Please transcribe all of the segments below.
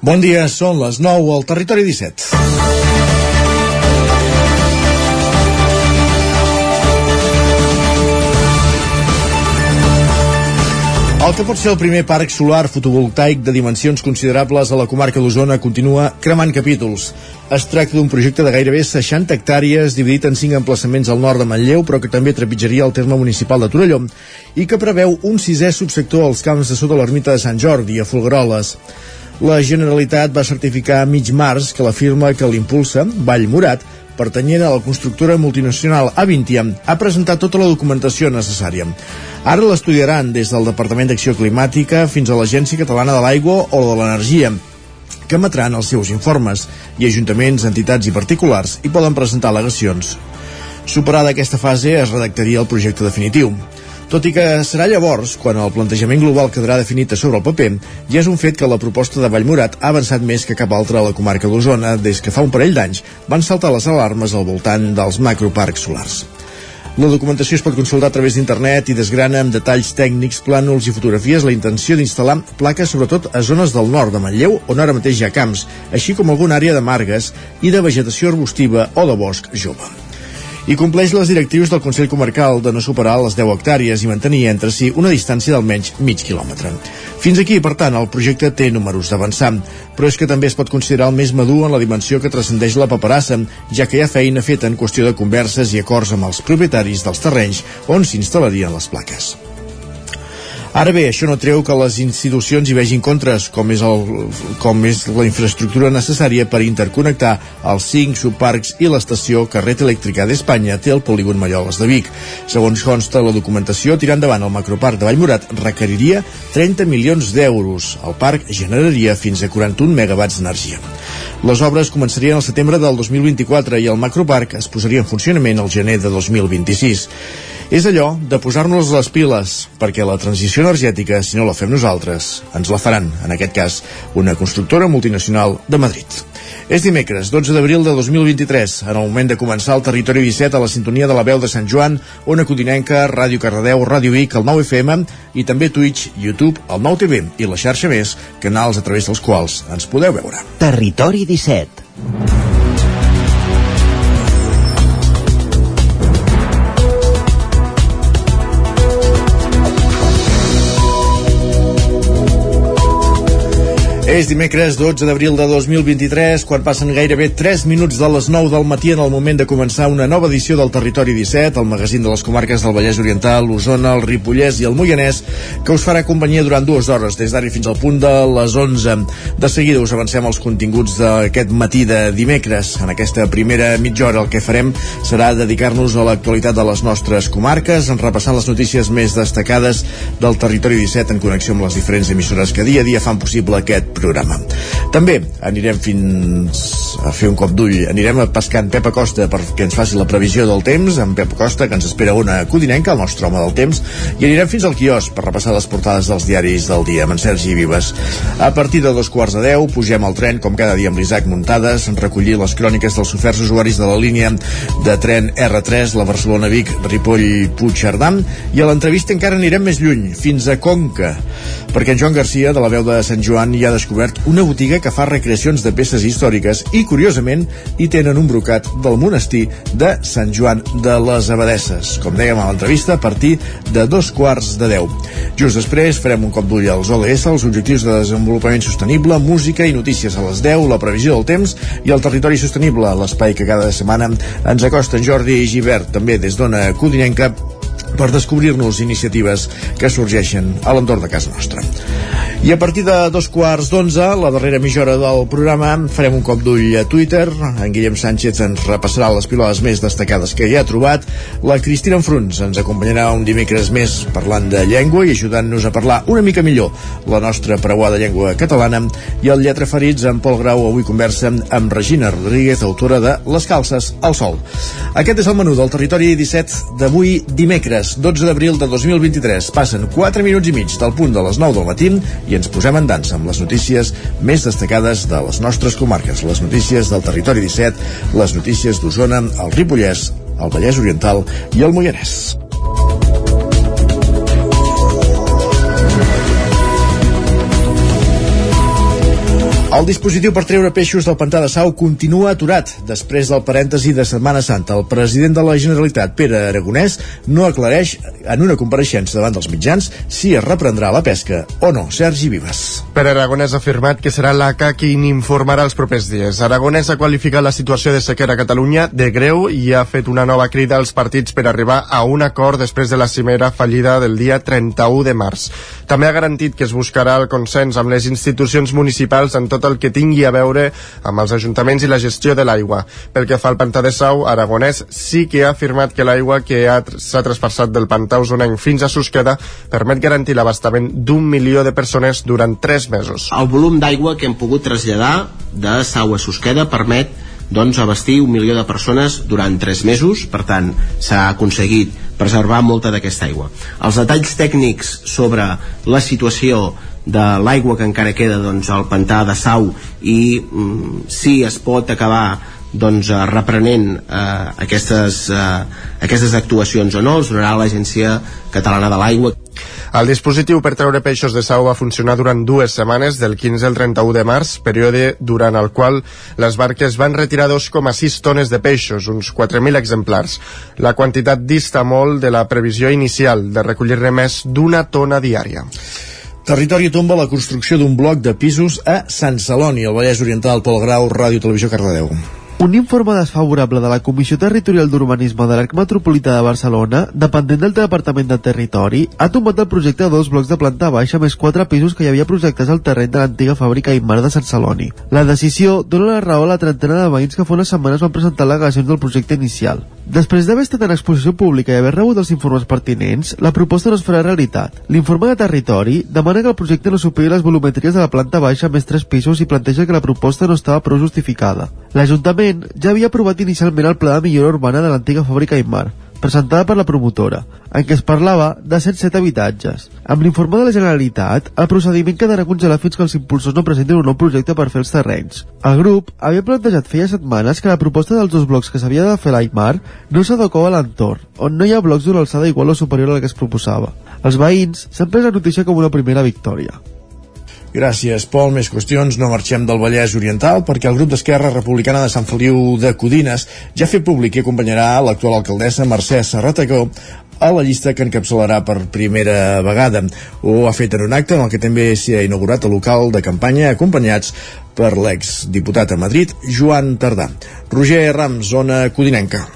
Bon dia, són les 9 al Territori 17. El que pot ser el primer parc solar fotovoltaic de dimensions considerables a la comarca d'Osona continua cremant capítols. Es tracta d'un projecte de gairebé 60 hectàrees dividit en 5 emplaçaments al nord de Manlleu, però que també trepitjaria el terme municipal de Torelló, i que preveu un sisè subsector als camps de sota l'ermita de Sant Jordi, a Folgueroles. La Generalitat va certificar a mig març que la firma que l'impulsa, Vall Morat, pertanyent a la constructora multinacional Avintia, ha presentat tota la documentació necessària. Ara l'estudiaran des del Departament d'Acció Climàtica fins a l'Agència Catalana de l'Aigua o de l'Energia, que emetran els seus informes, i ajuntaments, entitats i particulars hi poden presentar al·legacions. Superada aquesta fase, es redactaria el projecte definitiu. Tot i que serà llavors, quan el plantejament global quedarà definit sobre el paper, ja és un fet que la proposta de Vallmorat ha avançat més que cap altra a la comarca d'Osona des que fa un parell d'anys van saltar les alarmes al voltant dels macroparcs solars. La documentació es pot consultar a través d'internet i desgrana amb detalls tècnics, plànols i fotografies la intenció d'instal·lar plaques sobretot a zones del nord de Manlleu, on ara mateix hi ha camps, així com alguna àrea de margues i de vegetació arbustiva o de bosc jove i compleix les directrius del Consell Comarcal de no superar les 10 hectàrees i mantenir entre si una distància d'almenys mig quilòmetre. Fins aquí, per tant, el projecte té números d'avançar, però és que també es pot considerar el més madur en la dimensió que transcendeix la paperassa, ja que hi ha feina feta en qüestió de converses i acords amb els propietaris dels terrenys on s'instal·larien les plaques. Ara bé, això no treu que les institucions hi vegin contres, com és, el, com és la infraestructura necessària per interconnectar els cinc subparcs i l'estació Carreta Elèctrica d'Espanya té el polígon Malloles de Vic. Segons consta la documentació, tirar endavant el macroparc de Vallmorat requeriria 30 milions d'euros. El parc generaria fins a 41 megawatts d'energia. Les obres començarien al setembre del 2024 i el macroparc es posaria en funcionament al gener de 2026. És allò de posar-nos les piles, perquè la transició energètica, si no la fem nosaltres, ens la faran, en aquest cas, una constructora multinacional de Madrid. És dimecres, 12 d'abril de 2023, en el moment de començar el Territori 17 a la sintonia de la veu de Sant Joan, Ona Codinenca, Ràdio Cardedeu, Ràdio Vic, el 9 FM i també Twitch, YouTube, el 9 TV i la xarxa més, canals a través dels quals ens podeu veure. Territori 17 És dimecres 12 d'abril de 2023, quan passen gairebé 3 minuts de les 9 del matí en el moment de començar una nova edició del Territori 17, el magazín de les comarques del Vallès Oriental, l'Osona, el Ripollès i el Moianès, que us farà companyia durant dues hores, des d'ara fins al punt de les 11. De seguida us avancem els continguts d'aquest matí de dimecres. En aquesta primera mitja hora el que farem serà dedicar-nos a l'actualitat de les nostres comarques, en repassant les notícies més destacades del Territori 17 en connexió amb les diferents emissores que dia a dia fan possible aquest programa. També anirem fins a fer un cop d'ull, anirem a pescar en Pep Acosta perquè ens faci la previsió del temps, en Pep Acosta, que ens espera una codinenca, el nostre home del temps, i anirem fins al quios per repassar les portades dels diaris del dia amb en Sergi Vives. A partir de dos quarts de deu pugem al tren, com cada dia amb l'Isaac Muntades, recollir les cròniques dels oferts usuaris de la línia de tren R3, la Barcelona-Vic, Ripoll-Puigcerdà, i a l'entrevista encara anirem més lluny, fins a Conca, perquè en Joan Garcia, de la veu de Sant Joan, ja ha descobert una botiga que fa recreacions de peces històriques i, curiosament, hi tenen un brocat del monestir de Sant Joan de les Abadesses. Com dèiem a l'entrevista, a partir de dos quarts de deu. Just després farem un cop d'ull als OLS, els objectius de desenvolupament sostenible, música i notícies a les 10, la previsió del temps i el territori sostenible, l'espai que cada setmana ens acosta en Jordi Givert, també des d'Ona Codinenca, per descobrir-nos iniciatives que sorgeixen a l'entorn de casa nostra. I a partir de dos quarts d'onze, la darrera mitja hora del programa, farem un cop d'ull a Twitter. En Guillem Sánchez ens repassarà les pilades més destacades que hi ha trobat. La Cristina Enfruns ens acompanyarà un dimecres més parlant de llengua i ajudant-nos a parlar una mica millor la nostra preuada llengua catalana. I el Lletra Ferits, en Pol Grau, avui conversa amb Regina Rodríguez, autora de Les calces al sol. Aquest és el menú del territori 17 d'avui dimecres, 12 d'abril de 2023. Passen 4 minuts i mig del punt de les 9 del matí i ens posem en dansa amb les notícies més destacades de les nostres comarques, les notícies del territori 17, les notícies d'Osona, el Ripollès, el Vallès Oriental i el Moianès. El dispositiu per treure peixos del pantà de Sau continua aturat després del parèntesi de Setmana Santa. El president de la Generalitat, Pere Aragonès, no aclareix en una compareixença davant dels mitjans si es reprendrà la pesca o no. Sergi Vives. Pere Aragonès ha afirmat que serà l'ACA qui n'informarà els propers dies. Aragonès ha qualificat la situació de sequera a Catalunya de greu i ha fet una nova crida als partits per arribar a un acord després de la cimera fallida del dia 31 de març. També ha garantit que es buscarà el consens amb les institucions municipals en tot tot el que tingui a veure amb els ajuntaments i la gestió de l'aigua. Pel que fa al pantà de Sau, Aragonès sí que ha afirmat que l'aigua que s'ha traspassat del pantà usonenc fins a Susqueda permet garantir l'abastament d'un milió de persones durant tres mesos. El volum d'aigua que hem pogut traslladar de Sau a Susqueda permet doncs, abastir un milió de persones durant tres mesos, per tant s'ha aconseguit preservar molta d'aquesta aigua. Els detalls tècnics sobre la situació de l'aigua que encara queda doncs, al pantà de Sau i mm, si es pot acabar doncs, eh, reprenent eh, aquestes, eh, aquestes actuacions o no, els donarà l'Agència Catalana de l'Aigua. El dispositiu per treure peixos de sau va funcionar durant dues setmanes, del 15 al 31 de març, període durant el qual les barques van retirar 2,6 tones de peixos, uns 4.000 exemplars. La quantitat dista molt de la previsió inicial de recollir-ne més d'una tona diària. Territori tomba la construcció d'un bloc de pisos a Sant Celoni, al Vallès Oriental, Pol Grau, Ràdio Televisió Cardedeu. Un informe desfavorable de la Comissió Territorial d'Urbanisme de l'Arc Metropolità de Barcelona, dependent del Departament de Territori, ha tombat el projecte de dos blocs de planta baixa més quatre pisos que hi havia projectes al terreny de l'antiga fàbrica Imar de Sant Celoni. La decisió dona la raó a la trentena de veïns que fa unes setmanes van presentar al·legacions del projecte inicial. Després d'haver estat en exposició pública i haver rebut els informes pertinents, la proposta no es farà realitat. L'informe de Territori demana que el projecte no superi les volumetries de la planta baixa més tres pisos i planteja que la proposta no estava prou justificada. L'Ajuntament L'Ajuntament ja havia aprovat inicialment el pla de millora urbana de l'antiga fàbrica Aymar, presentada per la promotora, en què es parlava de 107 habitatges. Amb l'informe de la Generalitat, el procediment quedarà congelat fins que els impulsors no presentin un nou projecte per fer els terrenys. El grup havia plantejat feia setmanes que la proposta dels dos blocs que s'havia de fer l'Aimar no s'adequava a l'entorn, on no hi ha blocs d'una alçada igual o superior a la que es proposava. Els veïns s'han pres la notícia com una primera victòria. Gràcies, Pol. Més qüestions. No marxem del Vallès Oriental perquè el grup d'Esquerra Republicana de Sant Feliu de Codines ja ha fet públic i acompanyarà l'actual alcaldessa Mercè Serratacó a la llista que encapçalarà per primera vegada. Ho ha fet en un acte en el que també s'hi ha inaugurat el local de campanya acompanyats per l'ex-diputat a Madrid, Joan Tardà. Roger Ram, zona codinenca.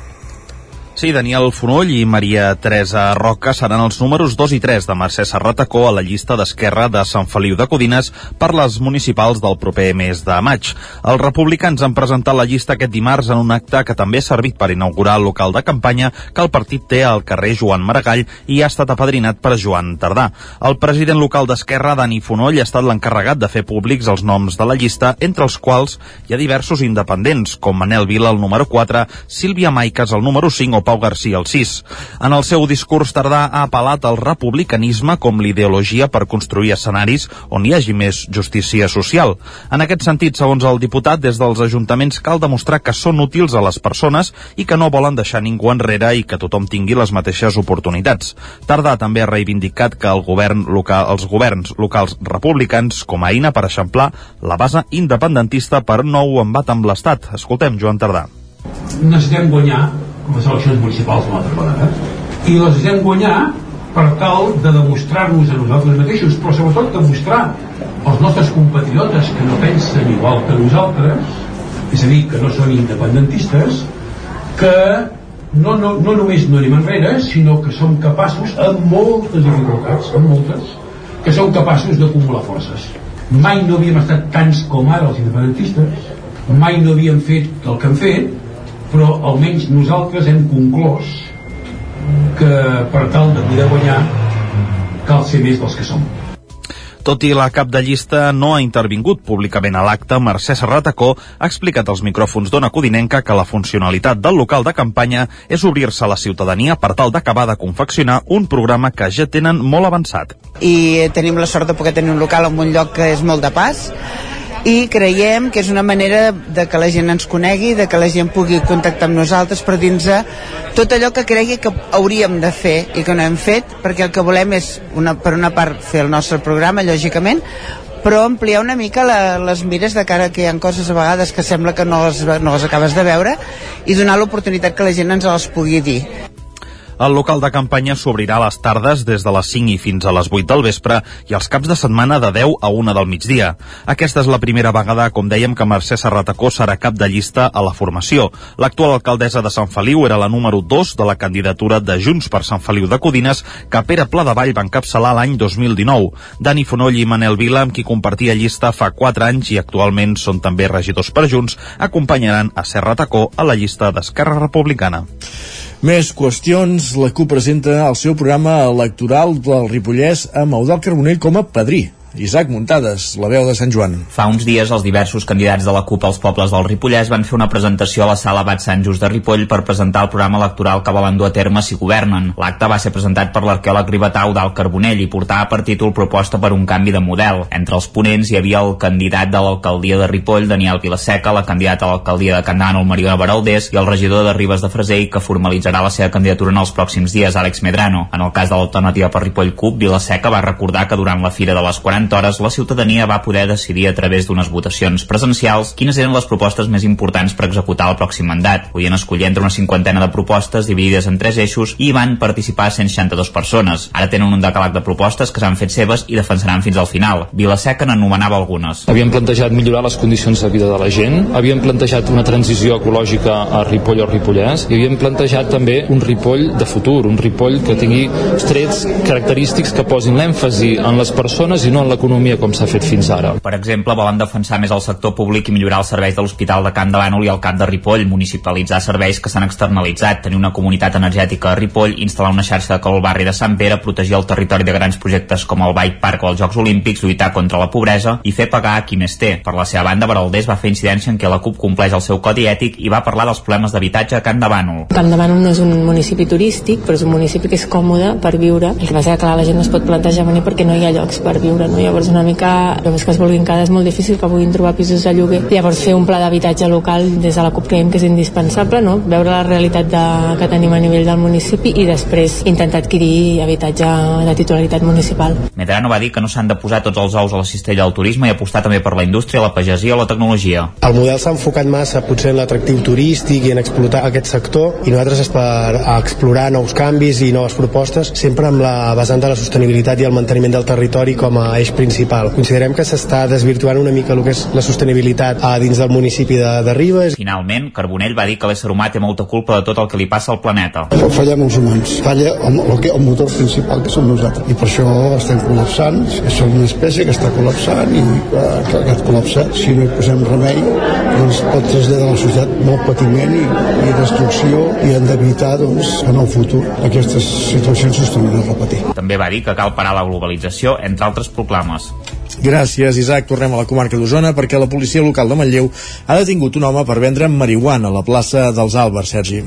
Sí, Daniel Fonoll i Maria Teresa Roca seran els números 2 i 3 de Mercè Serratacó a la llista d'Esquerra de Sant Feliu de Codines per les municipals del proper mes de maig. Els republicans han presentat la llista aquest dimarts en un acte que també ha servit per inaugurar el local de campanya que el partit té al carrer Joan Maragall i ha estat apadrinat per Joan Tardà. El president local d'Esquerra, Dani Fonoll, ha estat l'encarregat de fer públics els noms de la llista, entre els quals hi ha diversos independents, com Manel Vila, el número 4, Sílvia Maiques, el número 5 o Pau Garcia el 6. En el seu discurs tardà ha apel·lat al republicanisme com l'ideologia per construir escenaris on hi hagi més justícia social. En aquest sentit, segons el diputat, des dels ajuntaments cal demostrar que són útils a les persones i que no volen deixar ningú enrere i que tothom tingui les mateixes oportunitats. Tardà també ha reivindicat que el govern local, els governs locals republicans com a eina per eixamplar la base independentista per nou embat amb l'Estat. Escoltem Joan Tardà. Necessitem guanyar com les eleccions municipals una altra vegada i les hem guanyar per tal de demostrar-nos a nosaltres mateixos però sobretot demostrar als nostres compatriotes que no pensen igual que nosaltres és a dir, que no són independentistes que no, no, no només no anem enrere sinó que som capaços amb moltes dificultats amb moltes que som capaços d'acumular forces. Mai no havíem estat tants com ara els independentistes mai no havíem fet el que hem fet però almenys nosaltres hem conclòs que per tal de poder guanyar cal ser més dels que som. Tot i la cap de llista no ha intervingut públicament a l'acte, Mercè Serratacó ha explicat als micròfons d'Ona Codinenca que la funcionalitat del local de campanya és obrir-se a la ciutadania per tal d'acabar de confeccionar un programa que ja tenen molt avançat. I tenim la sort de poder tenir un local en un lloc que és molt de pas, i creiem que és una manera de que la gent ens conegui, de que la gent pugui contactar amb nosaltres per dins tot allò que cregui que hauríem de fer i que no hem fet, perquè el que volem és, una, per una part, fer el nostre programa, lògicament, però ampliar una mica la, les mires de cara que hi ha coses a vegades que sembla que no les, no les acabes de veure i donar l'oportunitat que la gent ens les pugui dir. El local de campanya s'obrirà a les tardes des de les 5 i fins a les 8 del vespre i els caps de setmana de 10 a 1 del migdia. Aquesta és la primera vegada, com dèiem, que Mercè Serratacó serà cap de llista a la formació. L'actual alcaldessa de Sant Feliu era la número 2 de la candidatura de Junts per Sant Feliu de Codines que Pere Pla de Vall va encapçalar l'any 2019. Dani Fonoll i Manel Vila, amb qui compartia llista fa 4 anys i actualment són també regidors per Junts, acompanyaran a Serratacó a la llista d'Esquerra Republicana. Més qüestions. La CUP presenta el seu programa electoral del Ripollès amb Eudal Carbonell com a padrí. Isaac Muntades, la veu de Sant Joan. Fa uns dies els diversos candidats de la CUP als pobles del Ripollès van fer una presentació a la sala Bat Sant Just de Ripoll per presentar el programa electoral que volen dur a terme si governen. L'acte va ser presentat per l'arqueòleg ribetau d'Alt Carbonell i portava per títol proposta per un canvi de model. Entre els ponents hi havia el candidat de l'alcaldia de Ripoll, Daniel Vilaseca, la candidata a l'alcaldia de Candano, Mariona Baraldés, i el regidor de Ribes de Freser, que formalitzarà la seva candidatura en els pròxims dies, Àlex Medrano. En el cas de l'alternativa per Ripoll CUP, Vilaseca va recordar que durant la Fira de les 40 40 hores la ciutadania va poder decidir a través d'unes votacions presencials quines eren les propostes més importants per executar el pròxim mandat. Podien escollir entre una cinquantena de propostes dividides en tres eixos i van participar 162 persones. Ara tenen un decàleg de propostes que s'han fet seves i defensaran fins al final. Vilaseca n'anomenava algunes. Havíem plantejat millorar les condicions de vida de la gent, havíem plantejat una transició ecològica a Ripoll o Ripollès i havíem plantejat també un Ripoll de futur, un Ripoll que tingui trets característics que posin l'èmfasi en les persones i no en l'economia com s'ha fet fins ara. Per exemple, volen defensar més el sector públic i millorar els serveis de l'Hospital de Can de Bànol i el Cap de Ripoll, municipalitzar serveis que s'han externalitzat, tenir una comunitat energètica a Ripoll, instal·lar una xarxa de col al barri de Sant Pere, protegir el territori de grans projectes com el Bike Park o els Jocs Olímpics, lluitar contra la pobresa i fer pagar a qui més té. Per la seva banda, Baraldés va fer incidència en què la CUP compleix el seu codi ètic i va parlar dels problemes d'habitatge a Can de Bànol. Can de Bànol no és un municipi turístic, però és un municipi que és còmode per viure. El que passa que, clar, la gent no es pot plantejar venir perquè no hi ha llocs per viure, no? Llavors una mica, només que es vulguin quedar és molt difícil que puguin trobar pisos de lloguer. Llavors fer un pla d'habitatge local des de la CUP creiem que és indispensable, no? Veure la realitat de, que tenim a nivell del municipi i després intentar adquirir habitatge de titularitat municipal. Medrano va dir que no s'han de posar tots els ous a la cistella del turisme i apostar també per la indústria, la pagesia o la tecnologia. El model s'ha enfocat massa potser en l'atractiu turístic i en explotar aquest sector i nosaltres és per explorar nous canvis i noves propostes sempre amb la vessant de la sostenibilitat i el manteniment del territori com a eix principal. Considerem que s'està desvirtuant una mica el que és la sostenibilitat a dins del municipi de, de Ribes. Finalment, Carbonell va dir que l'ésser humà té molta culpa de tot el que li passa al planeta. Fallem els humans, falla el, el, el motor principal que som nosaltres i per això estem col·lapsant, som una espècie que està col·lapsant i eh, que aquest col·lapse, si no hi posem remei, doncs pot traslladar a la societat molt patiment i, i destrucció i hem d'evitar doncs, en el futur aquestes situacions es tornin a repetir. També va dir que cal parar la globalització, entre altres reclames. Gràcies, Isaac. Tornem a la comarca d'Osona perquè la policia local de Manlleu ha detingut un home per vendre marihuana a la plaça dels Àlbers, Sergi.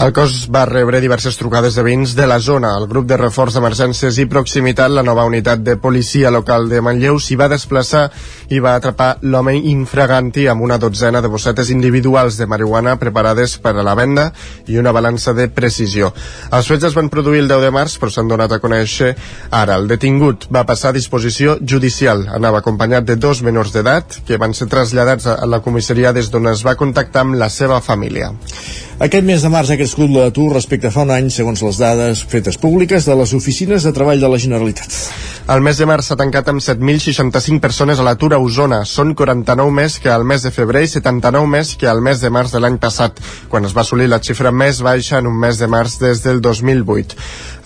El cos va rebre diverses trucades de veïns de la zona. El grup de reforç d'emergències i proximitat, la nova unitat de policia local de Manlleu, s'hi va desplaçar i va atrapar l'home infraganti amb una dotzena de bossetes individuals de marihuana preparades per a la venda i una balança de precisió. Els fets es van produir el 10 de març, però s'han donat a conèixer ara. El detingut va passar a disposició judicial anava acompanyat de dos menors d'edat que van ser traslladats a la comissaria des d'on es va contactar amb la seva família. Aquest mes de març ha crescut l'atur respecte a fa un any, segons les dades fetes públiques de les oficines de treball de la Generalitat. El mes de març s'ha tancat amb 7.065 persones a l'atur a Osona. Són 49 més que al mes de febrer i 79 més que al mes de març de l'any passat, quan es va assolir la xifra més baixa en un mes de març des del 2008.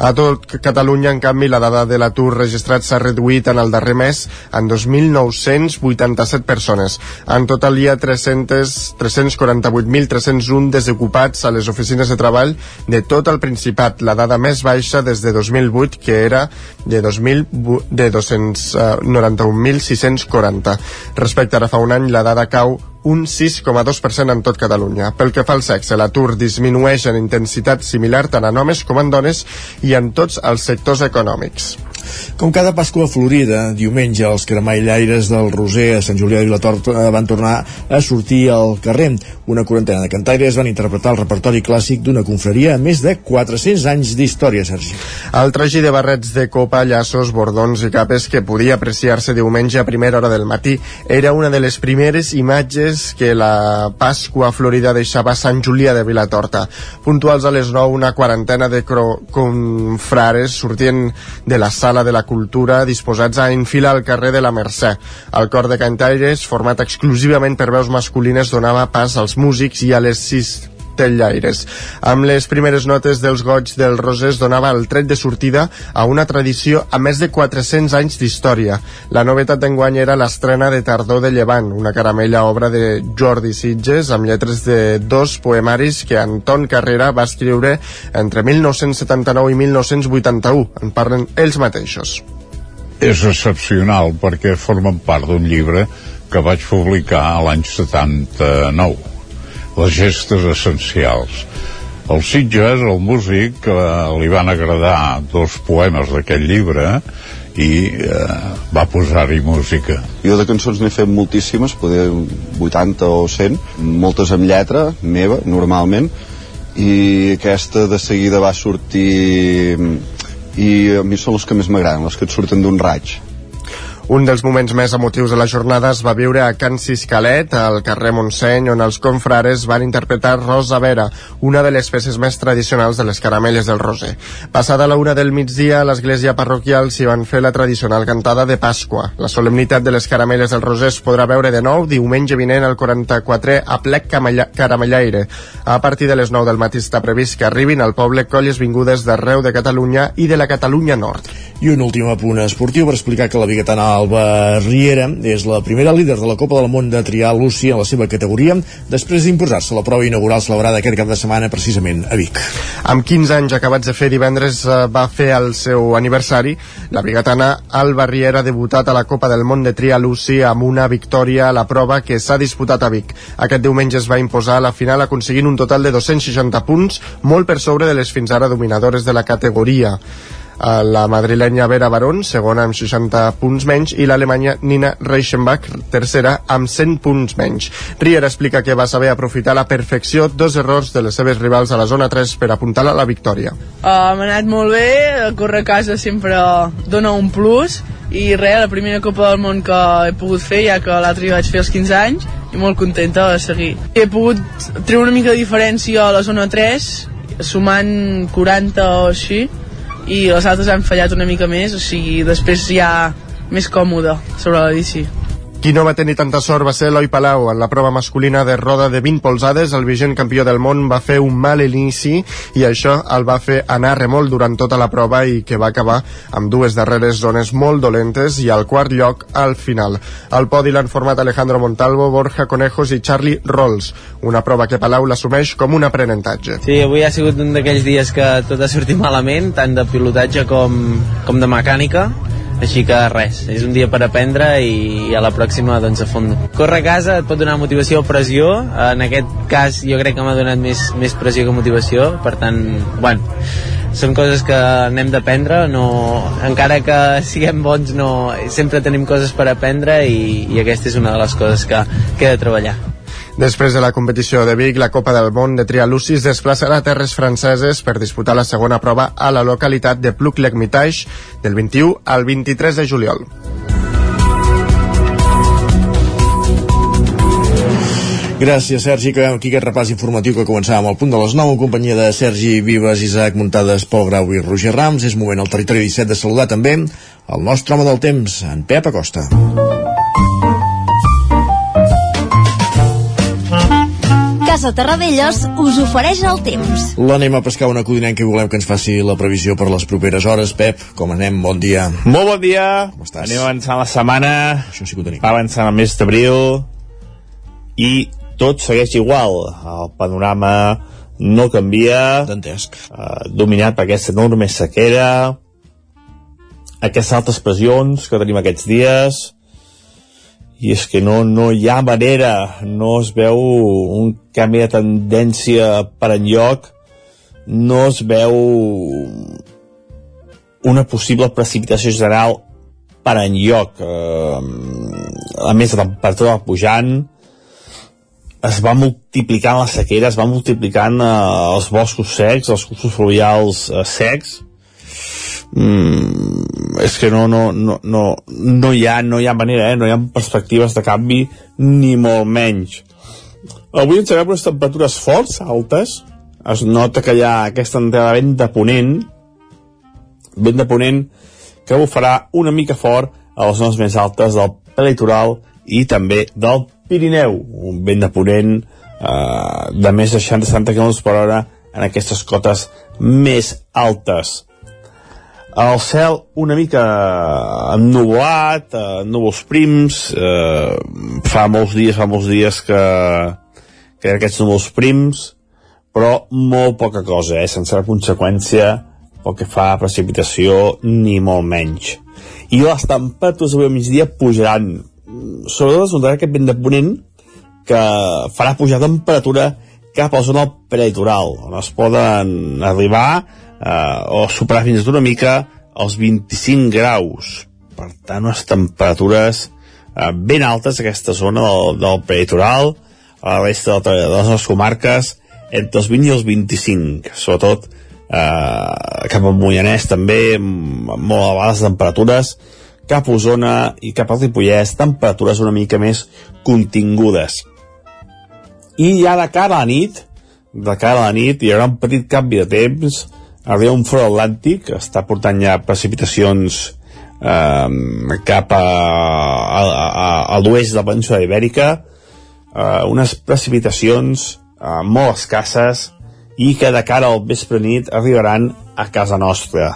A tot Catalunya, en canvi, la dada de l'atur registrat s'ha reduït en el darrer mes en 2.987 persones. En total hi ha 348.301 desocupats a les oficines de treball de tot el Principat, la dada més baixa des de 2008, que era de, 2000, de 291.640. Respecte ara fa un any, la dada cau un 6,2% en tot Catalunya. Pel que fa al sexe, l'atur disminueix en intensitat similar tant en homes com en dones i en tots els sectors econòmics. Com cada Pasqua Florida, diumenge els cremaillaires del Roser a Sant Julià de Vilatorta van tornar a sortir al carrer. Una quarantena de cantaires van interpretar el repertori clàssic d'una confraria amb més de 400 anys d'història, Sergi. El tragi de barrets de copa, llaços, bordons i capes que podia apreciar-se diumenge a primera hora del matí era una de les primeres imatges que la Pasqua Florida deixava a Sant Julià de Vilatorta. Puntuals a les 9, una quarantena de confrares sortien de la sala de la cultura disposats a enfilar al carrer de la Mercè. El cor de cantaires, format exclusivament per veus masculines, donava pas als músics i a les sis tellaires. Amb les primeres notes dels goig del Rosés donava el tret de sortida a una tradició a més de 400 anys d'història. La novetat d'enguany era l'estrena de Tardor de Llevant, una caramella obra de Jordi Sitges amb lletres de dos poemaris que Anton Carrera va escriure entre 1979 i 1981. En parlen ells mateixos. És excepcional perquè formen part d'un llibre que vaig publicar l'any 79 les gestes essencials. El Sitges, el músic, eh, li van agradar dos poemes d'aquest llibre i eh, va posar-hi música. Jo de cançons n'he fet moltíssimes, poder 80 o 100, moltes amb lletra meva, normalment, i aquesta de seguida va sortir i a mi són les que més m'agraden, les que et surten d'un raig un dels moments més emotius de la jornada es va viure a Can Ciscalet, al carrer Montseny, on els confrares van interpretar Rosa Vera, una de les peces més tradicionals de les caramelles del Roser. Passada la una del migdia, a l'església parroquial s'hi van fer la tradicional cantada de Pasqua. La solemnitat de les caramelles del Roser es podrà veure de nou diumenge vinent al 44è a plec Caramellaire. A partir de les 9 del matí està previst que arribin al poble colles vingudes d'arreu de Catalunya i de la Catalunya Nord. I un últim apunt esportiu per explicar que la Bigatana Alba Riera és la primera líder de la Copa del Món de trial Lucy en la seva categoria després d'imposar-se la prova inaugural celebrada aquest cap de setmana precisament a Vic. Amb 15 anys acabats de fer divendres eh, va fer el seu aniversari. La bigatana Alba Riera ha debutat a la Copa del Món de trial Lucy amb una victòria a la prova que s'ha disputat a Vic. Aquest diumenge es va imposar a la final aconseguint un total de 260 punts, molt per sobre de les fins ara dominadores de la categoria la madrilenya Vera Barón, segona amb 60 punts menys, i l'alemanya Nina Reichenbach, tercera amb 100 punts menys. Rier explica que va saber aprofitar la perfecció dos errors de les seves rivals a la zona 3 per apuntar a la victòria. Uh, M'ha anat molt bé, córrer a casa sempre dona un plus, i res, la primera Copa del Món que he pogut fer, ja que l'altre vaig fer als 15 anys, i molt contenta de seguir. He pogut treure una mica de diferència a la zona 3, sumant 40 o així, i les altres han fallat una mica més, o sigui, després ja més còmode sobre la bici. Qui no va tenir tanta sort va ser Eloi Palau. En la prova masculina de roda de 20 polzades, el vigent campió del món va fer un mal inici i això el va fer anar remol durant tota la prova i que va acabar amb dues darreres zones molt dolentes i al quart lloc al final. Al podi l'han format Alejandro Montalvo, Borja Conejos i Charlie Rolls, una prova que Palau l'assumeix com un aprenentatge. Sí, avui ha sigut un d'aquells dies que tot ha sortit malament, tant de pilotatge com, com de mecànica, així que res, és un dia per aprendre i, i a la pròxima doncs a fons. Córrer a casa et pot donar motivació o pressió, en aquest cas jo crec que m'ha donat més, més pressió que motivació, per tant, bueno, són coses que n'hem d'aprendre, no, encara que siguem bons no, sempre tenim coses per aprendre i, i aquesta és una de les coses que, que he de treballar. Després de la competició de Vic, la Copa del Món de Trial Lucis desplaçarà a terres franceses per disputar la segona prova a la localitat de Pluc-Lecmitage del 21 al 23 de juliol. Gràcies, Sergi. Acabem aquí aquest repàs informatiu que començàvem al punt de les 9 en companyia de Sergi Vives, Isaac Muntades, Pol Grau i Roger Rams. És moment al territori 17 de saludar també el nostre home del temps, en Pep Acosta. Casa Terradellos us ofereix el temps. L'anem a pescar una codinenca i volem que ens faci la previsió per les properes hores. Pep, com anem? Bon dia. Molt bon dia. Com estàs? Anem avançant la setmana. Això sí que ho tenim. Va avançant el mes d'abril i tot segueix igual. El panorama no canvia. Dantesc. Uh, dominat per aquesta enorme sequera, aquestes altes pressions que tenim aquests dies, i és que no, no hi ha manera, no es veu un canvi de tendència per enlloc, no es veu una possible precipitació general per enlloc. Eh, a més, la temperatura va pujant, es va multiplicant la sequera, es va multiplicant eh, els boscos secs, els cursos fluvials eh, secs, mm, és que no, no, no, no, no, hi ha, no hi ha manera, eh? no hi ha perspectives de canvi, ni molt menys. Avui ens trobem unes temperatures forts, altes, es nota que hi ha aquesta entrada vent de ponent, vent de ponent que bufarà una mica fort a les zones més altes del litoral i també del Pirineu, un vent de ponent eh, de més de 60-70 km per hora en aquestes cotes més altes. El cel una mica ennuvolat, eh, núvols prims, eh, fa molts dies, fa molts dies que, que hi aquests núvols prims, però molt poca cosa, eh, sense conseqüència pel que fa a precipitació, ni molt menys. I les temperatures avui al migdia pujaran sobretot es notarà aquest vent de ponent que farà pujar temperatura cap a la zona prelitoral, on es poden arribar eh, o superar fins una mica els 25 graus. Per tant, unes temperatures eh, ben altes aquesta zona del, del prelitoral, a la resta de, de les nostres comarques, entre els 20 i els 25, sobretot eh, cap al Moianès també, molt elevades temperatures, cap a Osona i cap al Ripollès temperatures una mica més contingudes. I ja de cara a la nit, de cara a la nit hi haurà un petit canvi de temps, arriba un front atlàntic, està portant ja precipitacions eh, cap a, a, a, a l'oest de la península ibèrica, eh, unes precipitacions eh, molt escasses i que de cara al vespre nit arribaran a casa nostra.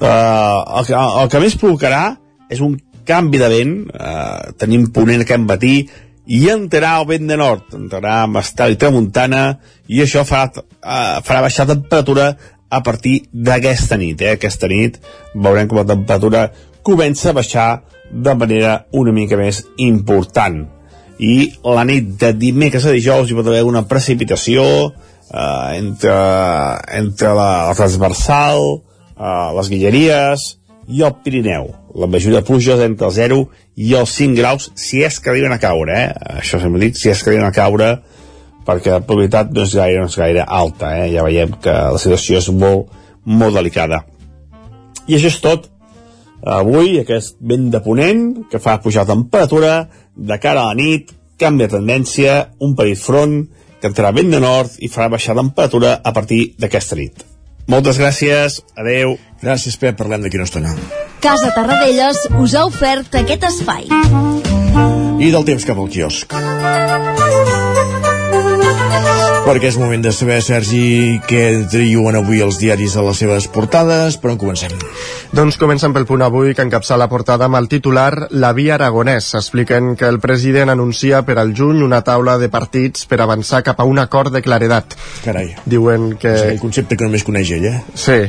Eh, el, que, el que més provocarà és un canvi de vent, eh, tenim ponent aquest matí, i entrarà el vent de nord, entrarà amb estel i tramuntana, i això farà, eh, farà baixar temperatura a partir d'aquesta nit. Eh? Aquesta nit veurem com la temperatura comença a baixar de manera una mica més important. I la nit de dimecres a dijous hi pot haver una precipitació eh, entre, entre la, la transversal, eh, les Guilleries i el Pirineu la majoria de pluges entre el 0 i els 5 graus, si és que arriben a caure, eh? Això sempre dic, si és que arriben a caure, perquè la probabilitat no és gaire, no és gaire alta, eh? Ja veiem que la situació és molt, molt delicada. I això és tot. Avui, aquest vent de ponent, que fa pujar la temperatura, de cara a la nit, canvia de tendència, un petit front, que entrarà vent de nord i farà baixar la temperatura a partir d'aquesta nit. Moltes gràcies, adeu. Gràcies, Pep, parlem d'aquí una estona. Casa Tarradellas us ha ofert aquest espai. I del temps cap al quiosc perquè és moment de saber, Sergi, què triuen avui els diaris a les seves portades, però on comencem? Doncs comencem pel punt avui, que encapça la portada amb el titular La via aragonès. Expliquen que el president anuncia per al juny una taula de partits per avançar cap a un acord de claredat. Carai. Diuen que... És el concepte que només coneix ell, eh? Sí.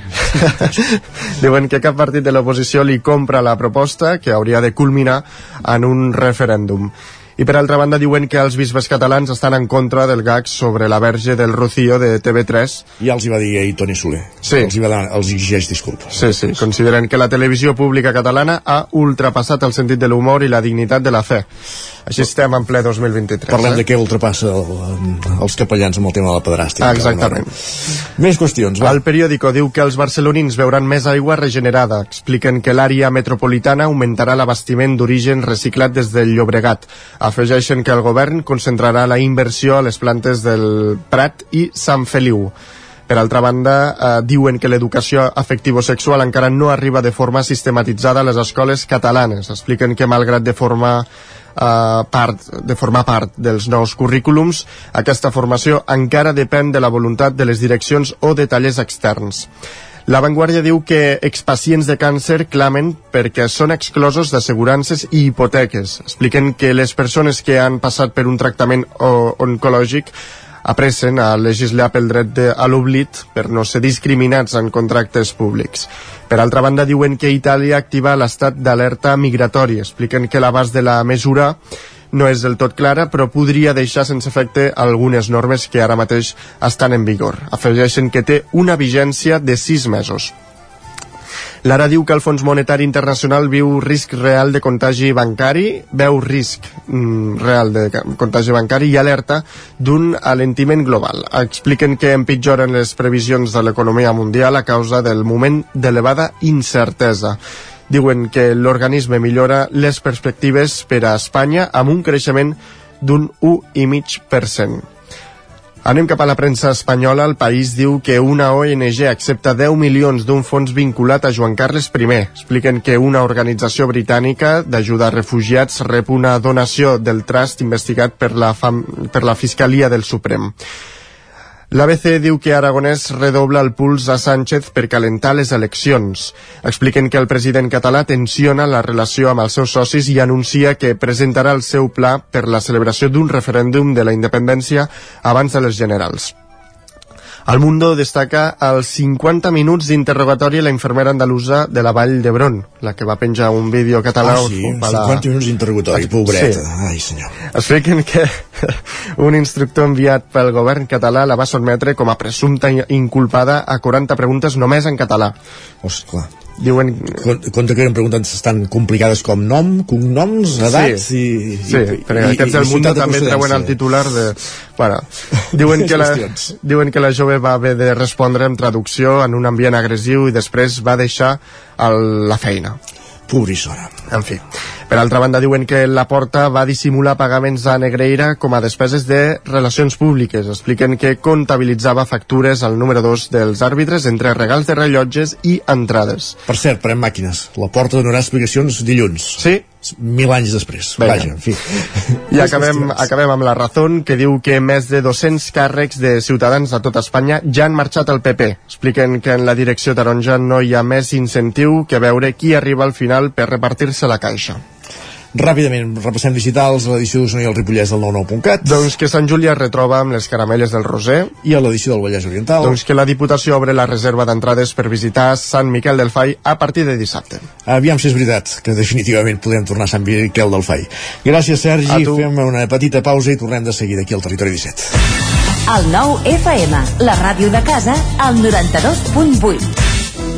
Diuen que cap partit de l'oposició li compra la proposta que hauria de culminar en un referèndum. I per altra banda diuen que els bisbes catalans estan en contra del gag sobre la verge del Rocío de TV3. Ja els hi va dir ahir Toni Soler. Sí. Els, hi va els exigeix disculpes. Sí, sí. Consideren que la televisió pública catalana ha ultrapassat el sentit de l'humor i la dignitat de la fe. Així estem en ple 2023. Parlem eh? de què ultrapassa el, els capellans amb el tema de la pedràstica. Ah, exactament. Més qüestions, va. El periòdico diu que els barcelonins veuran més aigua regenerada. Expliquen que l'àrea metropolitana augmentarà l'abastiment d'origen reciclat des del Llobregat. Afegeixen que el govern concentrarà la inversió a les plantes del Prat i Sant Feliu. Per altra banda, eh, diuen que l'educació afectivo-sexual encara no arriba de forma sistematitzada a les escoles catalanes. Expliquen que malgrat de forma eh, part, de formar part dels nous currículums, aquesta formació encara depèn de la voluntat de les direccions o de tallers externs. La Vanguardia diu que expacients de càncer clamen perquè són exclosos d'assegurances i hipoteques. Expliquen que les persones que han passat per un tractament oncològic apressen a legislar pel dret de, a l'oblit per no ser discriminats en contractes públics. Per altra banda, diuen que Itàlia activa l'estat d'alerta migratori. Expliquen que l'abast de la mesura no és del tot clara, però podria deixar sense efecte algunes normes que ara mateix estan en vigor. Afegeixen que té una vigència de sis mesos. L'ara diu que el Fons Monetari Internacional viu risc real de contagi bancari, veu risc mm, real de contagi bancari i alerta d'un alentiment global. Expliquen que empitjoren les previsions de l'economia mundial a causa del moment d'elevada incertesa. Diuen que l'organisme millora les perspectives per a Espanya amb un creixement d'un 1,5%. Anem cap a la premsa espanyola. El país diu que una ONG accepta 10 milions d'un fons vinculat a Joan Carles I. Expliquen que una organització britànica d'ajuda a refugiats rep una donació del trust investigat per la, fam per la Fiscalia del Suprem. L'ABC diu que Aragonès redobla el puls a Sánchez per calentar les eleccions. Expliquen que el president català tensiona la relació amb els seus socis i anuncia que presentarà el seu pla per la celebració d'un referèndum de la independència abans de les generals. El Mundo destaca els 50 minuts d'interrogatori a la infermera andalusa de la Vall d'Hebron, la que va penjar un vídeo català... Ah, sí? 50 minuts d'interrogatori, pobreta. Sí. Ai, senyor. Expliquen que un instructor enviat pel govern català la va sotmetre com a presumpta inculpada a 40 preguntes només en català. Ostres, diuen... Compte que eren preguntes tan complicades com nom, cognoms, edats sí, i... Sí, i, perquè i, aquests del Mundo també treuen el titular de... Bueno, diuen que, la, diuen que la jove va haver de respondre amb traducció en un ambient agressiu i després va deixar el, la feina. Pobrissora. En fi. Per altra banda, diuen que la Porta va dissimular pagaments a Negreira com a despeses de relacions públiques. Expliquen que comptabilitzava factures al número 2 dels àrbitres entre regals de rellotges i entrades. Per cert, parem màquines. La Porta donarà explicacions dilluns. Sí? Mil anys després. Vinga. Vaja, en fi. I acabem, acabem amb la Razón, que diu que més de 200 càrrecs de ciutadans a tot Espanya ja han marxat al PP. Expliquen que en la direcció taronja no hi ha més incentiu que veure qui arriba al final per repartir-se la caixa. Ràpidament, repassem digitals a l'edició d'Osona i el Ripollès del 99.cat. Doncs que Sant Júlia es retroba amb les caramelles del Roser. I a l'edició del Vallès Oriental. Doncs que la Diputació obre la reserva d'entrades per visitar Sant Miquel del Fai a partir de dissabte. Aviam si és veritat que definitivament podem tornar a Sant Miquel del Fai. Gràcies, Sergi. Fem una petita pausa i tornem de seguida aquí al Territori 17. El 9 FM, la ràdio de casa, al 92.8.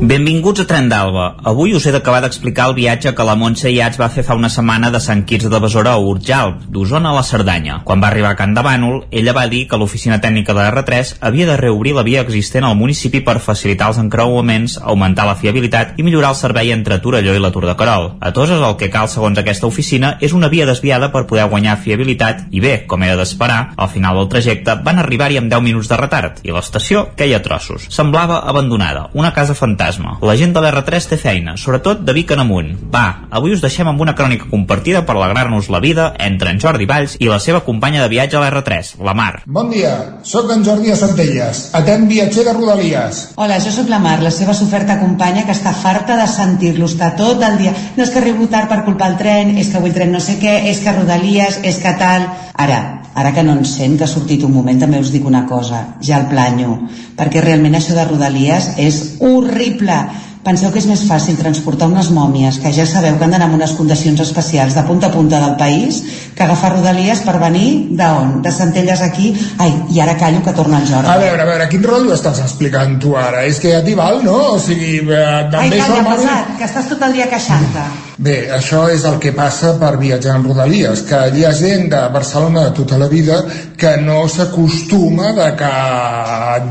Benvinguts a Tren d'Alba. Avui us he d'acabar d'explicar el viatge que la Montse Iats va fer fa una setmana de Sant Quirze de Besora a Urjalp, d'Osona a la Cerdanya. Quan va arribar a Can de Bànol, ella va dir que l'oficina tècnica de R3 havia de reobrir la via existent al municipi per facilitar els encreuaments, augmentar la fiabilitat i millorar el servei entre Torelló i la Tour de Carol. A Toses el que cal, segons aquesta oficina, és una via desviada per poder guanyar fiabilitat i bé, com era d'esperar, al final del trajecte van arribar-hi amb 10 minuts de retard i l'estació queia trossos. Semblava abandonada, una casa fantàstica fantasma. La gent de l'R3 té feina, sobretot de Vic en amunt. Va, avui us deixem amb una crònica compartida per alegrar-nos la vida entre en Jordi Valls i la seva companya de viatge a l'R3, la Mar. Bon dia, sóc en Jordi de Centelles, atent viatger de Rodalies. Hola, jo sóc la Mar, la seva soferta companya que està farta de sentir-lo, està tot el dia. No és que arribo tard per culpar el tren, és que avui el tren no sé què, és que Rodalies, és que tal... Ara, ara que no en sent que ha sortit un moment també us dic una cosa, ja el planyo perquè realment això de Rodalies és horrible Penseu que és més fàcil transportar unes mòmies que ja sabeu que han d'anar en unes condicions especials de punta a punta del país que agafar rodalies per venir d'on? De Centelles aquí? Ai, i ara callo que torna el Jordi. A veure, a veure, quin rotllo estàs explicant tu ara? És que ja t'hi val, no? O sigui, eh, també Ai, calla, pesat, que estàs tot el dia queixant-te. Bé, això és el que passa per viatjar en Rodalies, que hi ha gent de Barcelona de tota la vida que no s'acostuma de que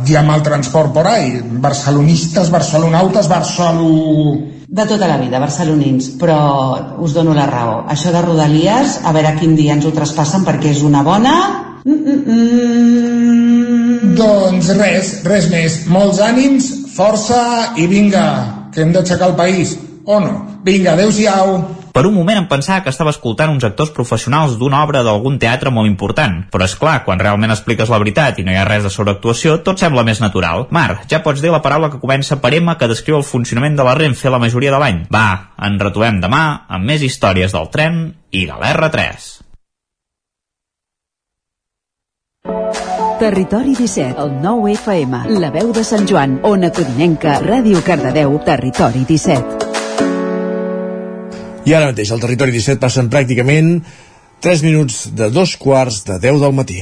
hi ha mal transport por ahí. Barcelonistes, barcelonautes, barcelo... De tota la vida, barcelonins, però us dono la raó. Això de Rodalies, a veure quin dia ens ho traspassen perquè és una bona... Mm -mm -mm. Doncs res, res més. Molts ànims, força i vinga, que hem d'aixecar el país, o no? Vinga, adeu-siau. Per un moment em pensava que estava escoltant uns actors professionals d'una obra d'algun teatre molt important, però és clar, quan realment expliques la veritat i no hi ha res de sobreactuació, tot sembla més natural. Mar, ja pots dir la paraula que comença per M que descriu el funcionament de la Renfe la majoria de l'any. Va, en retrobem demà amb més històries del tren i de l'R3. Territori 17, el 9 FM, la veu de Sant Joan, Ona Codinenca, Ràdio Cardedeu, Territori 17. I ara mateix al territori 17 passen pràcticament 3 minuts de dos quarts de 10 del matí.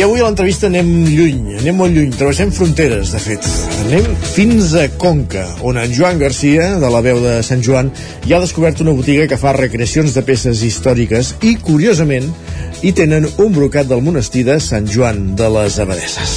I avui a l'entrevista anem lluny, anem molt lluny, travessem fronteres, de fet. Anem fins a Conca, on en Joan Garcia, de la veu de Sant Joan, ja ha descobert una botiga que fa recreacions de peces històriques i, curiosament, hi tenen un brocat del monestir de Sant Joan de les Abadesses.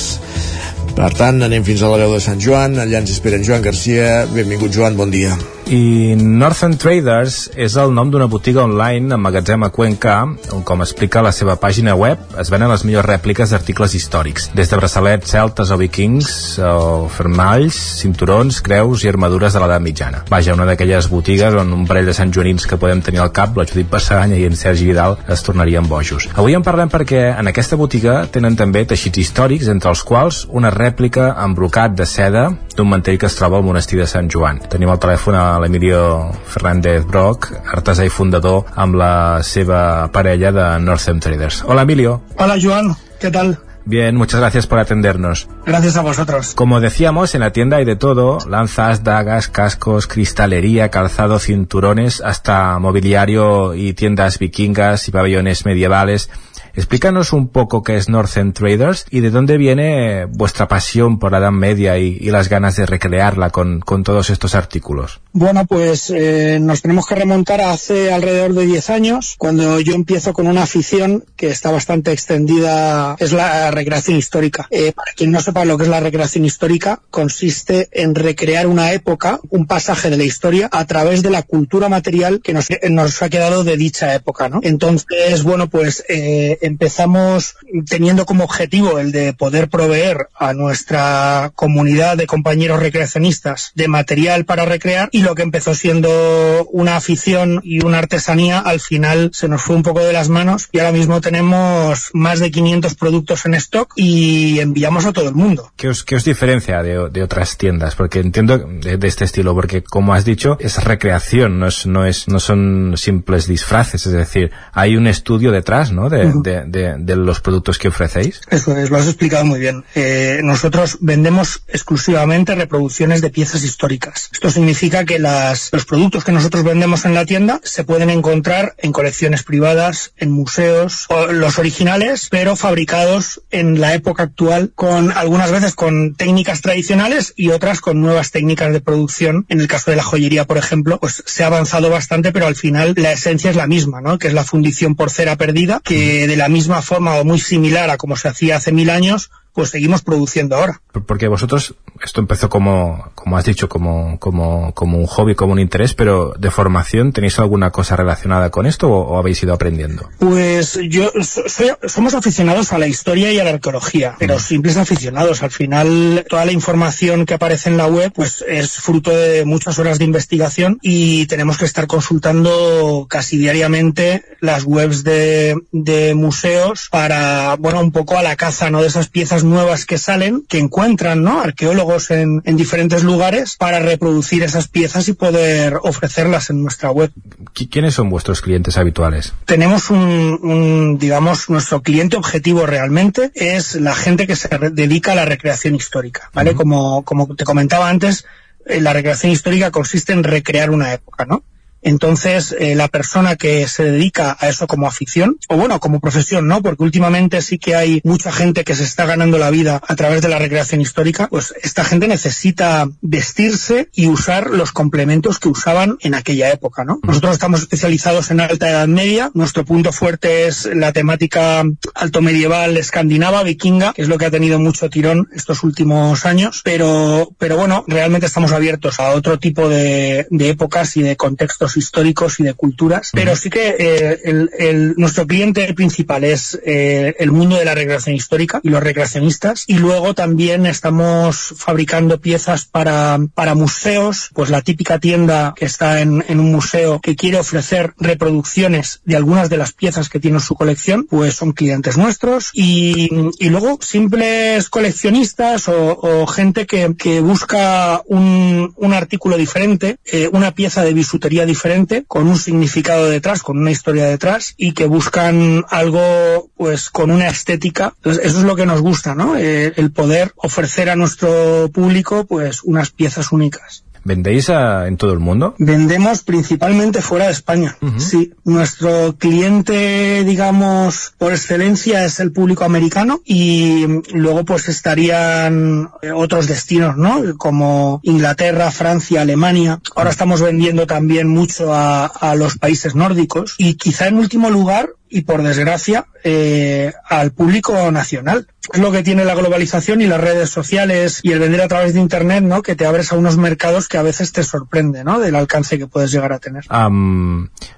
Per tant, anem fins a la veu de Sant Joan, allà ens espera en Joan Garcia. Benvingut, Joan, bon dia. I Northern Traders és el nom d'una botiga online amb magatzem a Cuenca, on, com explica la seva pàgina web, es venen les millors rèpliques d'articles històrics, des de braçalets celtes o vikings, o fermalls, cinturons, creus i armadures de l'edat mitjana. Vaja, una d'aquelles botigues on un parell de Sant Joanins que podem tenir al cap, la Judit Passanya i en Sergi Vidal, es tornarien bojos. Avui en parlem perquè en aquesta botiga tenen també teixits històrics, entre els quals una rèplica amb brocat de seda d'un mantell que es troba al monestir de Sant Joan. Tenim al telèfon a l'Emilio Fernández Broc, artesà i fundador amb la seva parella de Northern Traders. Hola Emilio. Hola Joan, ¿qué tal? Bien, muchas gracias por atendernos. Gracias a vosotros. Como decíamos, en la tienda hay de todo, lanzas, dagas, cascos, cristalería, calzado, cinturones, hasta mobiliario y tiendas vikingas y pabellones medievales. Explícanos un poco qué es Northern Traders y de dónde viene vuestra pasión por la Edad Media y, y las ganas de recrearla con, con todos estos artículos. Bueno, pues eh, nos tenemos que remontar a hace alrededor de 10 años, cuando yo empiezo con una afición que está bastante extendida, es la recreación histórica. Eh, para quien no sepa lo que es la recreación histórica, consiste en recrear una época, un pasaje de la historia, a través de la cultura material que nos, nos ha quedado de dicha época, ¿no? Entonces, bueno, pues eh, empezamos teniendo como objetivo el de poder proveer a nuestra comunidad de compañeros recreacionistas de material para recrear y lo que empezó siendo una afición y una artesanía al final se nos fue un poco de las manos y ahora mismo tenemos más de 500 productos en stock y enviamos a todo el mundo. ¿Qué os, qué os diferencia de, de, otras tiendas? Porque entiendo de, de, este estilo, porque como has dicho, es recreación, no, es, no, es, no son simples disfraces, es decir, hay un estudio detrás ¿no? de, uh -huh. de, de los productos que ofrecéis. Eso es, lo has explicado muy bien. Eh, nosotros vendemos exclusivamente reproducciones de piezas históricas. Esto significa que las, los productos que nosotros vendemos en la tienda se pueden encontrar en colecciones privadas, en museos, o los originales, pero fabricados en la época actual con algunas veces con técnicas tradicionales y otras con nuevas técnicas de producción. En el caso de la joyería, por ejemplo, pues se ha avanzado bastante, pero al final la esencia es la misma, ¿no? Que es la fundición por cera perdida, que de la misma forma o muy similar a como se hacía hace mil años, pues seguimos produciendo ahora. Porque vosotros, esto empezó como, como has dicho, como, como, como un hobby, como un interés, pero de formación, ¿tenéis alguna cosa relacionada con esto o, o habéis ido aprendiendo? Pues yo, soy, somos aficionados a la historia y a la arqueología, pero mm. simples aficionados. Al final, toda la información que aparece en la web, pues es fruto de muchas horas de investigación y tenemos que estar consultando casi diariamente las webs de, de museos para, bueno, un poco a la caza, ¿no? De esas piezas nuevas que salen, que encuentran ¿no? arqueólogos en, en, diferentes lugares para reproducir esas piezas y poder ofrecerlas en nuestra web. ¿Quiénes son vuestros clientes habituales? Tenemos un, un digamos, nuestro cliente objetivo realmente es la gente que se dedica a la recreación histórica, ¿vale? Uh -huh. Como, como te comentaba antes, eh, la recreación histórica consiste en recrear una época, ¿no? Entonces, eh, la persona que se dedica a eso como afición, o bueno, como profesión, ¿no? Porque últimamente sí que hay mucha gente que se está ganando la vida a través de la recreación histórica, pues esta gente necesita vestirse y usar los complementos que usaban en aquella época, ¿no? Nosotros estamos especializados en alta edad media, nuestro punto fuerte es la temática alto medieval escandinava, vikinga, que es lo que ha tenido mucho tirón estos últimos años, pero, pero bueno, realmente estamos abiertos a otro tipo de, de épocas y de contextos históricos y de culturas, pero sí que eh, el, el, nuestro cliente principal es eh, el mundo de la recreación histórica y los recreacionistas, y luego también estamos fabricando piezas para, para museos, pues la típica tienda que está en, en un museo que quiere ofrecer reproducciones de algunas de las piezas que tiene en su colección, pues son clientes nuestros, y, y luego simples coleccionistas o, o gente que, que busca un, un artículo diferente, eh, una pieza de bisutería diferente, diferente, con un significado detrás, con una historia detrás, y que buscan algo, pues, con una estética. Entonces, eso es lo que nos gusta, ¿no? Eh, el poder ofrecer a nuestro público, pues, unas piezas únicas. ¿Vendéis a, en todo el mundo? Vendemos principalmente fuera de España. Uh -huh. Sí, nuestro cliente, digamos, por excelencia es el público americano y luego pues estarían otros destinos, ¿no? Como Inglaterra, Francia, Alemania. Ahora estamos vendiendo también mucho a, a los países nórdicos y quizá en último lugar y por desgracia eh, al público nacional. Es lo que tiene la globalización y las redes sociales y el vender a través de internet, ¿no? Que te abres a unos mercados que a veces te sorprende, ¿no? Del alcance que puedes llegar a tener.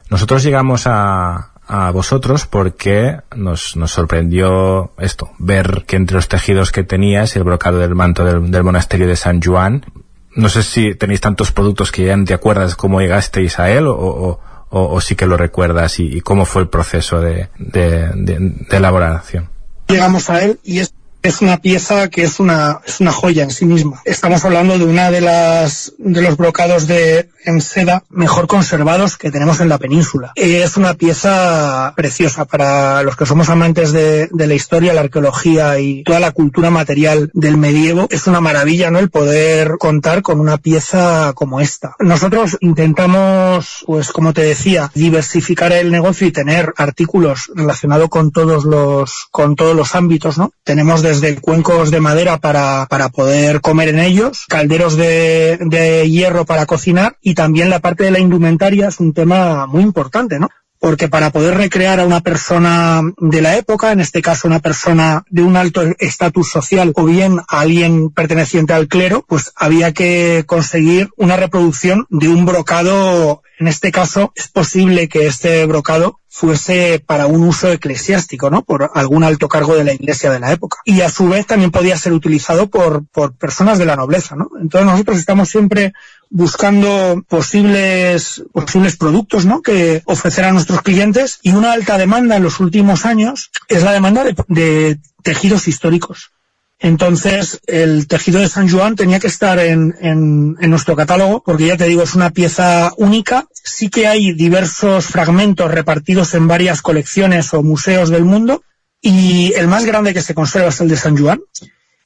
Nosotros llegamos a, a vosotros porque nos, nos sorprendió esto, ver que entre los tejidos que tenías, el brocado del manto del, del monasterio de San Juan, no sé si tenéis tantos productos que ya te acuerdas cómo llegasteis a él o, o o, o, sí que lo recuerdas y, y cómo fue el proceso de, de, de, de, elaboración? Llegamos a él y es, es una pieza que es una, es una joya en sí misma. Estamos hablando de una de las de los brocados de en seda mejor conservados que tenemos en la península. Es una pieza preciosa para los que somos amantes de, de la historia, la arqueología y toda la cultura material del medievo. Es una maravilla, ¿no? El poder contar con una pieza como esta. Nosotros intentamos, pues como te decía, diversificar el negocio y tener artículos relacionados con todos los, con todos los ámbitos, ¿no? Tenemos desde cuencos de madera para, para poder comer en ellos, calderos de, de hierro para cocinar y también la parte de la indumentaria es un tema muy importante, ¿no? porque para poder recrear a una persona de la época, en este caso una persona de un alto estatus social o bien a alguien perteneciente al clero, pues había que conseguir una reproducción de un brocado, en este caso es posible que este brocado fuese para un uso eclesiástico, ¿no? Por algún alto cargo de la iglesia de la época. Y a su vez también podía ser utilizado por, por personas de la nobleza, ¿no? Entonces nosotros estamos siempre buscando posibles, posibles productos ¿no? que ofrecer a nuestros clientes y una alta demanda en los últimos años es la demanda de, de tejidos históricos. Entonces, el tejido de San Juan tenía que estar en, nuestro catálogo, porque ya te digo, es una pieza única. Sí que hay diversos fragmentos repartidos en varias colecciones o museos del mundo, y el más grande que se conserva es el de San Juan.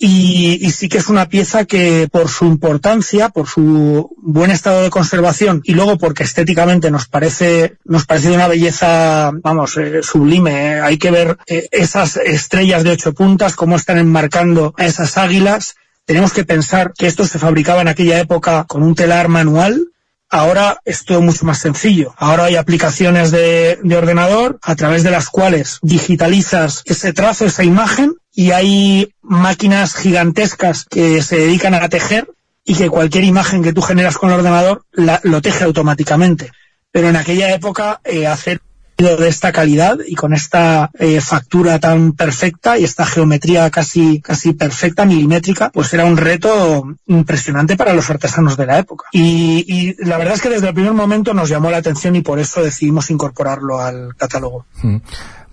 Y, y, sí que es una pieza que por su importancia, por su buen estado de conservación y luego porque estéticamente nos parece, nos parece de una belleza, vamos, eh, sublime. ¿eh? Hay que ver eh, esas estrellas de ocho puntas, cómo están enmarcando a esas águilas. Tenemos que pensar que esto se fabricaba en aquella época con un telar manual, Ahora es todo mucho más sencillo. Ahora hay aplicaciones de, de, ordenador a través de las cuales digitalizas ese trazo, esa imagen, y hay máquinas gigantescas que se dedican a tejer y que cualquier imagen que tú generas con el ordenador la, lo teje automáticamente. Pero en aquella época eh, hacer de esta calidad y con esta eh, factura tan perfecta y esta geometría casi casi perfecta milimétrica pues era un reto impresionante para los artesanos de la época y, y, la verdad es que desde el primer momento nos llamó la atención y por eso decidimos incorporarlo al catálogo mm.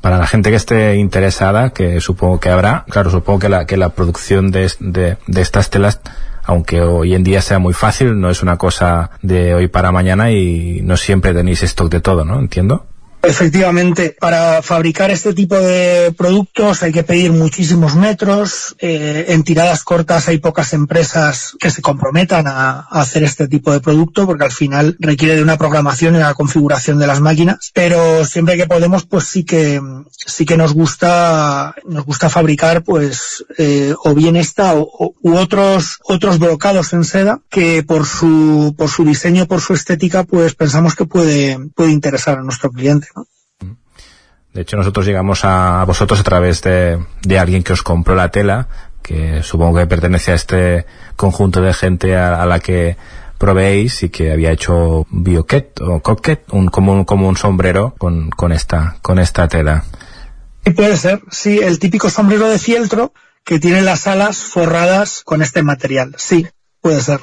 para la gente que esté interesada que supongo que habrá claro supongo que la que la producción de, de, de estas telas aunque hoy en día sea muy fácil, no es una cosa de hoy para mañana y no siempre tenéis stock de todo, ¿no? Entiendo. Efectivamente, para fabricar este tipo de productos hay que pedir muchísimos metros. Eh, en tiradas cortas hay pocas empresas que se comprometan a, hacer este tipo de producto porque al final requiere de una programación y una configuración de las máquinas. Pero siempre que podemos, pues sí que sí que nos gusta nos gusta fabricar, pues eh, o bien esta o, u otros otros brocados en seda que por su por su diseño, por su estética, pues pensamos que puede puede interesar a nuestro cliente. De hecho, nosotros llegamos a, vosotros a través de, alguien que os compró la tela, que supongo que pertenece a este conjunto de gente a, la que proveéis y que había hecho bioquet o coquet, un, como, un, como un sombrero con, esta, con esta tela. Sí, puede ser, sí, el típico sombrero de fieltro que tiene las alas forradas con este material. Sí, puede ser.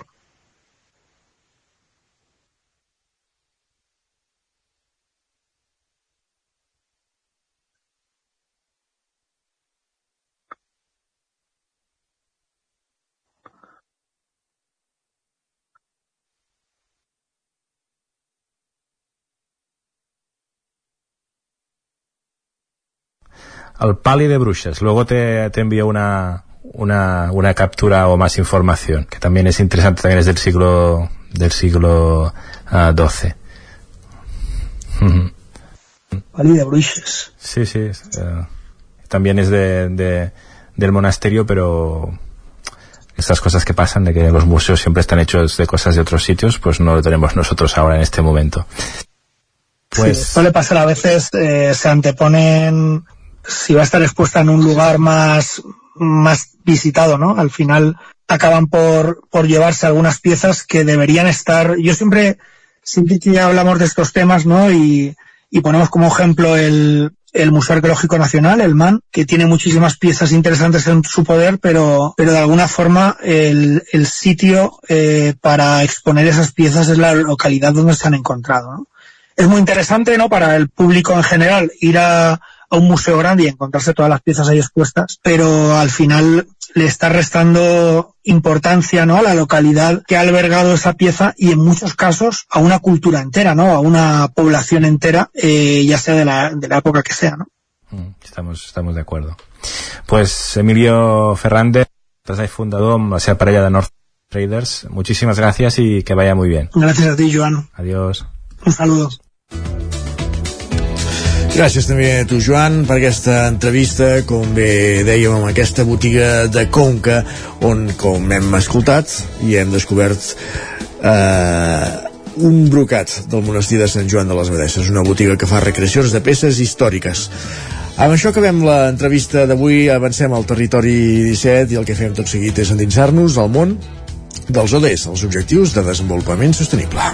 El pali de brujas. Luego te, te envío una, una, una captura o más información, que también es interesante, también es del siglo del siglo uh, XII. Pali de brujas. Sí, sí. Uh, también es de, de, del monasterio, pero estas cosas que pasan de que los museos siempre están hechos de cosas de otros sitios, pues no lo tenemos nosotros ahora en este momento. Pues sí, suele pasar a veces, eh, se anteponen si va a estar expuesta en un lugar más, más visitado, ¿no? Al final acaban por, por llevarse algunas piezas que deberían estar, yo siempre, siempre que hablamos de estos temas, ¿no? Y, y ponemos como ejemplo el, el Museo Arqueológico Nacional, el MAN, que tiene muchísimas piezas interesantes en su poder, pero, pero de alguna forma el, el sitio eh, para exponer esas piezas es la localidad donde se han encontrado. ¿no? Es muy interesante ¿no? para el público en general ir a, a un museo grande y encontrarse todas las piezas ahí expuestas, pero al final le está restando importancia ¿no? a la localidad que ha albergado esa pieza y en muchos casos a una cultura entera, ¿no? a una población entera, eh, ya sea de la, de la época que sea. ¿no? Mm, estamos, estamos de acuerdo. Pues Emilio Fernández, empresari fundador la seva parella de North Traders, muchísimas gracias y que vaya muy bien. Gracias a ti, Joan. Adiós. Un saludo. Gràcies també a tu, Joan, per aquesta entrevista, com bé dèiem, amb aquesta botiga de Conca, on, com hem escoltat i hem descobert eh, un brocat del monestir de Sant Joan de les Abadesses, una botiga que fa recreacions de peces històriques. Amb això acabem l'entrevista d'avui, avancem al territori 17 i el que fem tot seguit és endinsar-nos al món dels ODS, els Objectius de Desenvolupament Sostenible.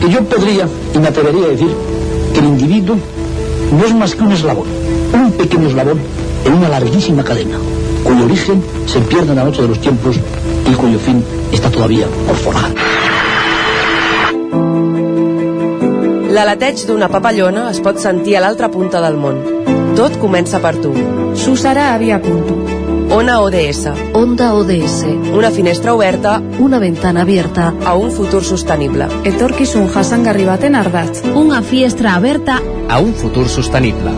Porque yo podría y me atrevería a decir que el individuo no es más que un eslabón, un pequeño eslabón en una larguísima cadena, cuyo origen se pierde en la noche de los tiempos y cuyo fin está todavía por forjar. L'aleteig d'una papallona es pot sentir a l'altra punta del món. Tot comença per tu. Susara Avia Punto. Ona ODS. Onda ODS. Una finestra oberta Una ventana abierta. a un futur sostenible. Etorkizun jasangarri baten ardatz. Una fiestra aberta A un futur sostenible.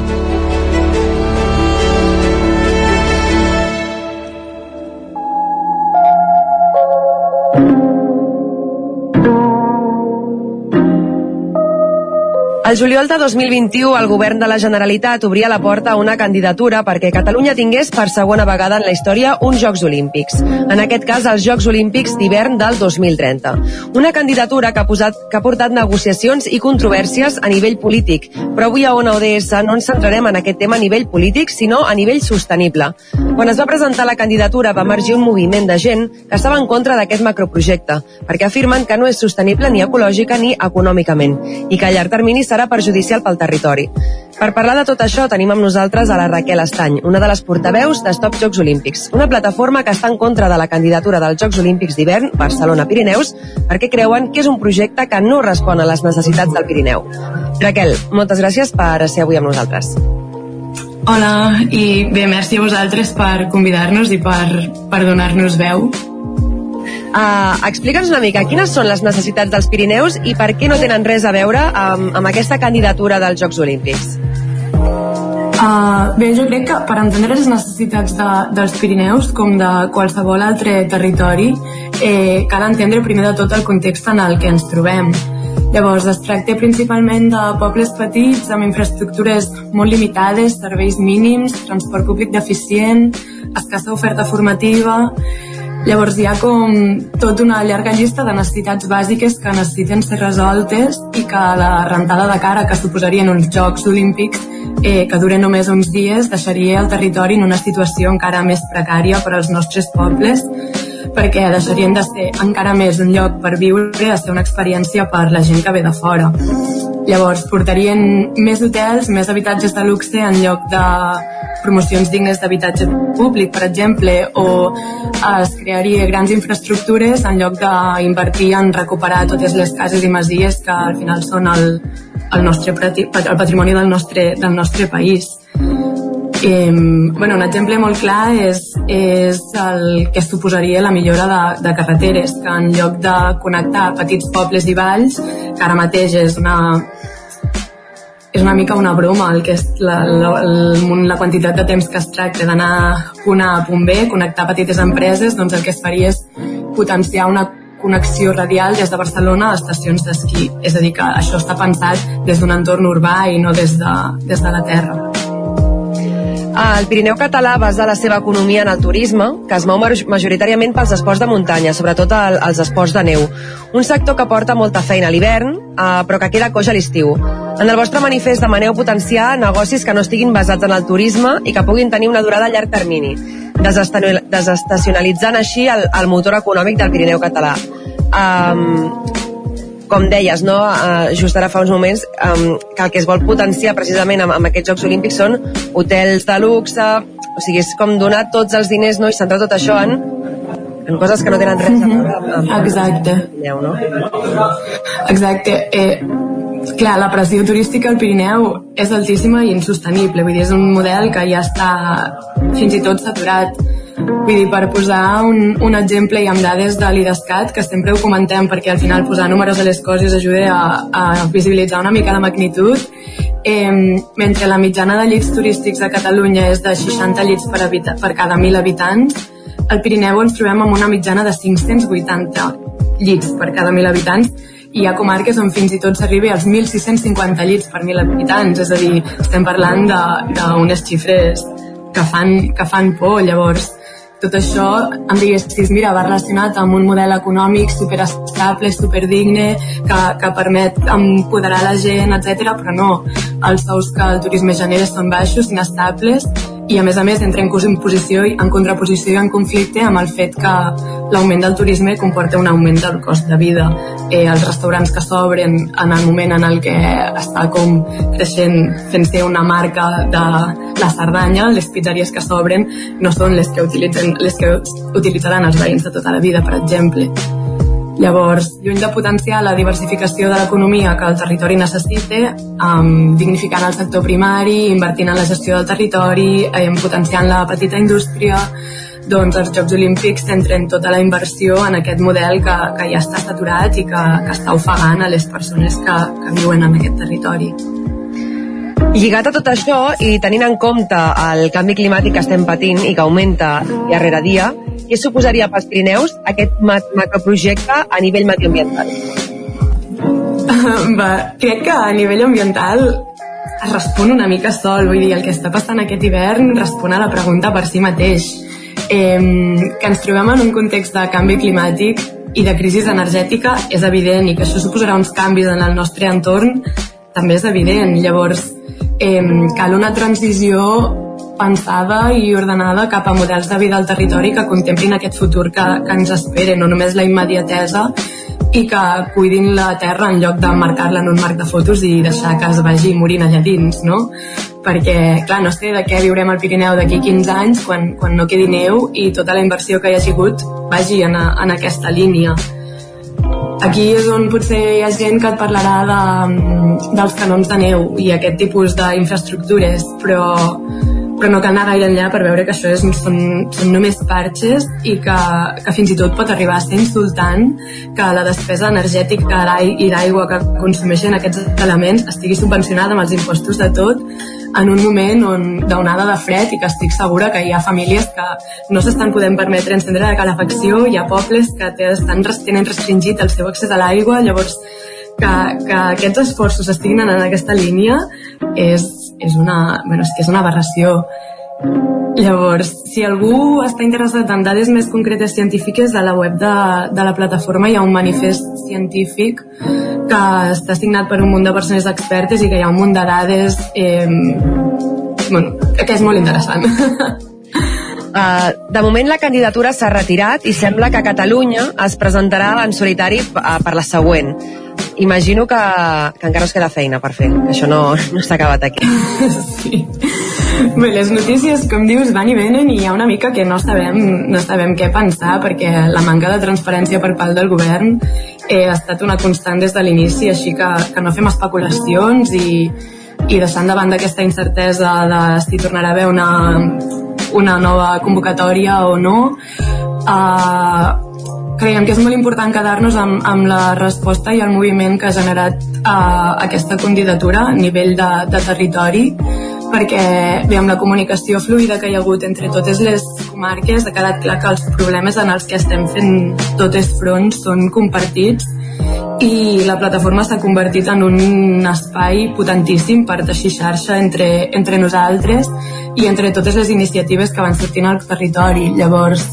El juliol de 2021, el govern de la Generalitat obria la porta a una candidatura perquè Catalunya tingués per segona vegada en la història uns Jocs Olímpics. En aquest cas, els Jocs Olímpics d'hivern del 2030. Una candidatura que ha, posat, que ha portat negociacions i controvèrsies a nivell polític. Però avui a ONA ODS no ens centrarem en aquest tema a nivell polític, sinó a nivell sostenible. Quan es va presentar la candidatura va emergir un moviment de gent que estava en contra d'aquest macroprojecte, perquè afirmen que no és sostenible ni ecològica ni econòmicament, i que a llarg termini serà perjudicial pel territori. Per parlar de tot això tenim amb nosaltres a la Raquel Estany, una de les portaveus de Stop Jocs Olímpics, una plataforma que està en contra de la candidatura dels Jocs Olímpics d'hivern Barcelona-Pirineus perquè creuen que és un projecte que no respon a les necessitats del Pirineu. Raquel, moltes gràcies per ser avui amb nosaltres. Hola, i bé, merci a vosaltres per convidar-nos i per, per donar-nos veu. Uh, Explica'ns una mica, quines són les necessitats dels Pirineus i per què no tenen res a veure amb, amb aquesta candidatura dels Jocs Olímpics? Uh, bé, jo crec que per entendre les necessitats de, dels Pirineus, com de qualsevol altre territori, eh, cal entendre primer de tot el context en el que ens trobem. Llavors, es tracta principalment de pobles petits amb infraestructures molt limitades, serveis mínims, transport públic deficient, escassa oferta formativa... Llavors hi ha com tota una llarga llista de necessitats bàsiques que necessiten ser resoltes i que la rentada de cara que suposarien uns Jocs Olímpics eh, que duren només uns dies deixaria el territori en una situació encara més precària per als nostres pobles perquè deixarien de ser encara més un lloc per viure a ser una experiència per la gent que ve de fora. Llavors, portarien més hotels, més habitatges de luxe en lloc de promocions dignes d'habitatge públic, per exemple, o es crearia grans infraestructures en lloc d'invertir en recuperar totes les cases i masies que al final són el, el, nostre, el patrimoni del nostre, del nostre país. Eh, bueno, un exemple molt clar és, és el que suposaria la millora de, de carreteres, que en lloc de connectar petits pobles i valls, que ara mateix és una, és una mica una broma el que és la, la, el, la quantitat de temps que es tracta d'anar a punt B, connectar petites empreses, doncs el que es faria és potenciar una connexió radial des de Barcelona a estacions d'esquí. És a dir, que això està pensat des d'un entorn urbà i no des de, des de la terra. El Pirineu català basa la seva economia en el turisme, que es mou majoritàriament pels esports de muntanya, sobretot el, els esports de neu. Un sector que porta molta feina a l'hivern, eh, però que queda coix a l'estiu. En el vostre manifest demaneu potenciar negocis que no estiguin basats en el turisme i que puguin tenir una durada a llarg termini, desestacionalitzant així el, el motor econòmic del Pirineu català. Um, com deies, no, uh, just ara fa uns moments, um, que el que es vol potenciar precisament amb, amb aquests Jocs Olímpics són hotels de luxe, o sigui, és com donar tots els diners no, i centrar tot això en, en coses que no tenen res a veure amb, amb Exacte. Pirineu, no? Exacte. Eh, clar, la pressió turística al Pirineu és altíssima i insostenible. Vull dir, és un model que ja està fins i tot saturat Vull dir, per posar un, un exemple i amb dades de l'IDESCAT, que sempre ho comentem perquè al final posar números a les coses ajuda a, a visibilitzar una mica la magnitud, eh, mentre la mitjana de llits turístics a Catalunya és de 60 llits per, habita, per cada 1.000 habitants, al Pirineu ens trobem amb una mitjana de 580 llits per cada 1.000 habitants hi ha comarques on fins i tot s'arriba als 1.650 llits per 1.000 habitants, és a dir, estem parlant d'unes xifres que fan, que fan por, llavors tot això em diguessis, mira, va relacionat amb un model econòmic superestable, superdigne, que, que permet empoderar la gent, etc. però no, els sous que el turisme genera són baixos, inestables, i a més a més entra en posició en contraposició i en conflicte amb el fet que l'augment del turisme comporta un augment del cost de vida. Eh, els restaurants que s'obren en el moment en el que està com creixent fent ser una marca de la Cerdanya, les pizzeries que s'obren no són les que, utilitzen, les que utilitzaran els veïns de tota la vida, per exemple. Llavors, lluny de potenciar la diversificació de l'economia que el territori necessita, um, dignificant el sector primari, invertint en la gestió del territori, um, potenciant la petita indústria, doncs els Jocs Olímpics centren tota la inversió en aquest model que, que ja està saturat i que, que està ofegant a les persones que, que viuen en aquest territori. Lligat a tot això i tenint en compte el canvi climàtic que estem patint i que augmenta dia rere dia, què suposaria pels Pirineus aquest macroprojecte a nivell medioambiental? Va, crec que a nivell ambiental es respon una mica sol, vull dir, el que està passant aquest hivern respon a la pregunta per si mateix. Eh, que ens trobem en un context de canvi climàtic i de crisi energètica és evident i que això suposarà uns canvis en el nostre entorn també és evident. Llavors, eh, cal una transició pensada i ordenada cap a models de vida al territori que contemplin aquest futur que, que ens espera, no només la immediatesa i que cuidin la terra en lloc de marcar-la en un marc de fotos i deixar que es vagi morint allà dins, no? Perquè, clar, no sé de què viurem al Pirineu d'aquí 15 anys quan, quan no quedi neu i tota la inversió que hi ha sigut vagi en, a, en aquesta línia. Aquí és on potser hi ha gent que et parlarà de, dels canons de neu i aquest tipus d'infraestructures, però però no cal anar gaire enllà per veure que això és, són, són només parxes i que, que fins i tot pot arribar a ser insultant que la despesa energètica i d'aigua que consumeixen aquests elements estigui subvencionada amb els impostos de tot en un moment on d'onada de fred i que estic segura que hi ha famílies que no s'estan podent permetre encendre la calefacció, hi ha pobles que estan, tenen restringit el seu accés a l'aigua, llavors que, que aquests esforços estiguin en aquesta línia és, és una, bueno, és que és una aberració. Llavors, si algú està interessat en dades més concretes científiques, a la web de, de la plataforma hi ha un manifest científic que està signat per un munt de persones expertes i que hi ha un munt de dades eh, bueno, que és molt interessant. Uh, de moment la candidatura s'ha retirat i sembla que Catalunya es presentarà en solitari uh, per la següent. Imagino que, que encara us queda feina per fer, que això no, no s'ha acabat aquí. Sí. Bé, les notícies, com dius, van i venen i hi ha una mica que no sabem, no sabem què pensar perquè la manca de transparència per part del govern eh, ha estat una constant des de l'inici, així que, que no fem especulacions i, i deixant de banda aquesta incertesa de si tornarà a haver una, una nova convocatòria o no, eh, creiem que és molt important quedar-nos amb, amb la resposta i el moviment que ha generat uh, aquesta candidatura a nivell de, de territori perquè bé, amb la comunicació fluida que hi ha hagut entre totes les comarques ha quedat clar que els problemes en els que estem fent totes fronts són compartits i la plataforma s'ha convertit en un espai potentíssim per teixir xarxa entre, entre nosaltres i entre totes les iniciatives que van sortint al territori. Llavors,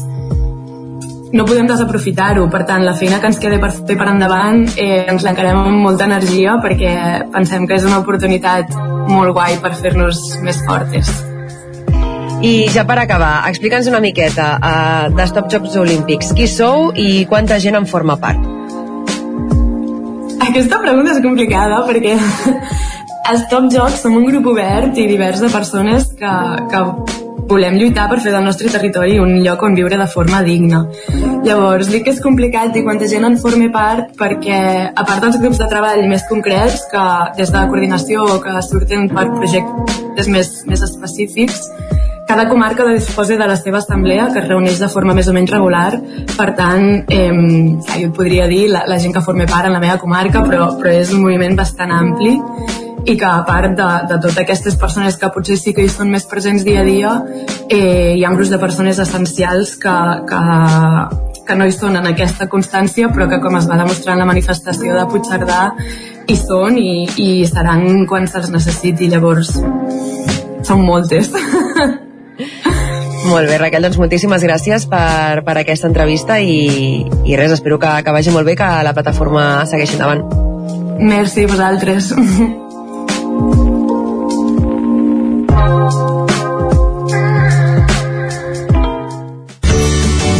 no podem desaprofitar-ho, per tant, la feina que ens queda per fer per endavant eh, ens l'encarem amb molta energia perquè pensem que és una oportunitat molt guai per fer-nos més fortes. I ja per acabar, explica'ns una miqueta uh, de Stop Jocs Olímpics. Qui sou i quanta gent en forma part? Aquesta pregunta és complicada perquè Stop Jocs som un grup obert i divers de persones que, que volem lluitar per fer del nostre territori un lloc on viure de forma digna. Llavors, dic que és complicat dir quanta gent en formi part perquè, a part dels grups de treball més concrets, que des de la coordinació que surten per projectes més, més específics, cada comarca disposa de la seva assemblea que es reuneix de forma més o menys regular per tant, eh, jo et podria dir la, la gent que forma part en la meva comarca però, però és un moviment bastant ampli i que a part de, de totes aquestes persones que potser sí que hi són més presents dia a dia eh, hi ha grups de persones essencials que, que, que no hi són en aquesta constància però que com es va demostrar en la manifestació de Puigcerdà hi són i, i seran quan se'ls necessiti llavors són moltes Molt bé, Raquel, doncs moltíssimes gràcies per, per aquesta entrevista i, i res, espero que, que vagi molt bé, que la plataforma segueixi endavant. Merci a vosaltres.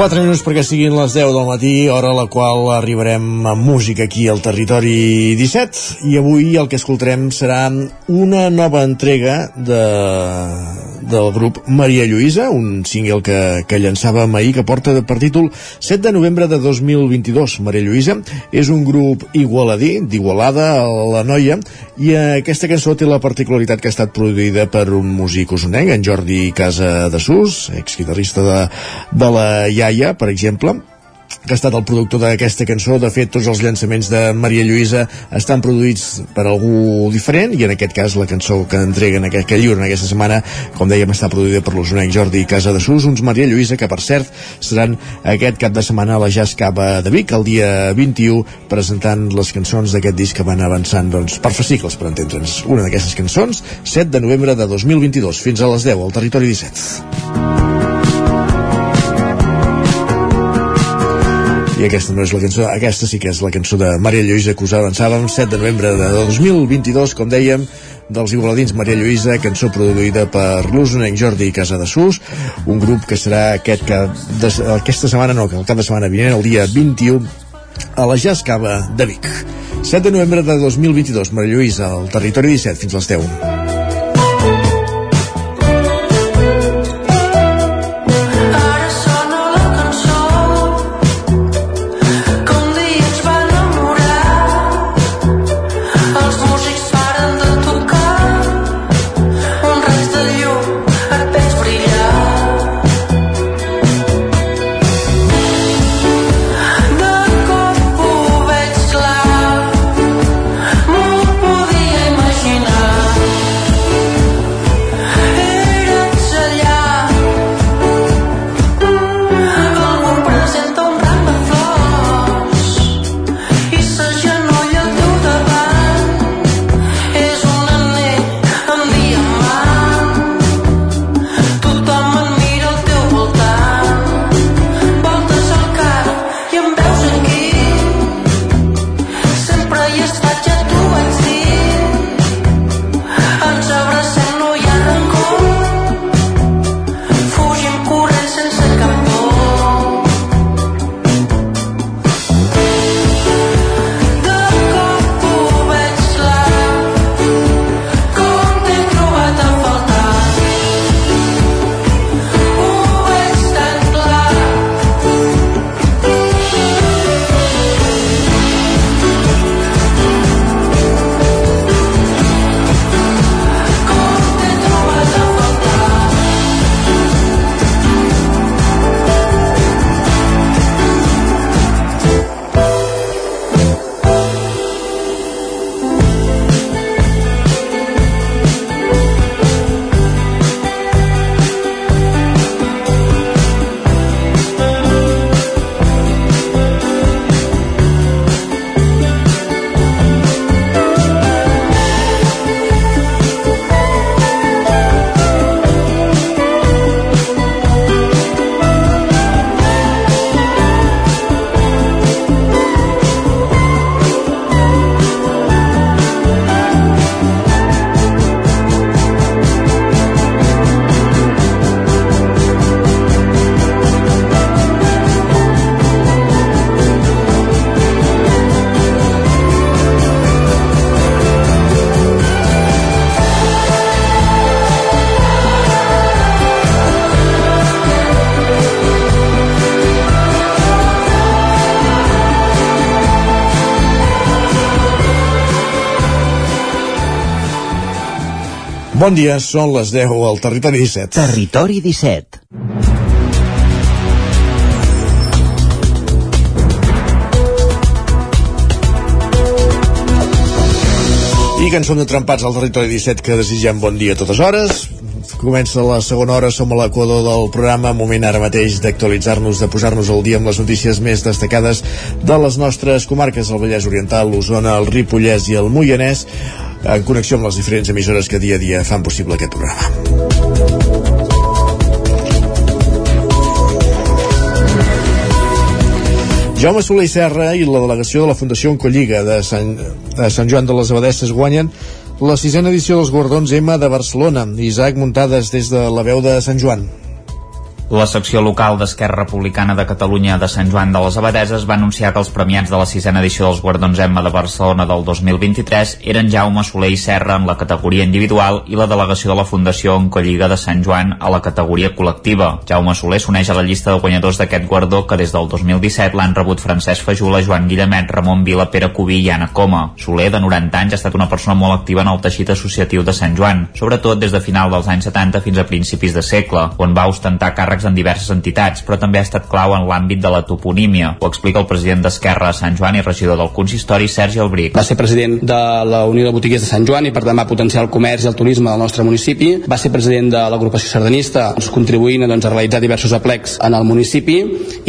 4 minuts perquè siguin les 10 del matí, hora a la qual arribarem amb música aquí al territori 17 i avui el que escoltarem serà una nova entrega de, del grup Maria Lluïsa, un single que, que llançàvem ahir que porta per títol 7 de novembre de 2022. Maria Lluïsa és un grup igualadí, d'Igualada, a la Noia, i aquesta cançó té la particularitat que ha estat produïda per un músic usonenc, en Jordi Casa de Sus, exguitarrista de, de la Iaia, per exemple, que ha estat el productor d'aquesta cançó. De fet, tots els llançaments de Maria Lluïsa estan produïts per algú diferent i en aquest cas la cançó que entreguen aquest, que lliuren aquesta setmana, com dèiem, està produïda per l'usonenc Jordi Casa de Sus, uns Maria Lluïsa que, per cert, seran aquest cap de setmana a la Jazz Cava de Vic, el dia 21, presentant les cançons d'aquest disc que van avançant doncs, per fascicles, per entendre'ns. Una d'aquestes cançons, 7 de novembre de 2022, fins a les 10, al territori 17. I aquesta no és la cançó, aquesta sí que és la cançó de Maria Lluïsa que us avançàvem 7 de novembre de 2022 com dèiem dels igualadins Maria Lluïsa, cançó produïda per l'usonenc Jordi Casadesús, un grup que serà aquest que de, aquesta setmana no, que el cap de setmana vinent, el dia 21 a la Jazz Cava de Vic. 7 de novembre de 2022 Maria Lluïsa, al territori 17 fins les 10 Bon dia, són les 10 al Territori 17. Territori 17. I som de trempats al territori 17 que desitgem bon dia a totes hores. Comença la segona hora, som a l'equador del programa, moment ara mateix d'actualitzar-nos, de posar-nos al dia amb les notícies més destacades de les nostres comarques, el Vallès Oriental, l'Osona, el Ripollès i el Moianès, en connexió amb les diferents emissores que dia a dia fan possible aquest programa. Jaume Soler i Serra i la delegació de la Fundació Oncolliga de Sant, de Sant Joan de les Abadesses guanyen la sisena edició dels Guardons M de Barcelona. Isaac Muntades des de la veu de Sant Joan. La secció local d'Esquerra Republicana de Catalunya de Sant Joan de les Abadeses va anunciar que els premiats de la sisena edició dels Guardons Emma de Barcelona del 2023 eren Jaume Soler i Serra en la categoria individual i la delegació de la Fundació Oncolliga de Sant Joan a la categoria col·lectiva. Jaume Soler s'uneix a la llista de guanyadors d'aquest guardó que des del 2017 l'han rebut Francesc Fajula, Joan Guillemet, Ramon Vila, Pere Cubí i Anna Coma. Soler, de 90 anys, ha estat una persona molt activa en el teixit associatiu de Sant Joan, sobretot des de final dels anys 70 fins a principis de segle, on va ostentar càrrecs en diverses entitats, però també ha estat clau en l'àmbit de la toponímia. Ho explica el president d'Esquerra a Sant Joan i regidor del consistori, Sergi Albric. Va ser president de la Unió de Botiguers de Sant Joan i per tant va potenciar el comerç i el turisme del nostre municipi. Va ser president de l'agrupació sardanista, doncs, contribuint doncs, a realitzar diversos aplecs en el municipi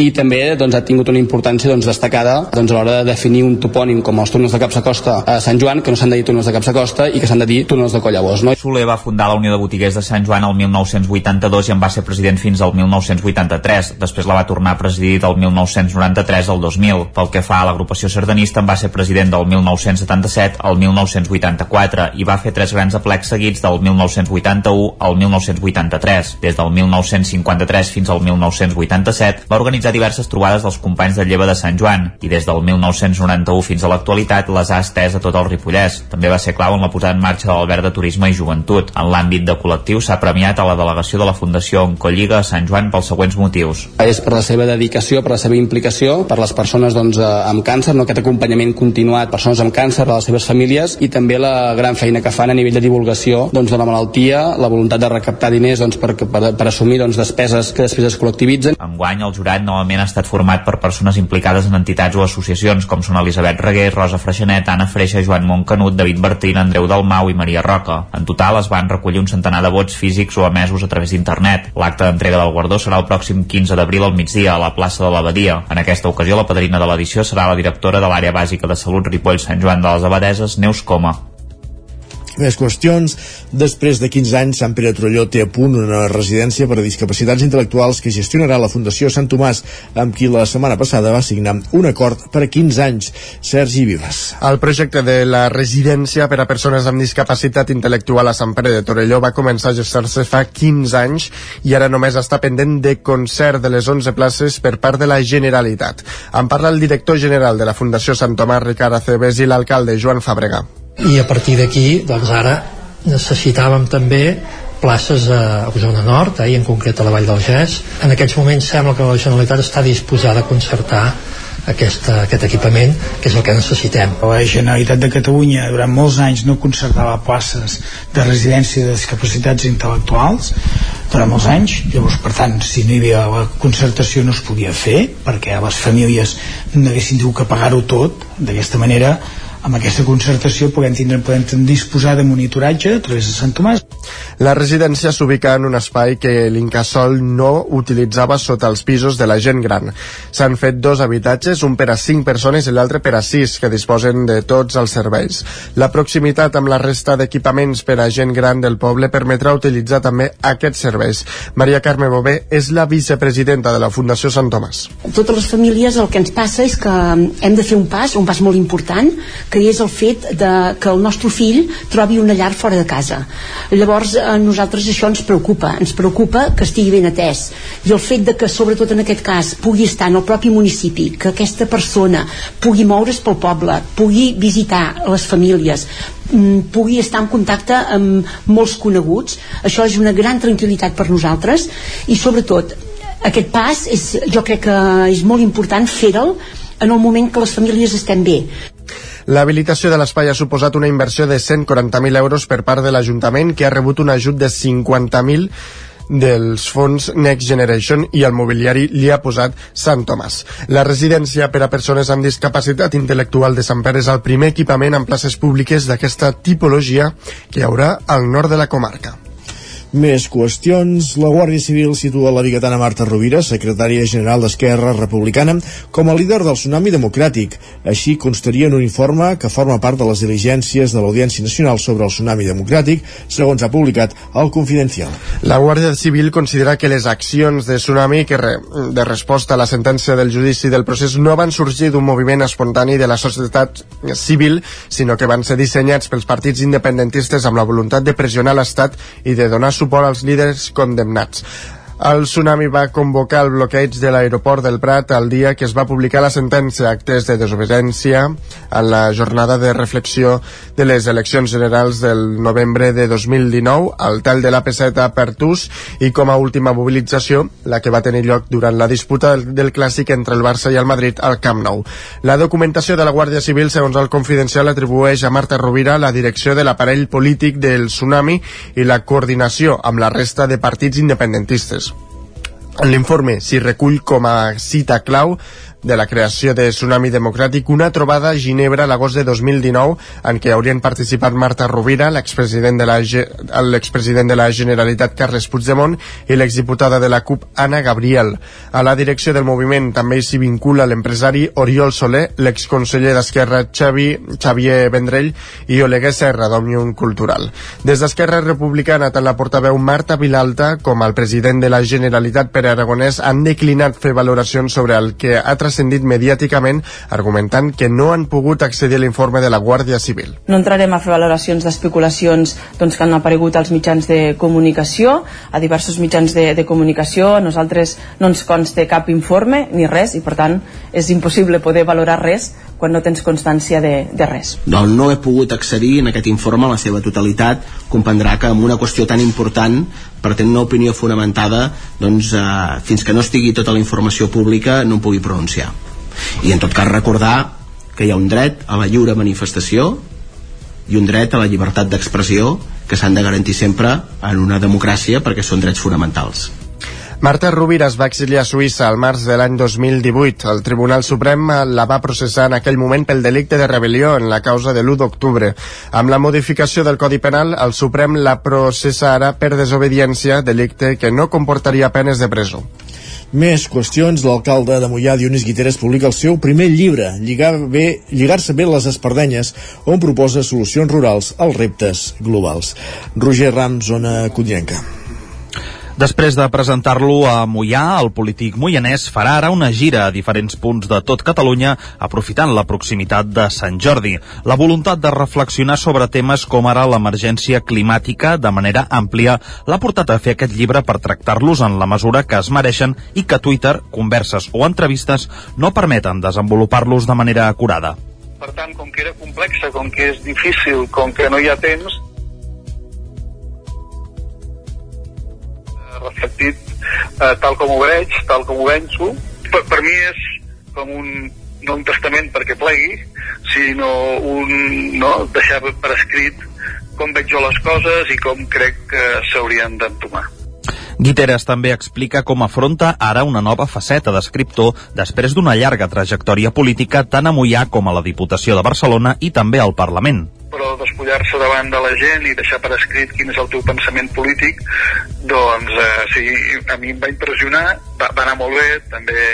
i també doncs, ha tingut una importància doncs, destacada doncs, a l'hora de definir un topònim com els túnels de Capsacosta a Sant Joan, que no s'han de dir túnels de Capsacosta i que s'han de dir túnels de Collabós. No? Soler va fundar la Unió de Botiguers de Sant Joan el 1982 i en va ser president fins al 1983. Després la va tornar a presidir del 1993 al 2000. Pel que fa a l'agrupació sardanista, en va ser president del 1977 al 1984 i va fer tres grans aplecs seguits del 1981 al 1983. Des del 1953 fins al 1987 va organitzar diverses trobades dels companys de lleva de Sant Joan i des del 1991 fins a l'actualitat les ha estès a tot el Ripollès. També va ser clau en la posada en marxa de l'Albert de Turisme i Joventut. En l'àmbit de col·lectiu s'ha premiat a la delegació de la Fundació Oncolliga a Sant Joan pels següents motius. És per la seva dedicació, per la seva implicació, per les persones doncs, eh, amb càncer, no? aquest acompanyament continuat, persones amb càncer, per les seves famílies i també la gran feina que fan a nivell de divulgació doncs, de la malaltia, la voluntat de recaptar diners doncs, per, per, per assumir doncs, despeses que després es col·lectivitzen. Enguany el jurat novament ha estat format per persones implicades en entitats o associacions com són Elisabet Reguer, Rosa Freixenet, Anna Freixa, Joan Montcanut, David Bertín, Andreu Dalmau i Maria Roca. En total es van recollir un centenar de vots físics o emesos a través d'internet. L'acte d'entrega del guardó serà el pròxim 15 d'abril al migdia a la plaça de l'Abadia. En aquesta ocasió la padrina de l'edició serà la directora de l'àrea bàsica de salut Ripoll Sant Joan de les Abadeses, Neus Coma. Més qüestions. Després de 15 anys, Sant Pere Trolló té a punt una residència per a discapacitats intel·lectuals que gestionarà la Fundació Sant Tomàs, amb qui la setmana passada va signar un acord per a 15 anys. Sergi Vives. El projecte de la residència per a persones amb discapacitat intel·lectual a Sant Pere de Torelló va començar a gestar-se fa 15 anys i ara només està pendent de concert de les 11 places per part de la Generalitat. En parla el director general de la Fundació Sant Tomàs, Ricard Aceves, i l'alcalde Joan Fàbrega i a partir d'aquí doncs ara necessitàvem també places a Osona Nord eh, i en concret a la Vall del Gès. En aquests moments sembla que la Generalitat està disposada a concertar aquesta, aquest equipament, que és el que necessitem. La Generalitat de Catalunya durant molts anys no concertava places de residència de discapacitats intel·lectuals durant molts anys, llavors per tant si no hi havia la concertació no es podia fer perquè les famílies no haguessin que pagar-ho tot d'aquesta manera amb aquesta concertació podem, tindre, podem disposar de monitoratge a través de Sant Tomàs. La residència s'ubica en un espai que l'Incasol no utilitzava sota els pisos de la gent gran. S'han fet dos habitatges, un per a cinc persones i l'altre per a sis, que disposen de tots els serveis. La proximitat amb la resta d'equipaments per a gent gran del poble permetrà utilitzar també aquests serveis. Maria Carme Bové és la vicepresidenta de la Fundació Sant Tomàs. Totes les famílies el que ens passa és que hem de fer un pas, un pas molt important, que és el fet de que el nostre fill trobi una llar fora de casa. Llavors, a nosaltres això ens preocupa, ens preocupa que estigui ben atès. I el fet de que, sobretot en aquest cas, pugui estar en el propi municipi, que aquesta persona pugui moure's pel poble, pugui visitar les famílies, mm, pugui estar en contacte amb molts coneguts, això és una gran tranquil·litat per nosaltres i sobretot aquest pas és, jo crec que és molt important fer-lo en el moment que les famílies estem bé. L'habilitació de l'espai ha suposat una inversió de 140.000 euros per part de l'Ajuntament, que ha rebut un ajut de 50.000 dels fons Next Generation i el mobiliari li ha posat Sant Tomàs. La residència per a persones amb discapacitat intel·lectual de Sant Pere és el primer equipament en places públiques d'aquesta tipologia que hi haurà al nord de la comarca. Més qüestions. La Guàrdia Civil situa la biguetana Marta Rovira, secretària general d'Esquerra Republicana, com a líder del Tsunami Democràtic. Així constaria en un informe que forma part de les diligències de l'Audiència Nacional sobre el Tsunami Democràtic, segons ha publicat el Confidencial. La Guàrdia Civil considera que les accions de Tsunami que re, de resposta a la sentència del judici del procés no van sorgir d'un moviment espontani de la societat civil, sinó que van ser dissenyats pels partits independentistes amb la voluntat de pressionar l'Estat i de donar suport als líders condemnats. El tsunami va convocar el bloqueig de l'aeroport del Prat el dia que es va publicar la sentència actes de desobediència en la jornada de reflexió de les eleccions generals del novembre de 2019 al tel de l'AP7 a Pertús i com a última mobilització la que va tenir lloc durant la disputa del, del clàssic entre el Barça i el Madrid al Camp Nou. La documentació de la Guàrdia Civil, segons el Confidencial, atribueix a Marta Rovira la direcció de l'aparell polític del tsunami i la coordinació amb la resta de partits independentistes. L'informe s'hi recull com a cita clau de la creació de Tsunami Democràtic una trobada a Ginebra l'agost de 2019 en què haurien participat Marta Rovira, l'expresident de, la, l'expresident de la Generalitat Carles Puigdemont i l'exdiputada de la CUP Anna Gabriel. A la direcció del moviment també s'hi vincula l'empresari Oriol Soler, l'exconseller d'Esquerra Xavi, Xavier Vendrell i Oleguer Serra d'Òmnium Cultural. Des d'Esquerra Republicana, tant la portaveu Marta Vilalta com el president de la Generalitat Pere Aragonès han declinat fer valoracions sobre el que ha transcendit mediàticament argumentant que no han pogut accedir a l'informe de la Guàrdia Civil. No entrarem a fer valoracions d'especulacions doncs, que han aparegut als mitjans de comunicació, a diversos mitjans de, de comunicació. A nosaltres no ens consta cap informe ni res i per tant és impossible poder valorar res quan no tens constància de, de res. No, no he pogut accedir en aquest informe a la seva totalitat. Comprendrà que amb una qüestió tan important tenir una opinió fonamentada doncs, eh, fins que no estigui tota la informació pública no em pugui pronunciar i en tot cas recordar que hi ha un dret a la lliure manifestació i un dret a la llibertat d'expressió que s'han de garantir sempre en una democràcia perquè són drets fonamentals Marta Rovira es va exiliar a Suïssa al març de l'any 2018. El Tribunal Suprem la va processar en aquell moment pel delicte de rebel·lió en la causa de l'1 d'octubre. Amb la modificació del Codi Penal, el Suprem la processa ara per desobediència, delicte que no comportaria penes de presó. Més qüestions. L'alcalde de Mollà, Dionís Guiteres, publica el seu primer llibre, Lligar-se bé, Lligar bé les espardenyes, on proposa solucions rurals als reptes globals. Roger Ram, zona codinenca. Després de presentar-lo a Mollà, el polític moianès farà ara una gira a diferents punts de tot Catalunya, aprofitant la proximitat de Sant Jordi. La voluntat de reflexionar sobre temes com ara l'emergència climàtica de manera àmplia l'ha portat a fer aquest llibre per tractar-los en la mesura que es mereixen i que Twitter, converses o entrevistes no permeten desenvolupar-los de manera acurada. Per tant, com que era complexa, com que és difícil, com que no hi ha temps, reflectit eh, tal com ho veig, tal com ho venço. Per, per mi és com un, no un testament perquè plegui, sinó un, no, deixar per escrit com veig jo les coses i com crec que s'haurien d'entomar. Guiteres també explica com afronta ara una nova faceta d'escriptor després d'una llarga trajectòria política tant a Mollà com a la Diputació de Barcelona i també al Parlament però despullar-se davant de la gent i deixar per escrit quin és el teu pensament polític, doncs eh, sí, a mi em va impressionar, va, va anar molt bé, també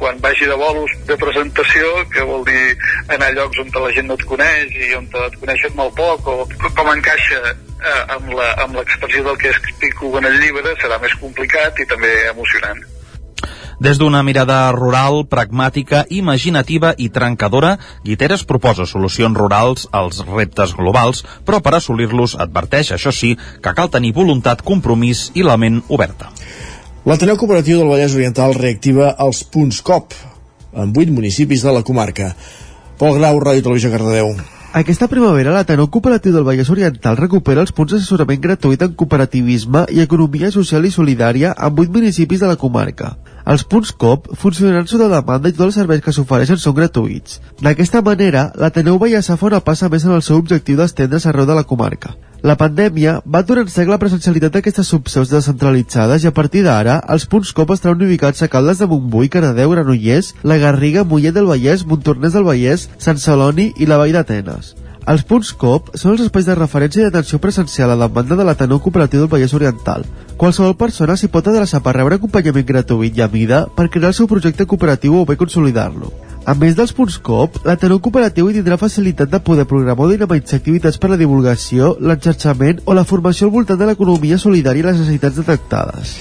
quan vagi de bolos de presentació, que vol dir anar a llocs on la gent no et coneix i on et coneixen molt poc, o com encaixa eh, amb l'expressió del que explico en el llibre, serà més complicat i també emocionant. Des d'una mirada rural, pragmàtica, imaginativa i trencadora, Guiteres proposa solucions rurals als reptes globals, però per assolir-los adverteix, això sí, que cal tenir voluntat, compromís i la ment oberta. L'Ateneu Cooperatiu del Vallès Oriental reactiva els punts COP en vuit municipis de la comarca. Pol Grau, Ràdio Televisió Cardedeu. Aquesta primavera l'Ateneu Cooperatiu del Vallès Oriental recupera els punts d'assessorament gratuït en cooperativisme i economia social i solidària en 8 municipis de la comarca. Els punts COP funcionaran sota demanda i tots els serveis que s'ofereixen són gratuïts. D'aquesta manera, l'Ateneu Vallèsà fa una passa més en el seu objectiu d'estendre's arreu de la comarca. La pandèmia va en sec la presencialitat d'aquestes subseus descentralitzades i a partir d'ara els punts COP estaran ubicats a Caldes de Montbui, Caradeu, Granollers, La Garriga, Mollet del Vallès, Montornès del Vallès, Sant Celoni i la Vall d'Atenes. Els punts COP són els espais de referència i d'atenció presencial a demanda de l'Ateneu Cooperatiu del Vallès Oriental. Qualsevol persona s'hi pot adreçar per rebre acompanyament gratuït i a mida per crear el seu projecte cooperatiu o bé consolidar-lo. A més dels punts COP, l'Ateneu Cooperatiu hi tindrà facilitat de poder programar o dinamitzar activitats per a la divulgació, l'enxarxament o la formació al voltant de l'economia solidària i les necessitats detectades.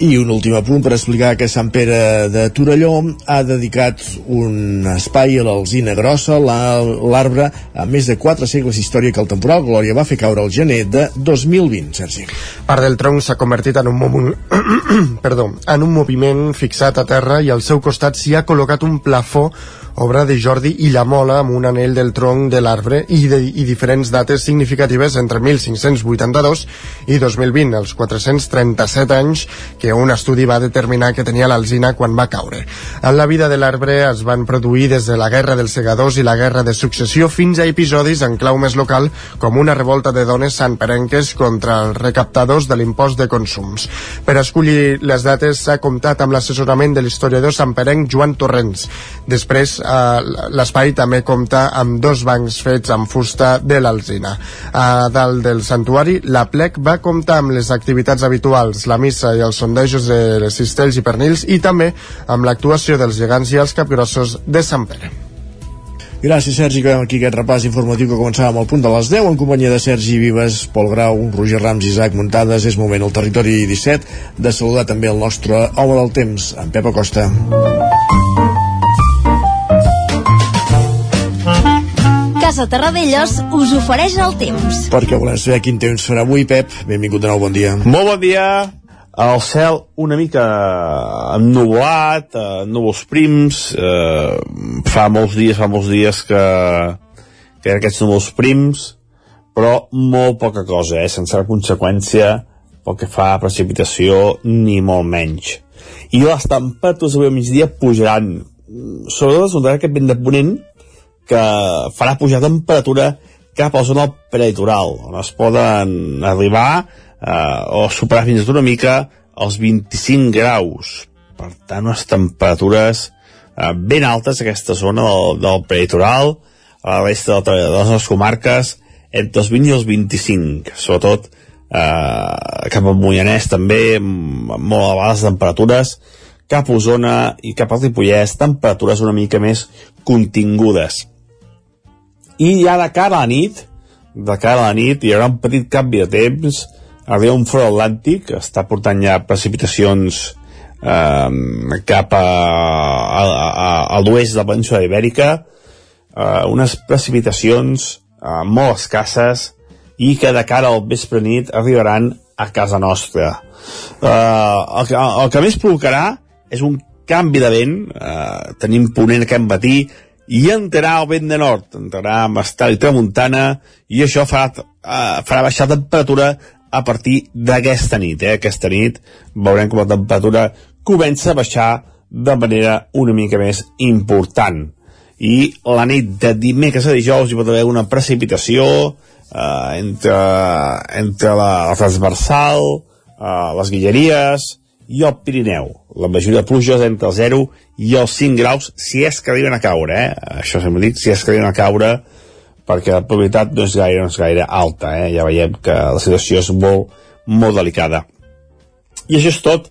I un últim apunt per explicar que Sant Pere de Torelló ha dedicat un espai a l'alzina grossa, l'arbre amb més de 4 segles d'història que el temporal Glòria va fer caure el gener de 2020, Sergi. Part del tronc s'ha convertit en un, mo Perdó, en un moviment fixat a terra i al seu costat s'hi ha col·locat un plafó obra de Jordi i la Mola amb un anell del tronc de l'arbre i, de, i diferents dates significatives entre 1582 i 2020, els 437 anys que un estudi va determinar que tenia l'alzina quan va caure. En la vida de l'arbre es van produir des de la Guerra dels Segadors i la Guerra de Successió fins a episodis en clau més local com una revolta de dones santperenques contra els recaptadors de l'impost de consums. Per escollir les dates s'ha comptat amb l'assessorament de l'historiador santperenc Joan Torrents. Després eh, l'espai també compta amb dos bancs fets amb fusta de l'Alzina. A dalt del santuari, la plec va comptar amb les activitats habituals, la missa i els sondejos de cistells i pernils i també amb l'actuació dels gegants i els capgrossos de Sant Pere. Gràcies, Sergi. Acabem aquí aquest repàs informatiu que començava amb el punt de les 10 en companyia de Sergi Vives, Pol Grau, Roger Rams i Isaac Muntades. És moment al territori 17 de saludar també el nostre home del temps, en Pep Acosta. Casa Terradellos us ofereix el temps. Perquè volem saber quin temps farà avui, Pep. Benvingut de nou, bon dia. Molt bon dia. El cel una mica ennubulat, eh, núvols prims, eh, fa molts dies, fa molts dies que, que aquests núvols prims, però molt poca cosa, eh, sense conseqüència pel que fa a precipitació, ni molt menys. I les temperatures avui al migdia pujaran, sobretot es notarà aquest vent de ponent, que farà pujar temperatura cap a la zona prelitoral, on es poden arribar eh, o superar fins una mica els 25 graus. Per tant, unes temperatures eh, ben altes aquesta zona del, del prelitoral, a la resta de, de les nostres comarques, entre els 20 i els 25, sobretot eh, cap al Moianès també, molt elevades temperatures, cap a Osona i cap al Ripollès, temperatures una mica més contingudes. I ja de cara a la nit, de cara a la nit, hi haurà un petit canvi de temps, arriba un front atlàntic, està portant ja precipitacions eh, cap a, a, a, a l'oest de la península ibèrica, eh, unes precipitacions eh, molt escasses i que de cara al vespre nit arribaran a casa nostra. Eh, el, que, el que més provocarà és un canvi de vent, eh, tenim ponent aquest matí, i entrarà el vent de nord, entrarà amb estat i tramuntana, i això farà, eh, farà baixar la temperatura a partir d'aquesta nit. Eh? Aquesta nit veurem com la temperatura comença a baixar de manera una mica més important. I la nit de dimecres a dijous hi pot haver una precipitació eh, entre, entre la, la transversal, eh, les Guilleries, i el Pirineu. La majoria de pluges entre el 0 i els 5 graus, si és que arriben a caure, eh? Això sempre dic, si és que arriben a caure, perquè la probabilitat no és gaire, no és gaire alta, eh? Ja veiem que la situació és molt, molt delicada. I això és tot.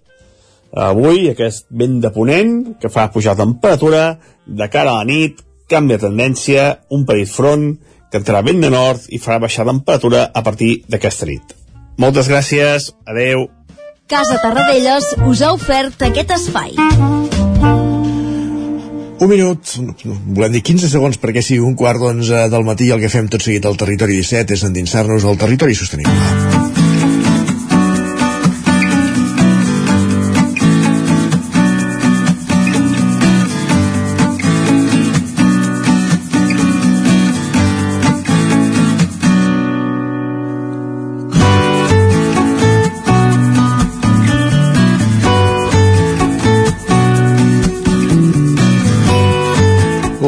Avui, aquest vent de ponent, que fa pujar temperatura, de cara a la nit, canvi de tendència, un petit front, que entrarà vent de nord i farà baixar temperatura a partir d'aquesta nit. Moltes gràcies, adeu. Casa Tarradellas us ha ofert aquest espai. Un minut, volem dir 15 segons perquè sigui un quart d'onze del matí el que fem tot seguit al territori 17 és endinsar-nos al territori sostenible.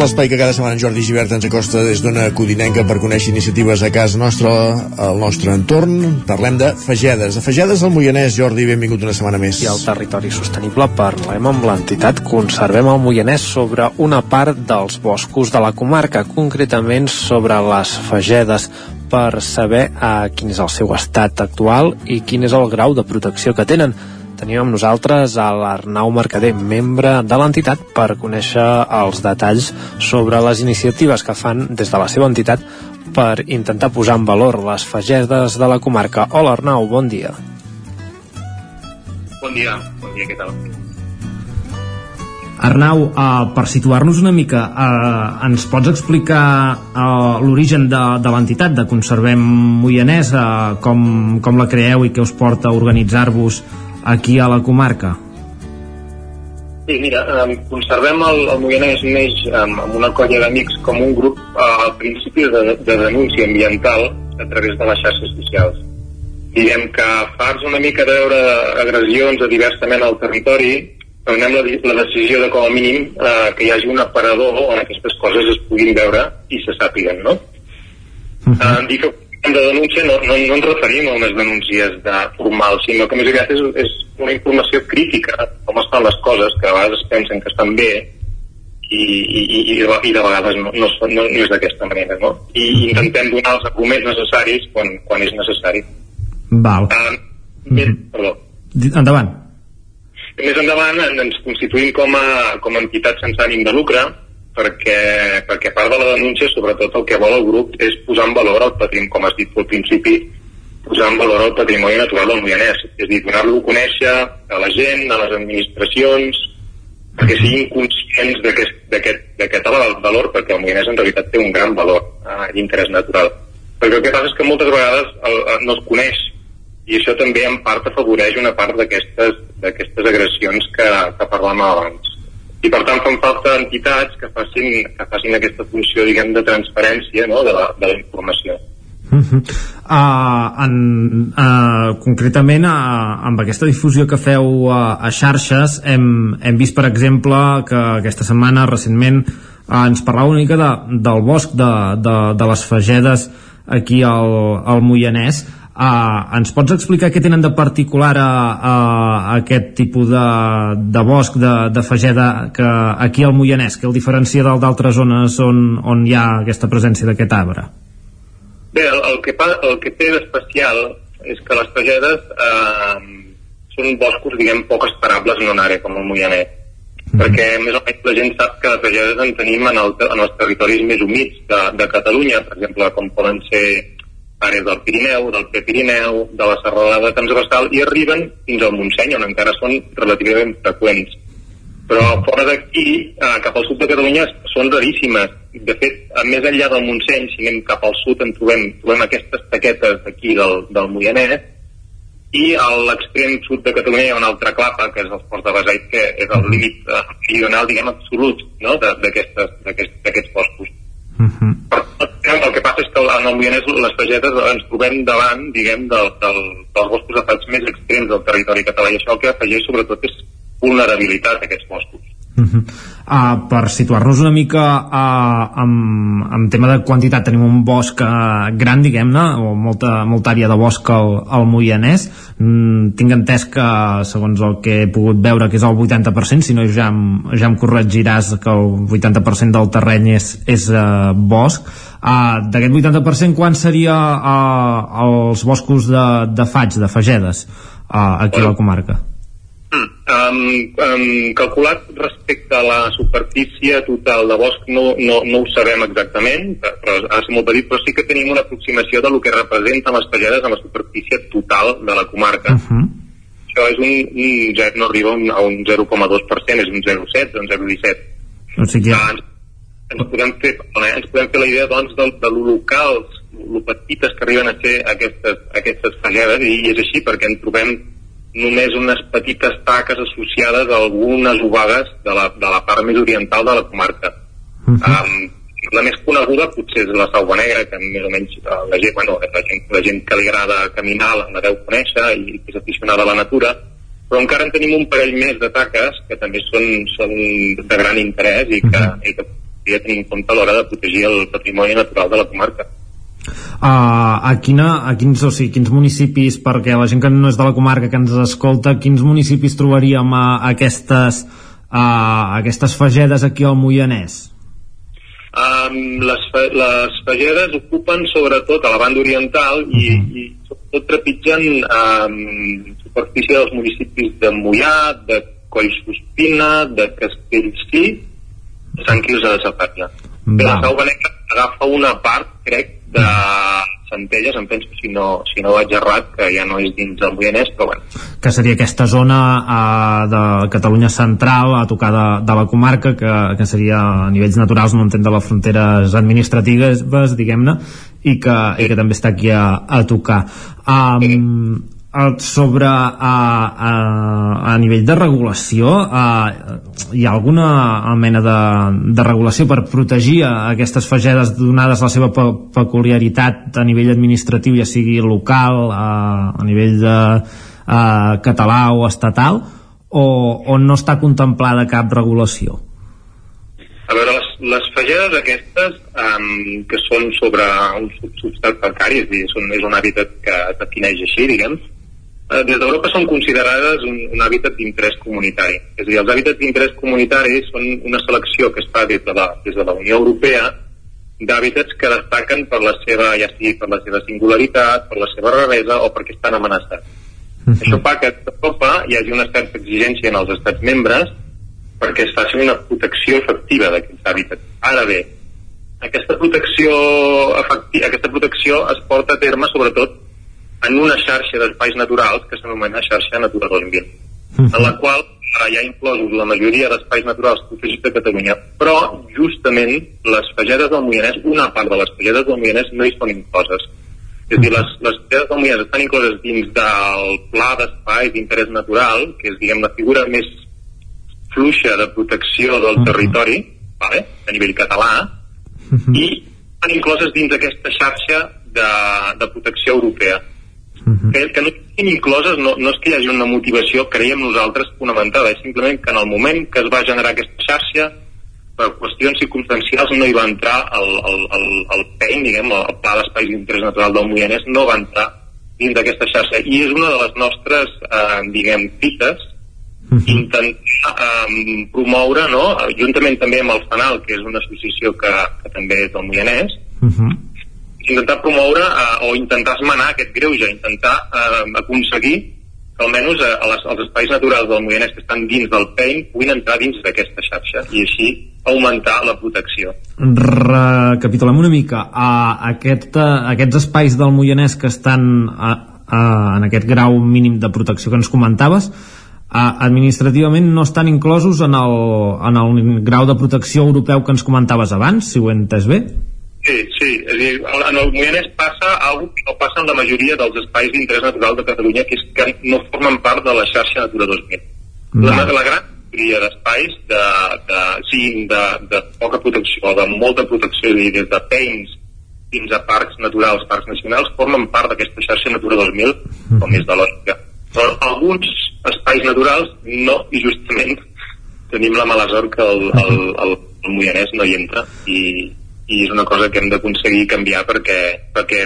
L'espai que cada setmana en Jordi Givert ens acosta des d'una codinenca per conèixer iniciatives a casa nostra, al nostre entorn. Parlem de Fagedes. A Fagedes, al Moianès, Jordi, benvingut una setmana més. I al territori sostenible parlem amb l'entitat Conservem el Moianès sobre una part dels boscos de la comarca, concretament sobre les Fagedes per saber eh, quin és el seu estat actual i quin és el grau de protecció que tenen tenim amb nosaltres a l'Arnau Mercader, membre de l'entitat, per conèixer els detalls sobre les iniciatives que fan des de la seva entitat per intentar posar en valor les fagedes de la comarca. Hola Arnau, bon dia. Bon dia, bon dia, què tal? Arnau, uh, per situar-nos una mica, uh, ens pots explicar uh, l'origen de, de l'entitat de Conservem Moianès, uh, com, com la creeu i què us porta a organitzar-vos aquí a la comarca? Sí, mira, um, conservem el, el Moianès neix um, amb una colla d'amics com un grup uh, al principi de, de denúncia ambiental a través de les xarxes socials. Diguem que farts una mica de veure agressions a diversament al territori, prenem la, la decisió de com a mínim uh, que hi hagi un aparador on aquestes coses es puguin veure i se sàpiguen, no? Uh -huh. uh, dic que de denúncia no, no, no ens referim a unes denúncies de formal, sinó que més aviat és, és una informació crítica com estan les coses, que a vegades es pensen que estan bé i, i, i, i, de, i de vegades no, no, no, no és d'aquesta manera, no? I intentem donar els arguments necessaris quan, quan és necessari. Val. Uh, bé, mm -hmm. perdó. Endavant. Més endavant ens constituïm com a, com a entitat sense ànim de lucre, perquè, perquè part de la denúncia, sobretot el que vol el grup, és posar en valor el patrimoni, com has dit al principi, posar en valor el patrimoni natural del Moianès, és a dir, donar-lo a conèixer a la gent, a les administracions, perquè siguin conscients d'aquest valor, perquè el Moianès en realitat té un gran valor eh, d'interès natural. Perquè el que passa és que moltes vegades el, el, no es coneix, i això també en part afavoreix una part d'aquestes agressions que, que parlàvem abans i per tant fan falta entitats que facin, que facin aquesta funció diguem de transparència no? de, la, de la informació Uh -huh. uh, en, uh, concretament uh, amb aquesta difusió que feu uh, a xarxes hem, hem vist per exemple que aquesta setmana recentment uh, ens parlava una mica de, del bosc de, de, de les fagedes aquí al, al Moianès Uh, ens pots explicar què tenen de particular a, a, a aquest tipus de, de bosc, de, de fageda que aquí al Moianès, que el diferencia d'altres zones on, on hi ha aquesta presència d'aquest arbre? Bé, el, el, que, el que té d'especial és que les fagedes eh, són boscos, diguem, poc esperables en una àrea com el Moianès. Mm. perquè més o menys la gent sap que de fagedes en tenim en, el, en els territoris més humits de, de Catalunya, per exemple, com poden ser àrees del Pirineu, del Prepirineu, de la serralada transversal i arriben fins al Montseny, on encara són relativament freqüents. Però fora d'aquí, eh, cap al sud de Catalunya, són raríssimes. De fet, a més enllà del Montseny, si anem cap al sud, en trobem, trobem aquestes taquetes d'aquí del, del Moianès, i a l'extrem sud de Catalunya hi ha una altra clapa, que és el Port de Besait, que és el límit eh, meridional, diguem, absolut no? d'aquests boscos. Uh -huh. El que passa és que en el Moianès les fagetes ens trobem davant, diguem, del, del, dels boscos afectats més extrems del territori català i això el que afegeix sobretot és vulnerabilitat a aquests boscos. Uh -huh. uh, per situar-nos una mica uh, amb, amb tema de quantitat tenim un bosc uh, gran diguem-ne o molta, molta àrea de bosc al, al Moianès mm, tinc entès que segons el que he pogut veure que és el 80% si no ja em, ja em corregiràs que el 80% del terreny és, és uh, bosc uh, d'aquest 80% quan seria uh, els boscos de, de faig, de fagedes uh, aquí a la comarca? Mm, um, um, calculat respecte a la superfície total de bosc no, no, no ho sabem exactament, però ha de ser molt petit, però sí que tenim una aproximació de lo que representen les talleres a la superfície total de la comarca. Uh -huh. Això és un, un, no arriba a un 0,2%, és un 0,7, un 0,17. O sigui... Uh, ens, podem fer, eh, ens podem fer la idea doncs, de, de lo locals, lo petites que arriben a ser aquestes, aquestes falledes, i, és així perquè en trobem només unes petites taques associades a algunes obagues de la, de la part més oriental de la comarca. Uh -huh. um, la més coneguda potser és la Saua Negra, que més o menys uh, la, gent, bueno, la, gent, la gent que li agrada caminar la, la deu conèixer i és aficionada a la natura, però encara en tenim un parell més de taques que també són, són de gran interès i que, uh -huh. i que s'hauria de tenir en compte a l'hora de protegir el patrimoni natural de la comarca. Uh, a, quina, a quins, o sigui, quins municipis, perquè la gent que no és de la comarca que ens escolta, quins municipis trobaríem a, a aquestes, a, a aquestes fagedes aquí al Moianès? Um, les, les fagedes ocupen sobretot a la banda oriental i, uh -huh. i sobretot trepitgen um, superfície dels municipis de Mollà, de Collsospina, de Castellcí, Sant Quirze de Safaria. Però la Sau Beneca agafa una part, crec, de Centelles, em penso, si no, si no vaig errat, que ja no és dins del Moianès, però bueno. Que seria aquesta zona uh, de Catalunya central, a tocar de, de la comarca, que, que seria a nivells naturals, no entenc de les fronteres administratives, diguem-ne, i, que, sí. i que també està aquí a, a tocar. Um, sí sobre a, a, a nivell de regulació a, hi ha alguna mena de, de regulació per protegir aquestes fagedes donades la seva pe peculiaritat a nivell administratiu ja sigui local a, a nivell de a, català o estatal o, o no està contemplada cap regulació? A veure, les, les fagedes aquestes um, que són sobre un substrat calcari, és dir, són, és un hàbitat que defineix així, diguem, Eh, des d'Europa són considerades un, un hàbitat d'interès comunitari. És a dir, els hàbitats d'interès comunitari són una selecció que es fa des de la, des de la Unió Europea d'hàbitats que destaquen per la seva, ja sigui per la seva singularitat, per la seva raresa o perquè estan amenaçats. Uh. -huh. Això fa que a Europa hi hagi una certa exigència en els estats membres perquè es faci una protecció efectiva d'aquests hàbitats. Ara bé, aquesta protecció, efectiva, aquesta protecció es porta a terme sobretot en una xarxa d'espais naturals que s'anomena xarxa Natura 2000, en la qual hi ha inclosos la majoria d'espais naturals protegits de Catalunya, però justament les fagedes del Moianès, una part de les fagedes del Moianès no hi són incloses. És a dir, les, les fagedes del Moianès estan incloses dins del pla d'espais d'interès natural, que és, diguem, la figura més fluixa de protecció del territori, vale? a nivell català, i estan incloses dins d'aquesta xarxa de, de protecció europea -huh. que, que no estiguin incloses no, no és que hi hagi una motivació, creiem nosaltres, fonamentada, és simplement que en el moment que es va generar aquesta xarxa, per qüestions circumstancials no hi va entrar el, el, el, el PEN, diguem, el Pla d'Espais d'Interès Natural del Moianès, no va entrar dins d'aquesta xarxa. I és una de les nostres, eh, diguem, fites, uh -huh. intentar eh, promoure, no?, juntament també amb el FANAL, que és una associació que, que també és del Moianès, uh -huh intentar promoure eh, o intentar esmenar aquest greuge, intentar eh, aconseguir que almenys eh, les, els espais naturals del Moianès que estan dins del PEIN puguin entrar dins d'aquesta xarxa i així augmentar la protecció. Recapitulem una mica. A aquest, a aquests espais del Moianès que estan a, a, en aquest grau mínim de protecció que ens comentaves, administrativament no estan inclosos en el, en el grau de protecció europeu que ens comentaves abans, si ho he entès bé? Sí, sí, és dir, en el Moianès passa alguna que no passa en la majoria dels espais d'interès natural de Catalunya, que és que no formen part de la xarxa Natura 2000. No. La, la gran majoria d'espais, de, de, siguin de, de poca protecció, de molta protecció, dir, des de peins fins a parcs naturals, parcs nacionals, formen part d'aquesta xarxa Natura 2000, com és de lògica. Però alguns espais naturals no, i justament tenim la mala sort que el, el, el, el Moianès no hi entra i, i és una cosa que hem d'aconseguir canviar perquè, perquè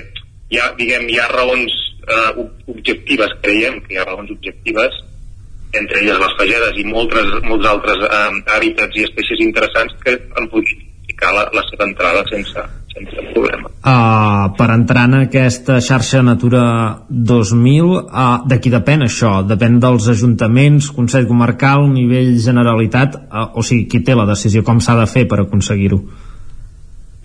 hi ha, diguem, hi ha raons eh, objectives, creiem que hi ha raons objectives entre elles les fagedes i moltes, molts altres eh, hàbitats i espècies interessants que han pogut ficar la, la seva entrada sense, sense problema. Uh, per entrar en aquesta xarxa Natura 2000, uh, de qui depèn això? Depèn dels ajuntaments, Consell Comarcal, nivell Generalitat, uh, o sigui, qui té la decisió, com s'ha de fer per aconseguir-ho?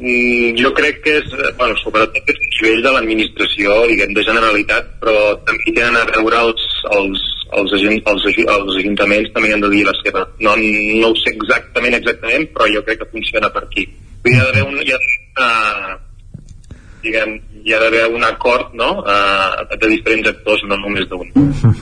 Jo crec que és, eh, bueno, sobretot és un nivell de l'administració, diguem, de Generalitat, però també tenen a veure els, els, els, els, els, els ajuntaments també han de dir la seva. No, no ho sé exactament, exactament, però jo crec que funciona per aquí. Hi ha d'haver un, hi ha diguem, hi ha d'haver un acord no? uh, de diferents actors, no només d'un.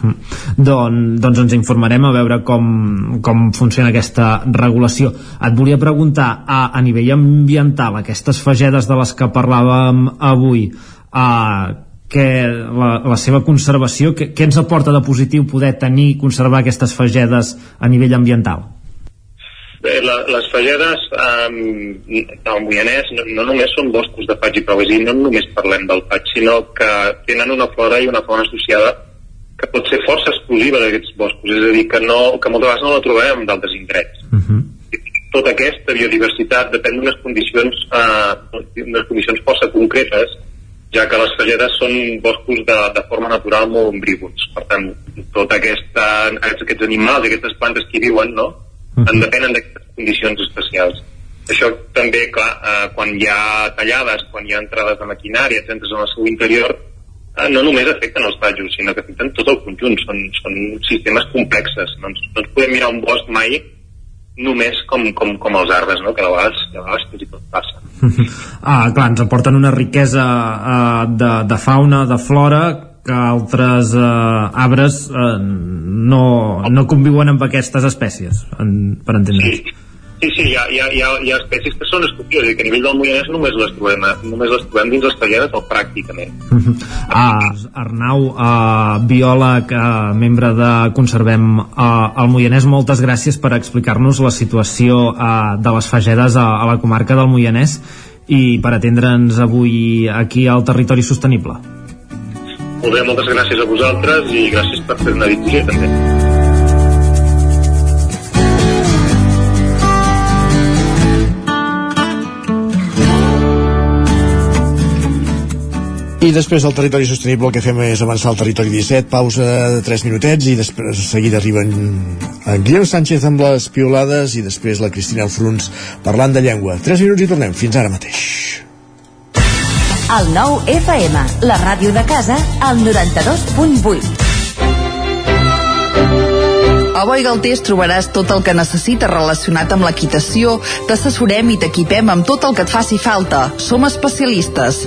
Don, doncs ens informarem a veure com, com funciona aquesta regulació. Et volia preguntar, a, a nivell ambiental, aquestes fagedes de les que parlàvem avui, uh, que la, la seva conservació, què ens aporta de positiu poder tenir i conservar aquestes fagedes a nivell ambiental? Bé, la, les fagedes um, del Moianès no, no només són boscos de faig i prou, és dir, no només parlem del faig, sinó que tenen una flora i una fauna associada que pot ser força exclusiva d'aquests boscos, és a dir, que, no, que moltes vegades no la trobem d'altres indrets. Uh -huh. Tota aquesta biodiversitat depèn d'unes condicions, eh, unes condicions força concretes, ja que les fagedes són boscos de, de forma natural molt ombrívols. Per tant, tota aquesta, aquests animals, aquestes plantes que hi viuen, no?, en depenen d'aquestes condicions especials. Això també, clar, eh, quan hi ha tallades, quan hi ha entrades de maquinària, et entres en el seu interior, eh, no només afecten els tallos, sinó que afecten tot el conjunt. Són, són sistemes complexes. No ens, no ens podem mirar un bosc mai només com, com, com els arbres, no? que de vegades, de vegades fins i tot passa. ah, clar, ens aporten una riquesa uh, de, de fauna, de flora, que altres eh, arbres eh, no, no conviuen amb aquestes espècies, en, per entendre's. Sí. Sí, sí, hi ha, hi ha, hi ha, hi ha espècies que són exclusives, que a nivell del Moianès només les trobem, eh, només les trobem dins les talleres o pràcticament. Ah, Arnau, uh, biòleg, uh, membre de Conservem uh, el Moianès, moltes gràcies per explicar-nos la situació uh, de les fagedes a, a la comarca del Moianès i per atendre'ns avui aquí al Territori Sostenible. Molt bé, moltes gràcies a vosaltres i gràcies per fer una difusió també. I després del territori sostenible el que fem és avançar al territori 17, pausa de 3 minutets i després seguida arriben en Guillem Sánchez amb les piolades i després la Cristina Alfruns parlant de llengua. 3 minuts i tornem. Fins ara mateix. El nou FM, la ràdio de casa, al 92.8. A Boi Galtés trobaràs tot el que necessites relacionat amb l'equitació, t'assessorem i t'equipem amb tot el que et faci falta. Som especialistes.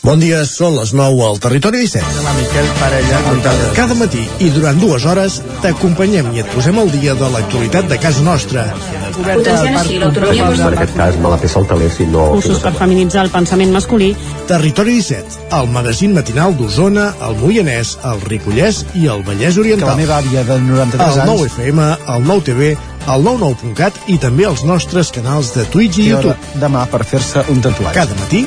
Bon dia, són les 9 al Territori 17. La Miquel Parella. Cada matí i durant dues hores t'acompanyem i et posem al dia de l'actualitat de casa nostra. Potenciant així l'autonomia En aquest cas me la peça el taler si no... Cursos per feminitzar el pensament masculí. Territori 17, el magazín matinal d'Osona, el Moianès, el Ripollès i el Vallès Oriental. Que la meva àvia de 93 el anys... 9 FM, el 9 TV, el 99.cat i també els nostres canals de Twitch i YouTube. demà per fer-se un tatuatge. Cada matí,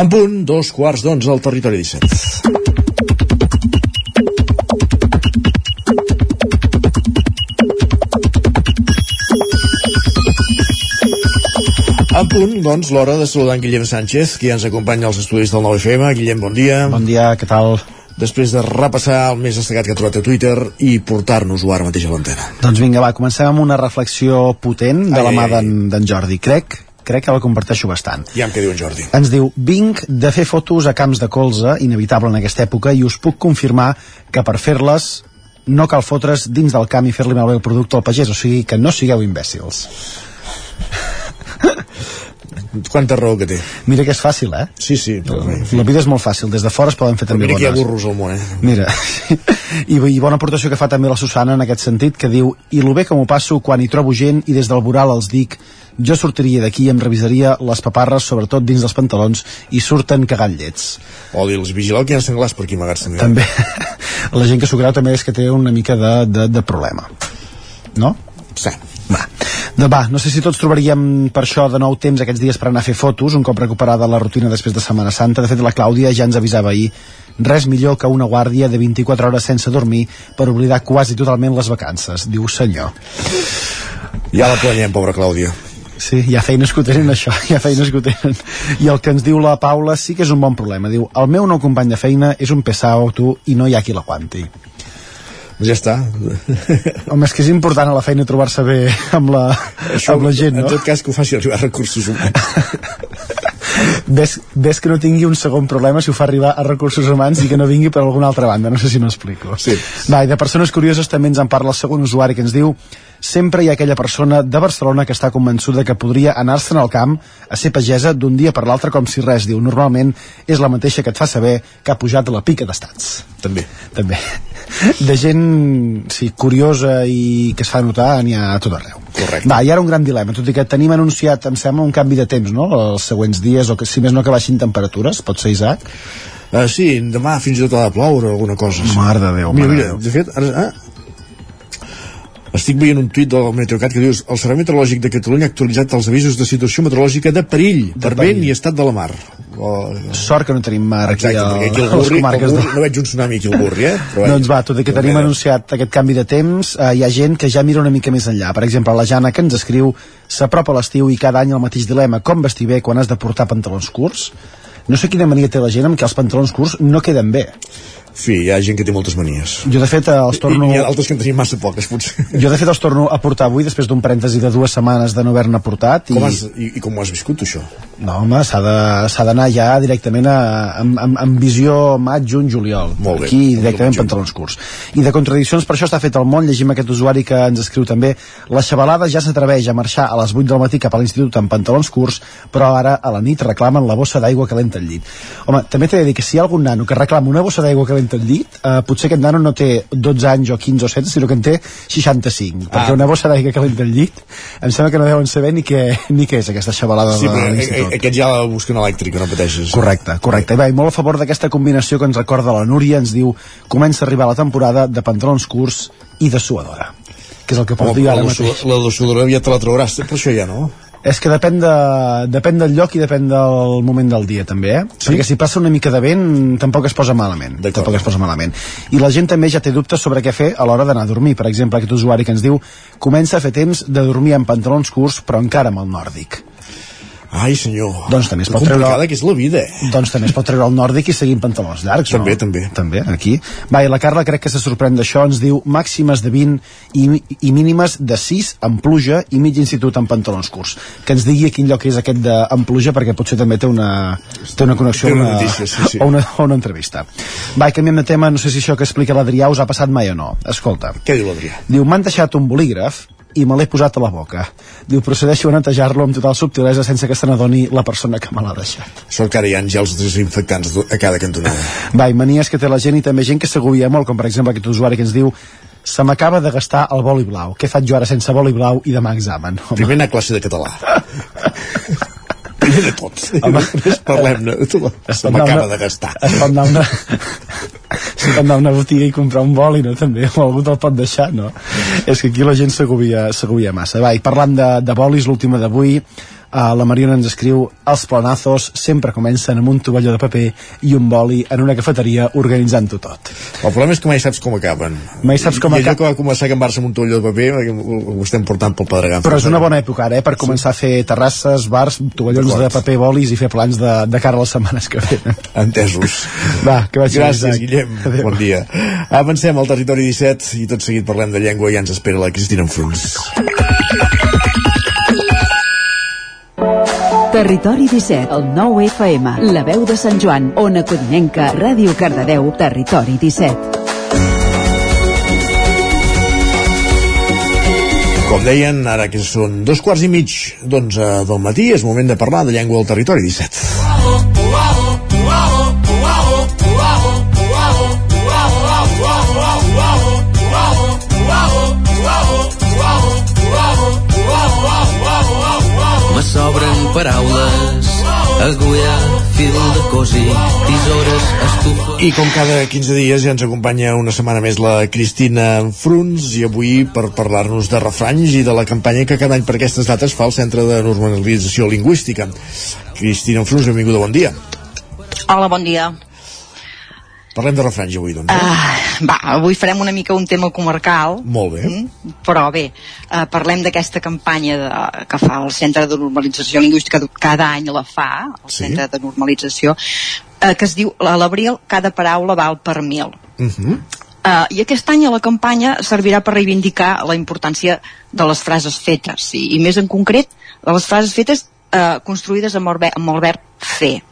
En punt, dos quarts d'onze al Territori 17. En punt, doncs, l'hora de saludar en Guillem Sánchez, que ja ens acompanya als estudis del 9FM. Guillem, bon dia. Bon dia, què tal? Després de repassar el més destacat que ha trobat a Twitter i portar-nos-ho ara mateix a l'antena. Doncs vinga, va, comencem amb una reflexió potent de Ai, la mà d'en Jordi. Crec crec que la comparteixo bastant. Ja em què diu en Jordi. Ens diu, vinc de fer fotos a camps de colze, inevitable en aquesta època, i us puc confirmar que per fer-les no cal fotre's dins del camp i fer-li malbé el producte al pagès, o sigui que no sigueu imbècils. Quanta raó que té. Mira que és fàcil, eh? Sí, sí. Però, La vida és molt fàcil, des de fora es poden fer també mira que hi ha bones. burros al món, eh? Mira, I, i bona aportació que fa també la Susana en aquest sentit, que diu i lo bé que m'ho passo quan hi trobo gent i des del voral els dic jo sortiria d'aquí i em revisaria les paparres, sobretot dins dels pantalons, i surten cagant llets. O dir-los, vigileu que hi ha senglars per aquí amagats també. També, la gent que s'ho creu també és que té una mica de, de, de problema. No? Sí. Va. De, va, no sé si tots trobaríem per això de nou temps aquests dies per anar a fer fotos, un cop recuperada la rutina després de Setmana Santa. De fet, la Clàudia ja ens avisava ahir res millor que una guàrdia de 24 hores sense dormir per oblidar quasi totalment les vacances, diu senyor. Ja la planyem, pobra Clàudia. Sí, hi ha feines que ho tenen això, hi ha feines que ho tenen. I el que ens diu la Paula sí que és un bon problema. Diu, el meu nou company de feina és un pesau, tu, i no hi ha qui l'aguanti. Ja està. Home, és que és important a la feina trobar-se bé amb la, Això, amb la gent, no? En tot cas, que ho faci arribar a recursos humans. ves, ves que no tingui un segon problema si ho fa arribar a recursos humans i que no vingui per alguna altra banda, no sé si m'explico Sí. Va, i de persones curioses també ens en parla el segon usuari que ens diu sempre hi ha aquella persona de Barcelona que està convençuda que podria anar-se'n al camp a ser pagesa d'un dia per l'altre com si res, diu, normalment és la mateixa que et fa saber que ha pujat a la pica d'estats. També. També. De gent, sí, curiosa i que es fa notar n'hi ha a tot arreu. Correcte. Va, i ara un gran dilema, tot i que tenim anunciat, em sembla, un canvi de temps, no?, els següents dies, o que si més no que baixin temperatures, pot ser, Isaac? Uh, sí, demà fins i tot ha de ploure alguna cosa. Sí. Mare de Déu, mare mira, de Déu. de fet, ara, ah, estic veient un tuit del Meteocat que dius el Servei Meteorològic de Catalunya ha actualitzat els avisos de situació meteorològica de perill, De per vent i estat de la mar. O... Sort que no tenim mar aquí, Exacte, a, perquè aquí el a les burri, el comarques burri, de... no veig un tsunami aquí al burri, eh? Però, Doncs va, tot i que tenim anunciat aquest canvi de temps, eh, hi ha gent que ja mira una mica més enllà. Per exemple, la Jana que ens escriu s'apropa l'estiu i cada any el mateix dilema, com vestir bé quan has de portar pantalons curts? No sé quina mania té la gent amb que els pantalons curts no queden bé. Fi, hi ha gent que té moltes manies. Jo, de fet, els torno... I, i hi ha altres que en tenim massa poques, potser. Jo, de fet, els torno a portar avui, després d'un parèntesi de dues setmanes de no haver-ne portat. Com i... has, i, I com ho has viscut, això? No, home, s'ha d'anar ja directament a, amb, amb, amb visió maig, juny, juliol. Molt bé. Aquí, directament, pantalons curts. I de contradiccions, per això està fet el món, llegim aquest usuari que ens escriu també, la xavalada ja s'atreveix a marxar a les 8 del matí cap a l'institut amb pantalons curts, però ara a la nit reclamen la bossa d'aigua calenta al llit. Home, també t'he de dir que si hi ha algun nano que reclama una bossa d'aigua calenta al llit, eh, potser aquest nano no té 12 anys o 15 o 16, sinó que en té 65, Ah. perquè una bossa d'aigua calenta al llit, em sembla que no deuen saber ni què, ni què és aquesta xavalada Sí, de però eh, l'institut. eh, aquest ja la busquen elèctrica, no pateixis. Correcte, correcte. I va, i molt a favor d'aquesta combinació que ens recorda la Núria, ens diu comença a arribar la temporada de pantalons curts i de suadora que és el que pot dir la, ara la, mateix. la dosadora ja te la trobaràs, per això ja, no? És que depèn, de, depèn del lloc i depèn del moment del dia, també, eh? Sí? Perquè si passa una mica de vent, tampoc es posa malament. Tampoc es posa malament. I la gent també ja té dubtes sobre què fer a l'hora d'anar a dormir. Per exemple, aquest usuari que ens diu comença a fer temps de dormir amb pantalons curts, però encara amb el nòrdic. Ai, senyor. Doncs també es pot treure... que és la vida, eh? Doncs també es pot treure el nòrdic i seguir amb pantalons llargs, També, no? també. També, aquí. Va, i la Carla crec que se sorprèn d'això, ens diu màximes de 20 i, i mínimes de 6 amb pluja i mig institut amb pantalons curts. Que ens digui a quin lloc és aquest de, amb pluja, perquè potser també té una, té una connexió Té una una, notícia, sí, sí. o, una, o una entrevista. Va, i canviem de tema, no sé si això que explica l'Adrià us ha passat mai o no. Escolta. Què diu l'Adrià? Diu, m'han deixat un bolígraf i me l'he posat a la boca. Diu, procedeixo a netejar-lo amb total subtilesa sense que se n'adoni la persona que me l'ha deixat. Sort que ara hi ha gels desinfectants a cada cantonada. Va, i manies que té la gent i també gent que s'agobia molt, com per exemple aquest usuari que ens diu se m'acaba de gastar el boli blau. Què faig jo ara sense boli blau i demà examen? Home. Primer anar a classe de català. Primer de tot. Home. Després parlem-ne. Se m'acaba de gastar. Es pot anar una... pot anar a una botiga i comprar un boli, no? També, o algú te'l pot deixar, no? És que aquí la gent s'agobia massa. Va, i parlant de, de bolis, l'última d'avui, Uh, la Mariona ens escriu els planazos sempre comencen amb un tovalló de paper i un boli en una cafeteria organitzant-ho tot. El problema és que mai saps com acaben. Mai saps com I allò acaba- que va començar a cambar-se amb un tolló de paper, ho, estem portant pel pedregam. Però és una bona època ara, eh, per començar a fer terrasses, bars, tovallons de paper, bolis i fer plans de, de cara a les setmanes que venen. Entesos. Va, que vagi Gràcies, Isaac. Guillem. Adéu. Bon dia. Avancem al territori 17 i tot seguit parlem de llengua i ja ens espera la Cristina Enfruns. Territori 17, el 9 FM, la veu de Sant Joan, Ona Codinenca, Ràdio Cardedeu, Territori 17. Com deien, ara que són dos quarts i mig d'onze del matí, és moment de parlar de llengua al territori 17. Me sobren paraules, agulla, fil de cosir, tisores, estufa... I com cada 15 dies ja ens acompanya una setmana més la Cristina Fruns i avui per parlar-nos de refranys i de la campanya que cada any per aquestes dates fa el Centre de Normalització Lingüística. Cristina Fruns, benvinguda, bon dia. Hola, bon dia. Parlem de refranys avui, doncs. Uh, va, avui farem una mica un tema comarcal, Molt bé. mm, però bé, uh, parlem d'aquesta campanya de, que fa el Centre de Normalització Lingüística, cada any la fa, el Sí. Centre de Normalització, uh, que es diu, a l'abril cada paraula val per mil. Uh -huh. Uh, I aquest any la campanya servirà per reivindicar la importància de les frases fetes, i, i més en concret, de les frases fetes uh, construïdes amb el, amb el verb fer.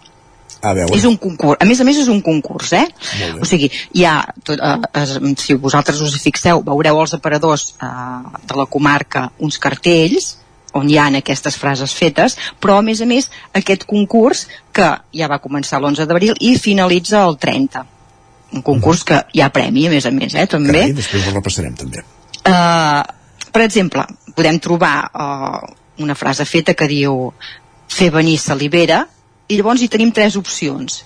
A veure. És un concurs. A més a més és un concurs, eh? O sigui, hi ha, tot, eh, es, si vosaltres us hi fixeu, veureu als aparadors eh, de la comarca uns cartells on hi ha aquestes frases fetes, però a més a més aquest concurs que ja va començar l'11 d'abril i finalitza el 30 un concurs que hi ha premi a més a més, eh, també Carai, després ho repassarem també. Uh, per exemple, podem trobar uh, una frase feta que diu fer venir salivera i llavors hi tenim tres opcions.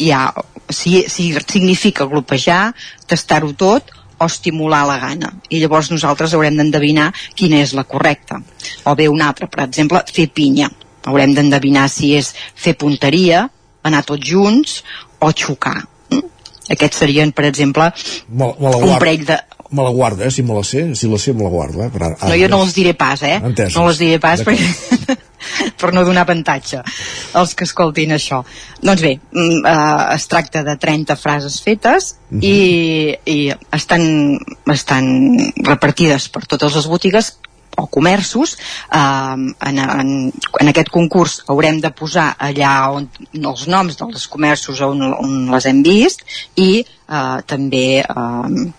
Hi ha, si, si significa glopejar, tastar-ho tot o estimular la gana. I llavors nosaltres haurem d'endevinar quina és la correcta. O bé una altra, per exemple, fer pinya. Haurem d'endevinar si és fer punteria, anar tots junts o xocar. Aquests serien, per exemple, Me, me un parell de, Me la guarda, eh, si me la sé, si la sé me la guardo, eh? Per ara, no, jo no els diré pas, eh? Entesos. No els diré pas perquè, per no donar avantatge als que escoltin això. Doncs bé, mm, eh, es tracta de 30 frases fetes Mhm. i, i estan, estan repartides per totes les botigues o comerços eh, en, en, en aquest concurs haurem de posar allà on els noms dels comerços on, on les hem vist i eh, també eh,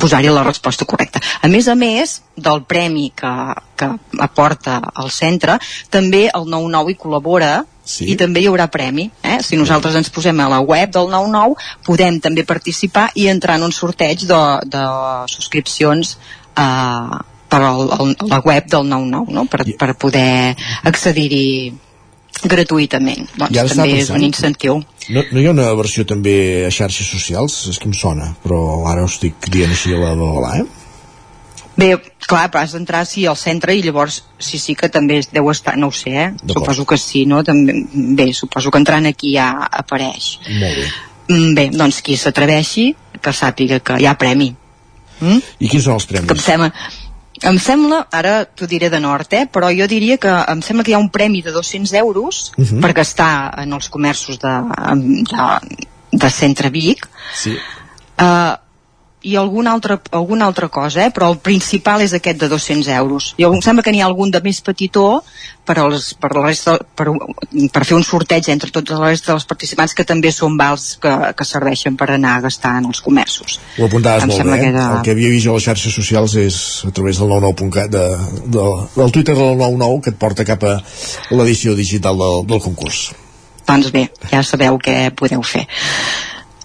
posar-hi la resposta correcta. A més a més del premi que, que aporta el centre, també el 99 hi col·labora sí. i també hi haurà premi. Eh? Si nosaltres ens posem a la web del 99, podem també participar i entrar en un sorteig de, de subscripcions eh, per al, al, la web del 99, no? per, per poder accedir-hi gratuïtament. Doncs estava també és un incentiu. No, no hi ha una versió també a xarxes socials? És que em sona, però ara ho estic dient així a la bola, eh? Bé, clar, però has d'entrar sí al centre i llavors sí, sí que també deu estar, no ho sé, eh? Suposo que sí, no? També, bé, suposo que entrant aquí ja apareix. Molt bé. Mm, Bé, doncs qui s'atreveixi que sàpiga que hi ha premi. Mm? I quins són els Que em premis? sembla, em sembla, ara t'ho diré de nord, eh? però jo diria que em sembla que hi ha un premi de 200 euros Mhm. per gastar en els comerços de, de, de Centre Vic Sí. uh, i alguna altra, alguna altra cosa, eh? però el principal és aquest de 200 euros. Jo em sembla que n'hi ha algun de més petitó per, als, per, la resta, per, per fer un sorteig entre tots la resta dels participants que també són vals que, que serveixen per anar a gastar en els comerços. Ho apuntaves Em molt bé, eh? que era- El que havia vist a les xarxes socials és a través del 99.cat de, de, del Twitter del 99 que et porta cap a l'edició digital del, del concurs. Doncs bé, ja sabeu què podeu fer.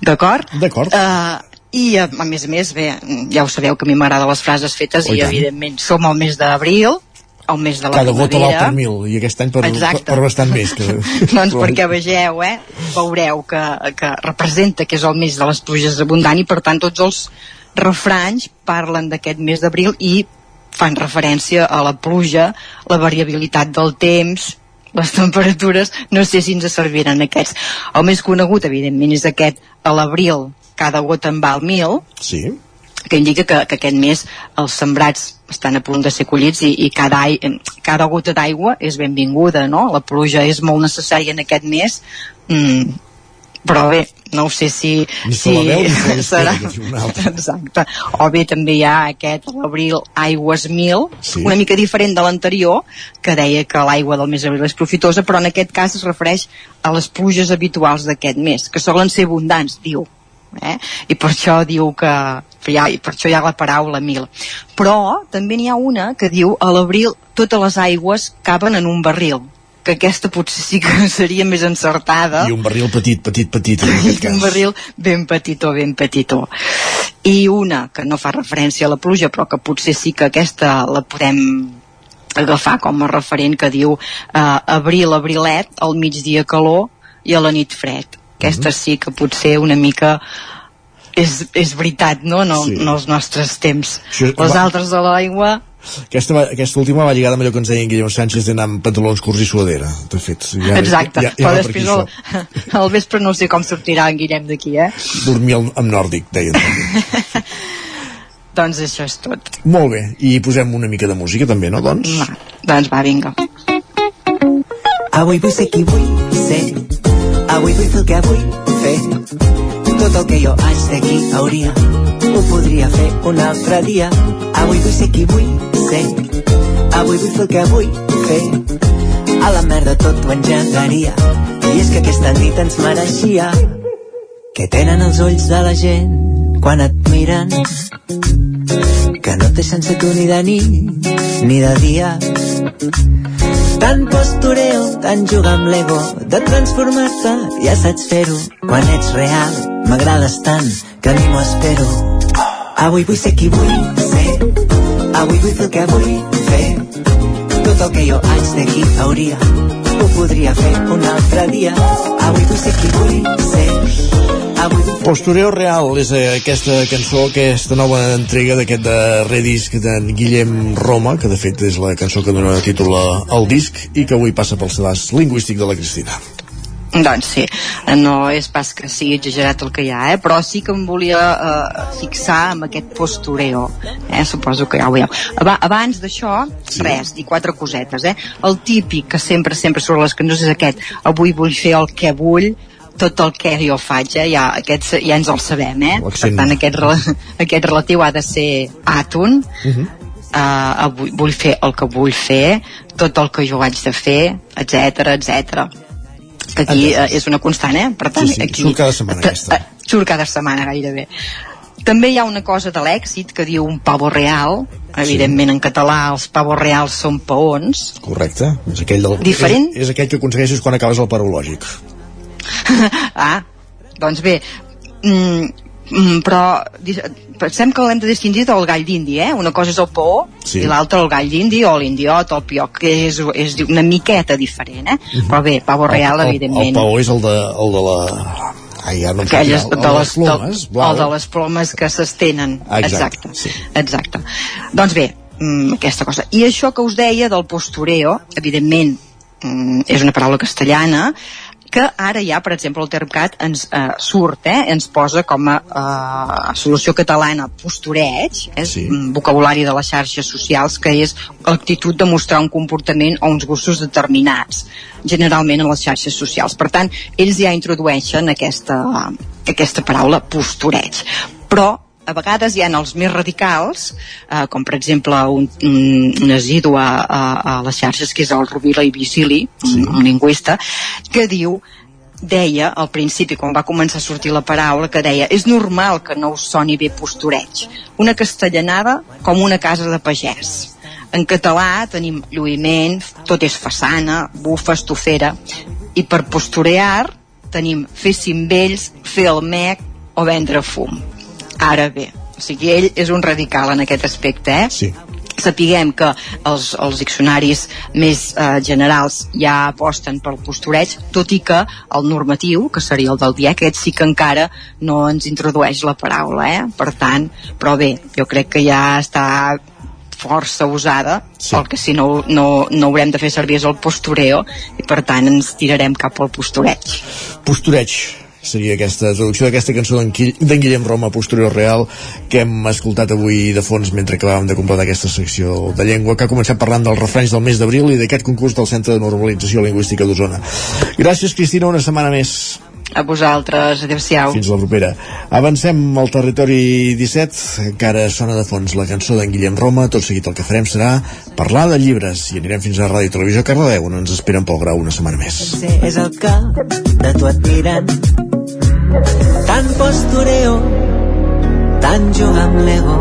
D'acord? D'acord. Uh, I a, a més a més, bé, ja ho sabeu que a mi m'agraden les frases fetes Oh, i i evidentment som al mes d'abril, el mes de la Cada gota val primavera. per mil, i aquest any per, per, Exacte. per bastant més. Que, doncs perquè vegeu, eh, veureu que, que representa que és el mes de les pluges abundant i per tant tots els refranys parlen d'aquest mes d'abril i fan referència a la pluja, la variabilitat del temps, les temperatures, no sé si ens serviran aquests. El més conegut, evidentment, és aquest a l'abril, cada gota en val mil, Sí. que indica que, que aquest mes els sembrats estan a punt de ser collits i, i cada, ai, cada gota d'aigua és benvinguda, no? La pluja és molt necessària en aquest mes, mm, però bé, no ho sé si, si veu serà exacte, o bé també hi ha aquest l'abril aigües mil Sí. una mica diferent de l'anterior que deia que l'aigua del mes d'abril és profitosa però en aquest cas es refereix a les pluges habituals d'aquest mes que solen ser abundants, diu eh? i per això diu que ja, i per això hi ha la paraula mil però també n'hi ha una que diu a l'abril totes les aigües caben en un barril que aquesta potser sí que seria més encertada I un barril petit, petit, petit, en aquest un cas. barril ben petitó, ben petitó. I una que no fa referència a la pluja, però que potser sí que aquesta la podem agafar com a referent que diu eh, abril, abrilet, al migdia calor i a la nit fred. Aquesta sí que potser una mica és, és veritat, no? No, Sí. sí. no els nostres temps. Això Les va- altres de l'aigua Aquesta, aquesta última va lligada amb allò que ens deia en Guillem Sánchez d'anar amb pantalons curts i suadera. De fet, ja, Exacte, ja, ja, però va per després al, al vespre no sé com sortirà en Guillem d'aquí, eh? Dormir al- amb nòrdic, deien. Doncs això és tot. Molt bé, i posem una mica de música també, no, doncs? Va, doncs va, vinga. Avui vull ser qui vull ser. Avui vull fer el que vull fer. Tot el que jo haig de qui hauria, ho podria fer un altre dia. Avui vull ser qui vull ser. Avui vull fer el que vull fer. A la merda tot ho engegaria. I és que aquesta nit ens mereixia. Que tenen els ulls de la gent quan et miren. Que no té sense tu ni de nit ni de dia. Tant postureo, tant jugar amb l'ego, de transformar-te, ja saps fer-ho. Quan ets real, m'agrades tant, que ni m'ho espero. Avui vull ser qui vull ser, avui vull fer el que vull fer. Tot el que jo haig de qui hauria, ho podria fer un altre dia. Avui vull ser qui vull ser, Postureo Real és eh, aquesta cançó, aquesta nova entrega d'aquest de redisc d'en Guillem Roma, que de fet és la cançó que dona títol al disc i que avui passa pel sedàs lingüístic de la Cristina. Doncs sí, no és pas que sigui exagerat el que hi ha, eh? però sí que em volia eh, fixar amb aquest postureo, eh? suposo que ja ho veieu. Aba abans d'això, sí. res, dir quatre cosetes. Eh? El típic que sempre, sempre surt les cançons és aquest, avui vull fer el que vull, tot el que jo faig, eh? ja, aquest, ja ens el sabem, eh? per tant aquest, rela- aquest relatiu ha de ser àton, Uh -huh. uh, avui vull fer el que vull fer, tot el que jo haig de fer, etc etc. Aquí uh, és una constant, eh? Per tant, Sí, sí, aquí, surt cada setmana aquesta. eh, surt cada setmana gairebé. També hi ha una cosa de l'èxit que diu un pavo real, evidentment en català els pavos reals són paons, Correcte. És aquell, del, Diferent? És, és aquell que aconsegueixes quan acabes el parològic. ah, doncs bé, mm, mm, però pensem que l'hem de distingir del gall d'indi, eh? Una cosa és el paó Sí. i l'altra el gall d'indi o l'indiot o el pioc, que és, és una miqueta diferent, eh? Mhm. Però bé, pavo real, el, el, evidentment. el paó és el de, el de la... Ai, ja no aquelles de el les, plomes, de, blau. el de les plomes que s'estenen exacte, exacte, sí. exacte. doncs bé, mm, aquesta cosa i això que us deia del postureo evidentment mm, és una paraula castellana que ara ja, per exemple, el Termcat ens eh, surt, eh, ens posa com a eh, solució catalana postureig, és Sí. vocabulari de les xarxes socials, que és l'actitud de mostrar un comportament o uns gustos determinats, generalment en les xarxes socials. Per tant, ells ja introdueixen aquesta, aquesta paraula postureig. Però a vegades hi ha els més radicals, eh, com per exemple un, un, un asidu a, a, a les xarxes, que és el Rovira i Visili, sí. un, un lingüista, que diu deia al principi, quan va començar a sortir la paraula, que deia és normal que no us soni bé postureig. Una castellanada com una casa de pagès. En català tenim lluïment, tot és façana, bufa, estofera, i per posturear tenim fer cimbells, fer el mec o vendre fum. Ara bé, o sigui, ell és un radical en aquest aspecte, eh? Sí. sapiguem que els, els diccionaris més eh, generals ja aposten pel postureig, tot i que el normatiu, que seria el del dia, aquest sí que encara no ens introdueix la paraula, eh? Per tant, però bé, jo crec que ja està força usada, sí. el que si no, no, no haurem de fer servir és el postureo, i per tant ens tirarem cap al postureig. Postureig seria aquesta traducció d'aquesta cançó d'en Guillem Roma, Posterior Real, que hem escoltat avui de fons mentre acabàvem de completar aquesta secció de llengua, que ha començat parlant dels refranys del mes d'abril i d'aquest concurs del Centre de Normalització Lingüística d'Osona. Gràcies, Cristina, una setmana més. A vosaltres, adeu-siau. Fins la propera. Avancem al territori 17, encara sona de fons la cançó d'en Guillem Roma, tot seguit el que farem serà parlar de llibres i anirem fins a Ràdio i Televisió Cardedeu, on ens esperen pel grau una setmana més. és el que de tu admiren tant postureo tant jugar amb l'ego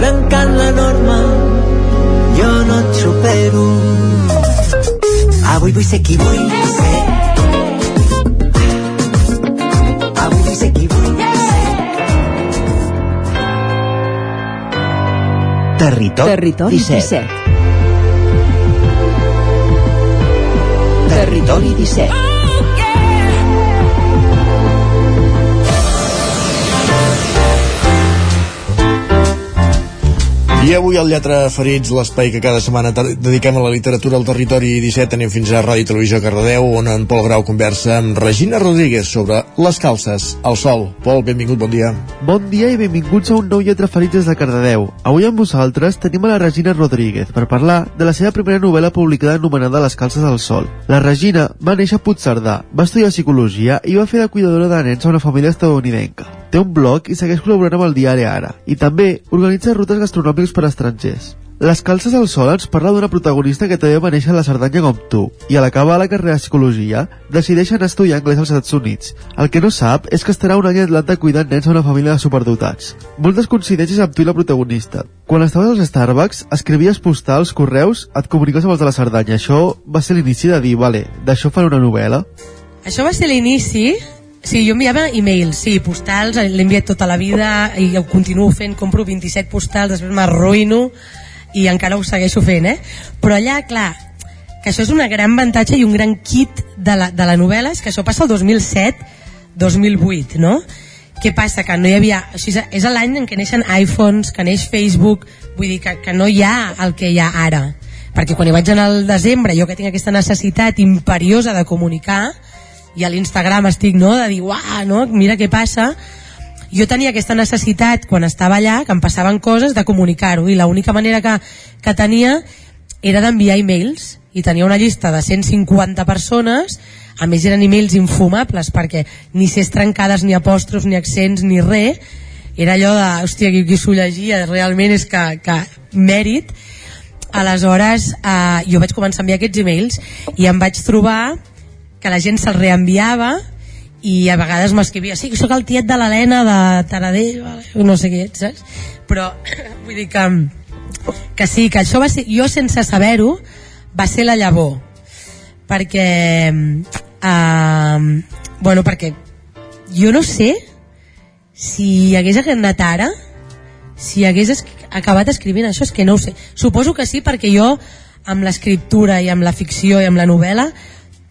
trencant la norma jo no et supero avui vull ser qui vull ser avui vull ser qui vull ser Territori, Territori 17. 17. Territori 17. I avui al Lletra Ferits, l'espai que cada setmana dediquem a la literatura al territori 17, anem fins a Ràdio i Televisió Cardedeu, on en Pol Grau conversa amb Regina Rodríguez sobre les calces al sol. Pol, benvingut, bon dia. Bon dia i benvinguts a un nou Lletra Ferits des de Cardedeu. Avui amb vosaltres tenim a la Regina Rodríguez per parlar de la seva primera novel·la publicada anomenada Les calces al sol. La Regina va néixer a Puigcerdà, va estudiar psicologia i va fer de cuidadora de nens a una família estadounidenca. Té un blog i segueix col·laborant amb el diari Ara. I també organitza rutes gastronòmiques per a estrangers. Les calces al sol ens parla d'una protagonista que també va néixer a la Cerdanya com tu, i a l'acabar la carrera de psicologia decideix anar a estudiar anglès als Estats Units. El que no sap és que estarà un any a Atlanta cuidant nens a una família de superdotats. Moltes coincidències amb tu i la protagonista. Quan estaves als Starbucks, escrivies postals, correus, et comuniques amb els de la Cerdanya. Això va ser l'inici de dir, vale, d'això faré una novel·la. Això va ser l'inici Sí, jo enviava e-mails, sí, postals, l'he enviat tota la vida i ho continuo fent, compro 27 postals, després m'arruïno i encara ho segueixo fent, eh? Però allà, clar, que això és un gran avantatge i un gran kit de la, de la novel·la, és que això passa el 2007-2008, no? Què passa? Que no hi havia... Així, és l'any en què neixen iPhones, que neix Facebook, vull dir que, que no hi ha el que hi ha ara. Perquè quan hi vaig anar al desembre, jo que tinc aquesta necessitat imperiosa de comunicar, i a l'Instagram estic, no?, de dir, uah, no?, mira què passa, jo tenia aquesta necessitat quan estava allà, que em passaven coses, de comunicar-ho, i l'única manera que, que tenia era d'enviar e-mails, i tenia una llista de 150 persones, a més eren e-mails infumables, perquè ni ses trencades, ni apòstrofs, ni accents, ni res, era allò de, hòstia, qui, qui s'ho llegia? Realment és que, que mèrit, aleshores eh, jo vaig començar a enviar aquests e-mails i em vaig trobar que la gent se'l reenviava i a vegades m'escrivia sí, sóc el tiet de l'Helena de Taradell no sé què, saps? però vull dir que que sí, que això va ser, jo sense saber-ho va ser la llavor perquè eh, bueno, perquè jo no sé si hagués anat ara si hagués es acabat escrivint això és que no ho sé, suposo que sí perquè jo amb l'escriptura i amb la ficció i amb la novel·la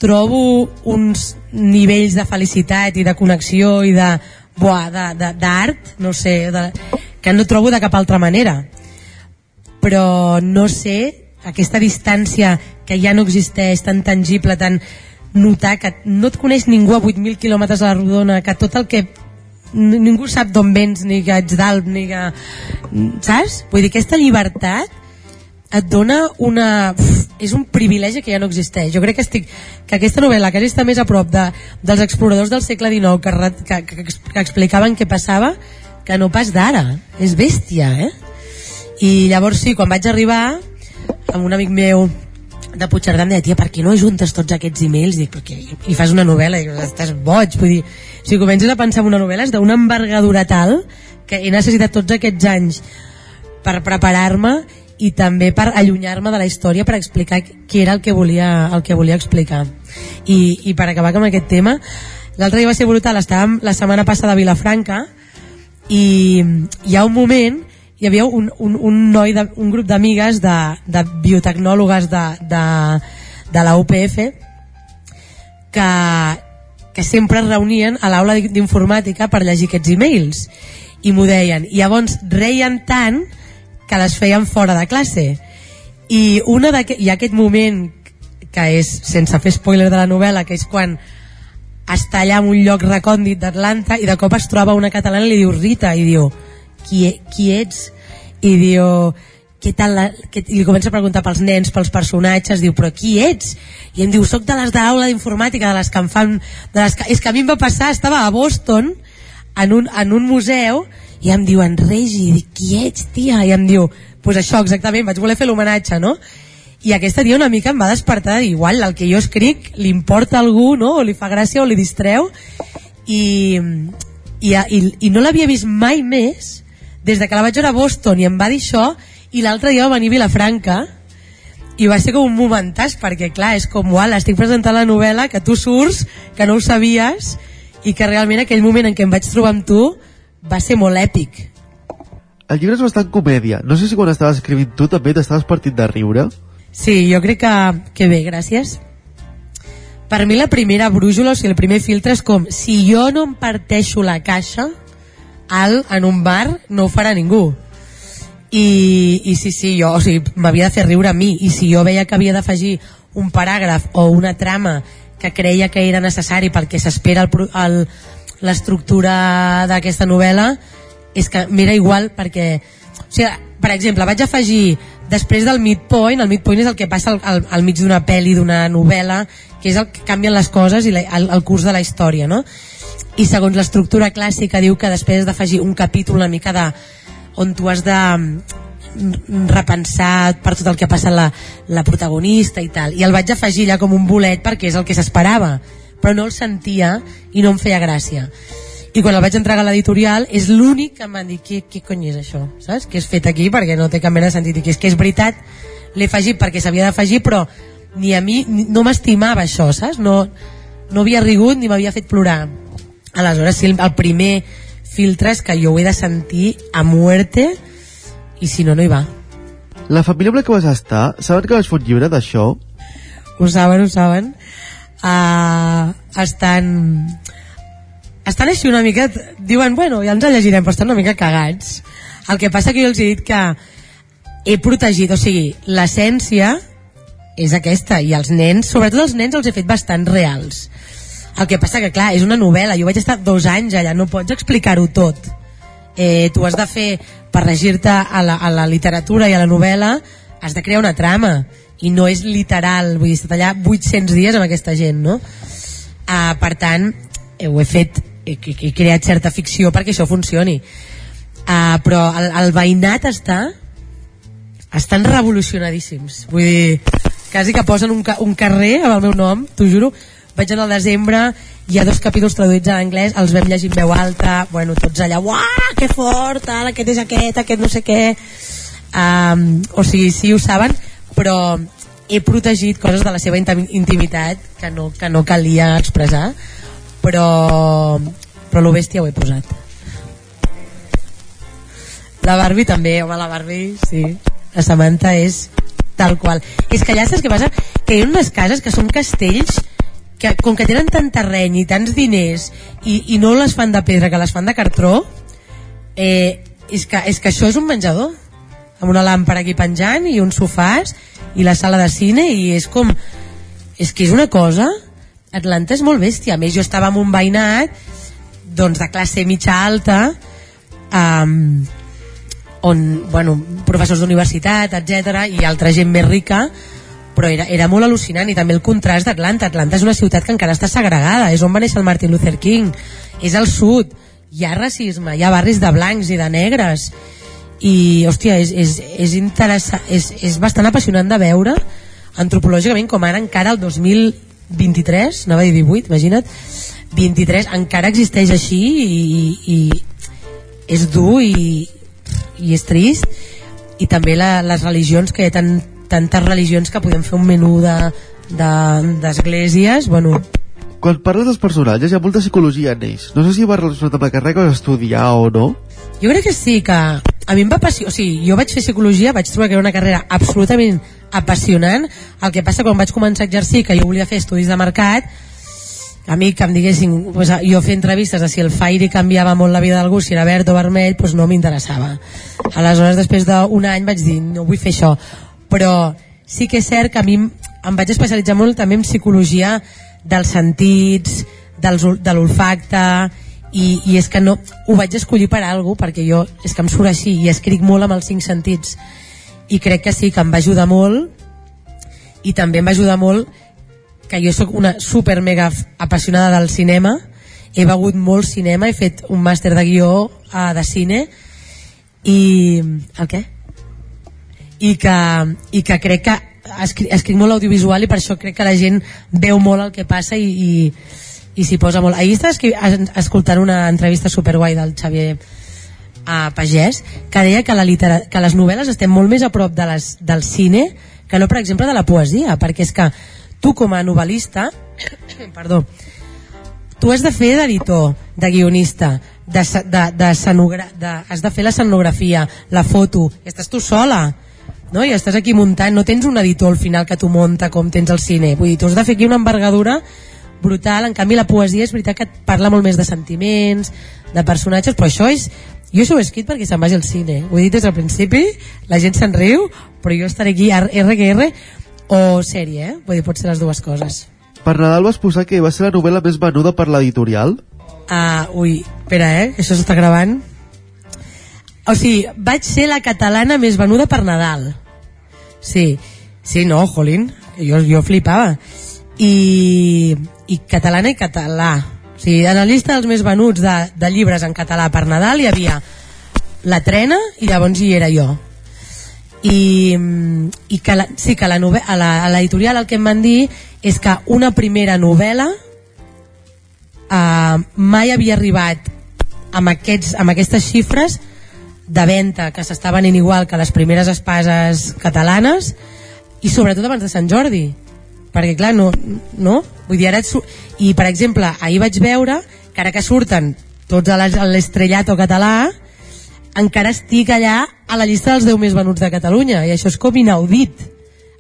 trobo uns nivells de felicitat i de connexió i de d'art, no sé, de, que no trobo de cap altra manera. Però no sé, aquesta distància que ja no existeix, tan tangible, tan notar que no et coneix ningú a 8.000 quilòmetres a la rodona, que tot el que ningú sap d'on vens, ni que ets d'alt, ni que... Saps? Vull dir, aquesta llibertat et dona una... És un privilegi que ja no existeix. Jo crec que estic que aquesta novel·la, que està més a prop de, dels exploradors del segle XIX que, que, que, que explicaven què passava, que no pas d'ara. És bèstia, eh? I llavors sí, quan vaig arribar amb un amic meu de Puigcerdà em deia, tia, per què no ajuntes tots aquests e-mails? Dic, perquè i fas una novel·la, dic, estàs boig, vull dir, si comences a pensar en una novel·la és d'una envergadura tal que he necessitat tots aquests anys per preparar-me i també per allunyar-me de la història per explicar què era el que volia, el que volia explicar. I, i per acabar amb aquest tema l'altre dia va ser brutal, estàvem la setmana passada a Vilafranca i hi ha un moment hi havia un, un, un noi, de, un grup d'amigues de, de biotecnòlogues de, de, de la UPF que, que sempre es reunien a l'aula d'informàtica per llegir aquests e-mails. I m'ho deien, i llavors reien tant les feien fora de classe i una ha aquest moment que és, sense fer spoiler de la novel·la, que és quan està allà en un lloc recòndit d'Atlanta i de cop es troba una catalana i li diu Rita i diu, qui, e- qui ets? i diu què tal la, que, i li comença a preguntar pels nens, pels personatges, diu, però qui ets? I em diu, soc de les d'aula d'informàtica, de les que em fan... De les que... És que a mi em va passar, estava a Boston, en un, en un museu, i em diu, en Regi, dic, qui ets, tia? I em diu, pues això, exactament, vaig voler fer l'homenatge, no? I aquesta tia una mica em va despertar, igual, el que jo escric li importa a algú, no? O li fa gràcia o li distreu, i, i, i, i no l'havia vist mai més des de que la vaig veure a Boston i em va dir això i l'altre dia va venir a Vilafranca i va ser com un momentàs perquè clar, és com, uala, estic presentant la novel·la que tu surts, que no ho sabies i que realment aquell moment en què em vaig trobar amb tu va ser molt èpic El llibre és bastant comèdia. No sé si quan estaves escrivint tu també t'estaves partint de riure. Sí, jo crec que, que bé, gràcies. Per mi la primera brújula, o sigui, el primer filtre és com, si jo no em parteixo la caixa alt en un bar, no ho farà ningú. I, i sí, sí, jo, o sigui, m'havia de fer riure a mi, i si jo veia que havia d'afegir un paràgraf o una trama que creia que era necessari pel que s'espera el el- l'estructura d'aquesta novel·la, és que m'era igual perquè o sigui, per exemple, vaig afegir després del midpoint, el midpoint és el que passa al, al, al mig d'una pel·li, d'una novel·la que és el que canvien les coses i la, el, el curs de la història no? i segons l'estructura clàssica diu que després has d'afegir un capítol una mica de on tu has de mm, repensar per tot el que passa la, la protagonista i tal, i el vaig afegir ja com un bolet perquè és el que s'esperava però no el sentia i no em feia gràcia i quan el vaig entregar a l'editorial és l'únic que em van dir què, què cony és això, saps? que és fet aquí perquè no té cap mena de sentit i que és que és veritat l'he afegit perquè s'havia d'afegir però ni a mi ni, no m'estimava això saps? No, no havia rigut ni m'havia fet plorar aleshores sí, el, el primer filtre és que jo ho he de sentir a muerte i si no, no hi va La família amb la que vas estar, saben que vas fer un llibre d'això? ho saben, ho saben uh, estan estan així una mica diuen, bueno, ja ens el llegirem però estan una mica cagats. El que passa que jo els he dit que he protegit, o sigui, l'essència és aquesta, i els nens, sobretot els nens els he fet bastant reals. El que passa que clar, és una novel·la jo vaig estar dos anys allà, no pots explicar-ho tot. Eh, tu has de fer per regir-te a, a la literatura i a la novel·la has de crear una trama i no és literal, vull dir, estat allà 800 dies amb aquesta gent, no? Uh, per tant, eh, ho he fet he, he, creat certa ficció perquè això funcioni. Uh, però el, el veïnat està estan revolucionadíssims. Vull dir, quasi que posen un, un carrer amb el meu nom, t'ho juro. Vaig anar al desembre, hi ha dos capítols traduïts a l'anglès, els vam llegir en veu alta bueno, tots allà, uah, que fort tal, aquest és aquest, aquest no sé què um, o sigui, sí ho saben però he protegit coses de la seva intim- intimitat que no, que no calia expressar però però lo bèstia ho he posat la Barbie també, home, la Barbie, sí. La Samantha és tal qual. És que allà saps què passa? Que hi ha unes cases que són castells que com que tenen tant terreny i tants diners i, i no les fan de pedra que les fan de cartró eh, és, que, és que això és un menjador amb una làmpara aquí penjant i uns sofàs i la sala de cine i és com és que és una cosa. Atlanta és molt bèstia. A més jo estava en un veïnat doncs de classe mitja alta um, on, bueno, professors d'universitat, etc i altra gent més rica però era, era molt al·lucinant. I també el contrast d'Atlanta. Atlanta és una ciutat que encara està segregada. És on va néixer el Martin Luther King. És al sud, hi ha racisme. Hi ha barris de blancs i de negres i, hòstia, és, és, és interessant és, és bastant apassionant de veure antropològicament com ara encara el 2023, anava a dir 18 imagina't, 23 encara existeix així i, i és dur i, i és trist i també la, les religions que hi ha tant, tantes religions que podem fer un menú d'esglésies de, d'esglésies, bueno, Quan parles dels personatges hi ha molta psicologia en ells. No sé si va relacionat amb la carrera que vas estudiar o no. Jo crec que sí, que a mi em va apassionar, o sigui, jo vaig fer psicologia, vaig trobar que era una carrera absolutament apassionant, el que passa quan vaig començar a exercir, que jo volia fer estudis de mercat, a mi que em diguessin pues, jo fer entrevistes de si el Fairy canviava molt la vida d'algú, si era verd o vermell pues no m'interessava. Aleshores després d'un any vaig dir no vull fer això. Però sí que és cert que a mi em, vaig especialitzar molt també en psicologia dels sentits dels, de l'olfacte i, i és que no, ho vaig escollir per cosa, perquè jo és que em surt així i escric molt amb els cinc sentits i crec que sí, que em va ajudar molt i també em va ajudar molt que jo sóc una super mega apassionada del cinema he begut molt cinema, he fet un màster de guió uh, de cine i... el què? i que, i que crec que escric, escric molt audiovisual i per això crec que la gent veu molt el que passa i, i, i s'hi posa molt. Ahir estava escri- es- escoltant una entrevista superguai del Xavier a Pagès que deia que, la litera, que les novel·les estem molt més a prop de les, del cine que no, per exemple, de la poesia, perquè és que tu com a novel·lista perdó, tu has de fer d'editor, de guionista, de, de, de, de, has de fer la escenografia, la foto, estàs tu sola, no? i estàs aquí muntant, no tens un editor al final que t'ho munta com tens al cine, vull dir, tu has de fer aquí una envergadura brutal, en canvi la poesia és veritat que et parla molt més de sentiments, de personatges, però això és jo això ho he escrit perquè se'n vagi al cine ho he dit des del principi, la gent se'n riu però jo estaré aquí RQR o sèrie, eh? vull dir, pot ser les dues coses Per Nadal vas posar que va ser la novel·la més venuda per l'editorial? Ah, ui, espera, eh? que Això s'està gravant. O sigui, vaig ser la catalana més venuda per Nadal. Sí, sí, no, jolín, jo, jo flipava. I, I catalana i català. O sigui, en la llista dels més venuts de, de llibres en català per Nadal hi havia la trena i llavors hi era jo. I, i que la, sí que la nove- a l'editorial el que em van dir és que una primera novel·la uh, mai havia arribat amb, aquests, amb aquestes xifres de venda que s'està venent igual que les primeres espases catalanes i sobretot abans de Sant Jordi perquè clar, no, no? Vull dir, ara et i per exemple, ahir vaig veure que ara que surten tots a les- a l'estrellato català encara estic allà a la llista dels 10 més venuts de Catalunya i això és com inaudit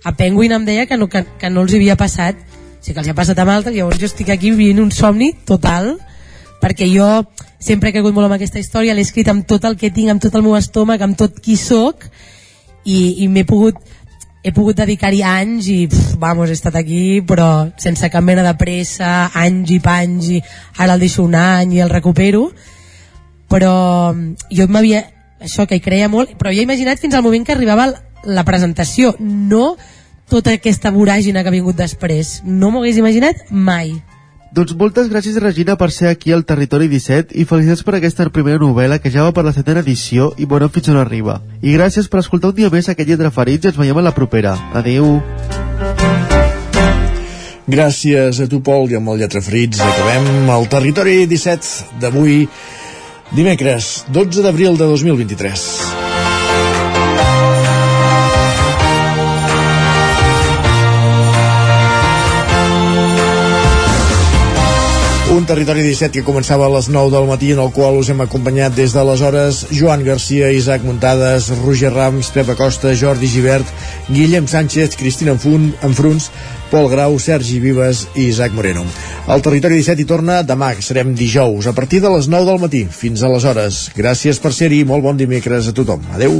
a Penguin em deia que no, que, que no els havia passat sí que els ha passat amb altres llavors jo estic aquí vivint un somni total perquè jo sempre he cregut molt en aquesta història l'he escrit amb tot el que tinc, amb tot el meu estómac amb tot qui sóc i, i m'he pogut he pogut dedicar-hi anys i pf, vamos, he estat aquí però sense cap mena de pressa anys i panys i ara el deixo un any i el recupero. Però mm, jo m'havia això que hi creia molt, però he imaginat fins al moment que arribava la presentació no tota aquesta voràgina que ha vingut després. No m'ho hagués imaginat mai Doncs moltes gràcies, Regina, per ser aquí al Territori 17 i felicitats per aquesta primera novel·la que ja va per la setena edició i bona fins on arriba. I gràcies per escoltar un dia més aquest Lletra Ferits i ens veiem a la propera. Adeu. Gràcies a tu, Pol, i amb el Lletra Frits acabem el Territori 17 d'avui, dimecres, 12 d'abril de 2023. Un territori 17 que començava a les 9 del matí en el qual us hem acompanyat des d'aleshores Joan Garcia, Isaac Muntades, Roger Rams, Pep Acosta, Jordi Givert, Guillem Sánchez, Cristina Enfun, Enfruns, Pol Grau, Sergi Vives i Isaac Moreno. El territori 17 hi torna demà, que serem dijous, a partir de les 9 del matí. Fins aleshores. Gràcies per ser-hi, molt bon dimecres a tothom. Adeu.